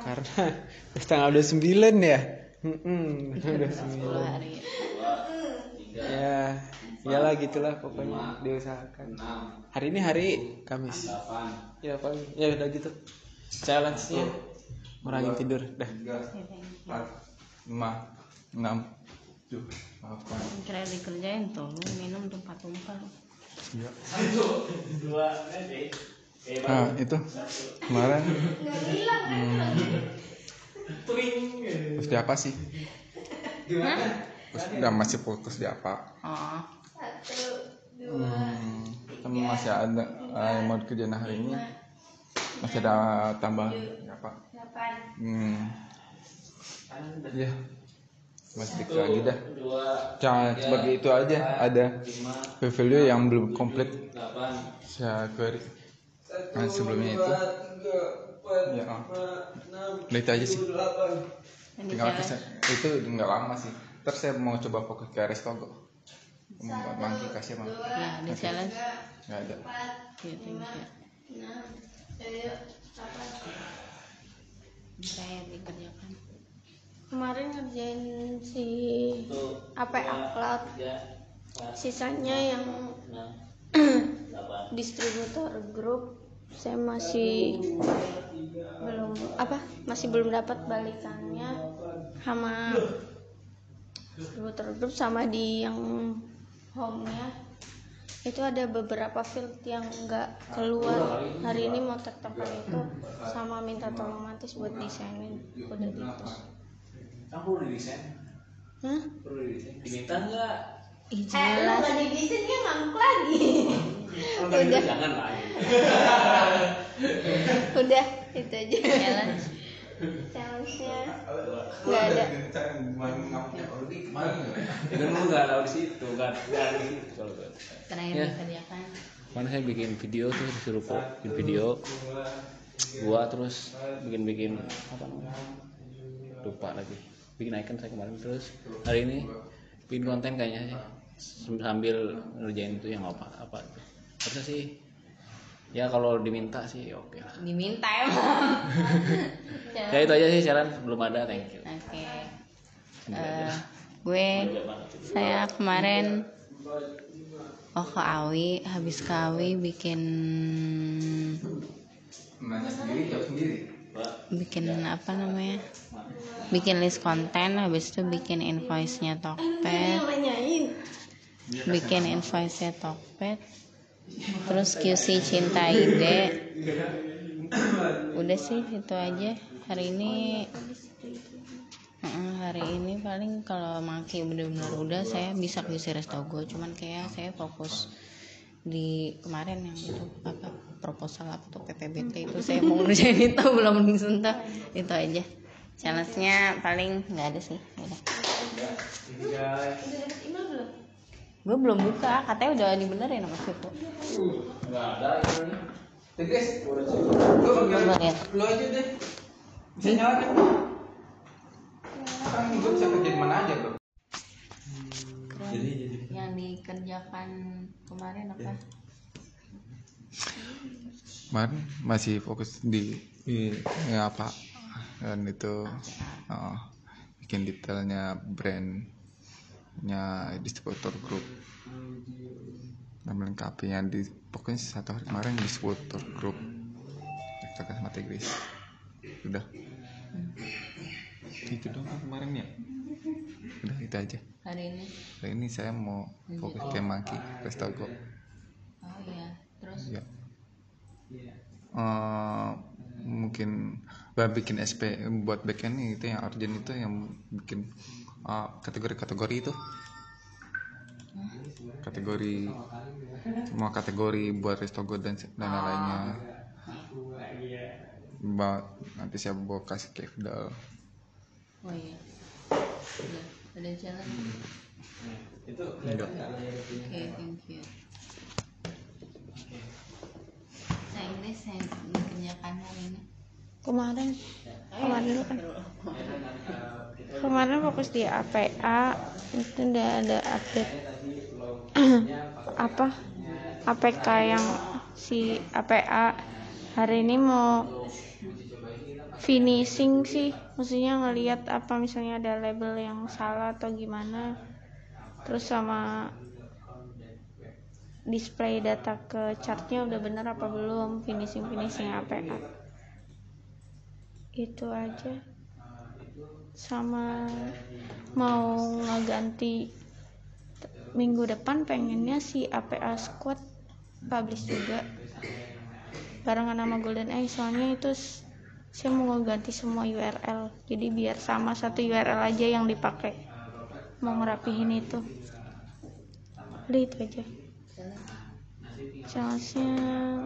karena tanggal 29 ya? Mm-mm, udah 10 hari ya iyalah gitulah pokoknya diusahakan. Hari ini hari Kamis. Ya paling ya udah gitu. Challenge nya ngurangin tidur dah. Lima enam tujuh delapan kira dikerjain tuh minum tempat tumpah. Lu iya dua nah itu. Kemarin. Hmm, terus di apa sih? Terus udah masih fokus di apa? Oh. Hmm, temen masih ada eh, yang mau dikerjain hari ini. Masih ada tambah apa? Hmm, ya masih dikit lagi dah. Jangan sebagai itu aja. Ada value yang belum komplit. Saya query nah, sebelumnya itu. Ya udah itu aja sih. Tinggal saya- itu nggak lama sih. Terus saya mau coba fokus ke Restogo membuat mangki kasih mangki ya di challenge. Nggak ada. Ya thank you. Saya dikerjakan. Kemarin ngerjain si APA Cloud. sisanya yang distributor grup saya masih belum apa masih belum dapat balikannya sama distributor grup sama di yang home nya itu ada beberapa field yang nggak keluar hari ini mau tektokan itu sama minta tolong mantis buat desainin udah gitu Kamu perlu desain? Hah? Perlu? Diminta nggak? Ih, Eh, lu dibisin dia ngamuk lagi. Nggak Udah. jangan lah. Udah, itu aja. challenge Challenge-nya nggak ada. itu lu nggak tahu di situ nggak nggak ada di situ kalau gue terakhir Ya. dikerjakan Kemarin saya bikin video tuh disuruh kok bikin video gua terus bikin bikin apa namanya lupa lagi bikin icon saya kemarin terus hari ini bikin konten kayaknya sih sambil ngerjain itu yang apa apa itu. Harusnya sih ya kalau diminta sih oke lah. Diminta emang ya itu aja sih challenge belum ada thank you. Oke. Eh, gue saya kemarin oh ke Awi habis ke Awi bikin bikin apa namanya? Bikin list konten habis itu bikin invoice nya Tokped bikin invoice Tokped. Terus QC cinta ide. Udah sih itu aja. Hari ini hari ini paling kalau maki benar-benar udah saya bisa QC Restogo cuman kayak saya fokus di kemarin yang itu apa proposal apa tuh PPBT itu saya mau ngerjain itu belum disentuh itu aja. Challenge-nya paling nggak ada sih udah gue belum buka katanya udah dibenerin sama Sifu belum lihat Lu aja deh. Bisa nyalakan. Kan gue bisa kerja di mana aja tuh. Keren. yang dikerjakan kemarin apa? Kemarin masih fokus di, di ya apa? Dan itu oh, bikin detailnya brandnya distributor grup dan melengkapinya di pokoknya satu hari kemarin distributor grup kita sama Tigris udah. Itu dong kan kemarin ya? Udah itu aja. Hari ini. Hari ini saya mau fokus ke Maki Restogo oh iya. Terus? Ya Eh, mungkin bah bikin SP buat backend itu yang urgent itu yang bikin eh, kategori-kategori itu. Kategori semua kategori buat restogo dan dan lainnya. Ba- nanti saya bawa kasih ke Ifdal. Oh iya. Udah ada jalan. Enggak. Oke thank you. Saya Inggris yang dikerjakan hari ini kemarin kemarin dulu kan. Kemarin fokus di APA itu udah ada update. Apa? APK yang si APA hari ini mau finishing sih. Maksudnya ngelihat apa misalnya ada label yang salah atau gimana. Terus sama display data ke chartnya udah bener apa belum finishing finishing APA itu aja. Sama mau ngeganti minggu depan pengennya si APA Squad publish juga. Barengan sama Golden Eye soalnya itu saya mau ngeganti semua URL jadi biar sama satu URL aja yang dipakai. Mau ngerapihin itu. Udah itu aja. Challenge-nya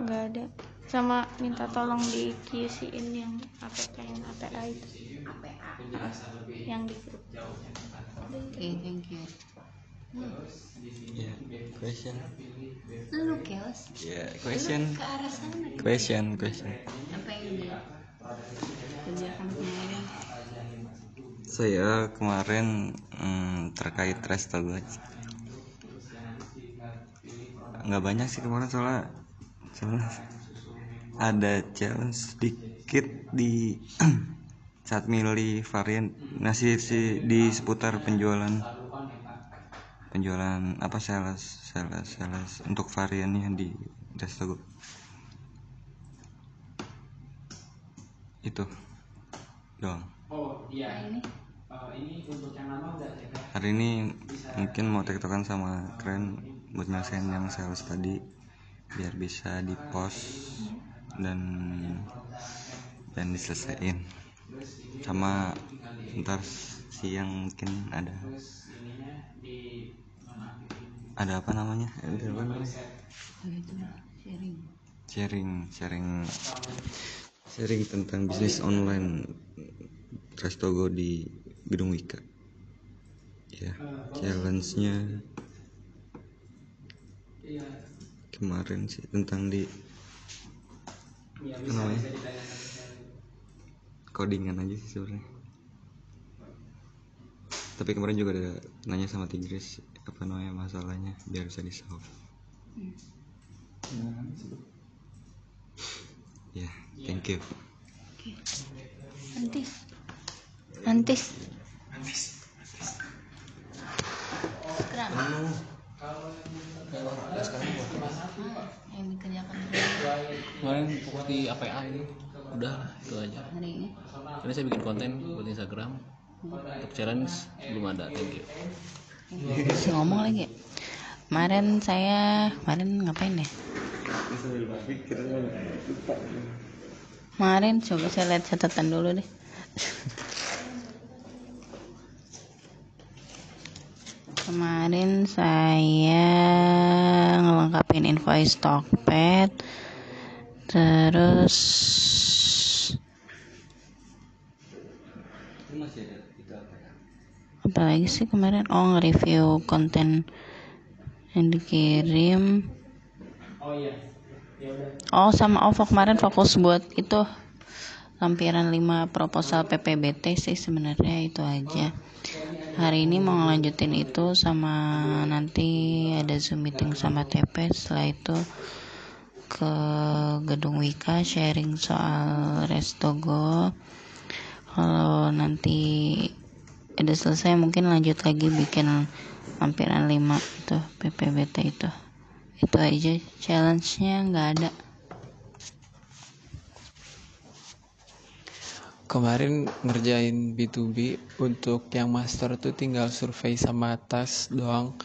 nggak ada sama minta tolong di QC-in yang APK yang APA itu. Yang di grup. Oke thank you. Yeah, question. lu chaos. Yeah, question. Lu ke arah sana Question, question. apa yang dikerjakan kemarin. Saya kemarin hmm, terkait restogo nggak banyak sih kemarin soalnya soalnya ada challenge sedikit di saat milih varian nasi si di seputar penjualan. Penjualan apa sales sales sales untuk variannya di restogo itu doang. Oh iya. Ini hari ini mungkin mau tektokan sama keren buat nyelesain yang sales tadi biar bisa di post dan dan diselesaikan. Sama ntar siang mungkin ada. Ada apa namanya? Ada apa namanya? Sharing. Sharing sharing. Sharing tentang bisnis online. Restogo di Gedung Wika. Ya challenge-nya kemarin sih tentang di apa namanya. codingan aja sih sebenarnya. Tapi kemarin juga ada nanya sama Tigris apa namanya masalahnya biar bisa di solve ya thank you. Antis Antis Scrum Ah, yang dikerjakan. Kemarin fokus di APA ini. Udah itu aja. Hari ini. Ini saya bikin konten buat Instagram. Untuk challenge belum ada. Thank you. Masih ngomong lagi ya? kemarin saya kemarin ngapain ya? Kemarin coba saya lihat catatan dulu deh kemarin saya ngelengkapin invoice Tokped terus apa lagi sih kemarin? Oh nge-review konten yang dikirim. Oh sama OVO kemarin fokus buat itu lampiran 5 proposal PPBT sih sebenarnya itu aja. Hari ini mau ngelanjutin itu sama nanti ada zoom meeting sama TP setelah itu ke gedung Wika sharing soal Restogo kalau nanti udah selesai mungkin lanjut lagi bikin lampiran 5 itu PPBT itu. Itu aja challenge-nya nggak ada kemarin ngerjain B2B untuk yang master tuh tinggal survei sama tas doang.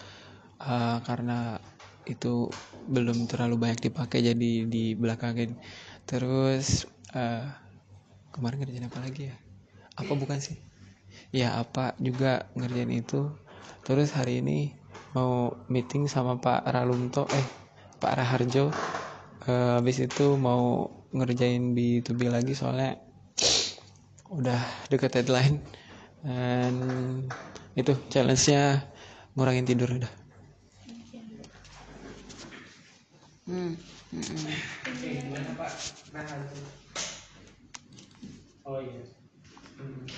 Uh, karena itu belum terlalu banyak dipakai jadi di belakangin terus uh, kemarin ngerjain apa lagi ya? Apa bukan sih? Ya apa juga ngerjain itu. Terus hari ini mau meeting sama Pak Ralumto eh Pak Raharjo. Uh, habis itu mau ngerjain B2B lagi soalnya udah deket deadline dan itu challenge-nya ngurangin tidur udah hmm. hmm. Oh iya.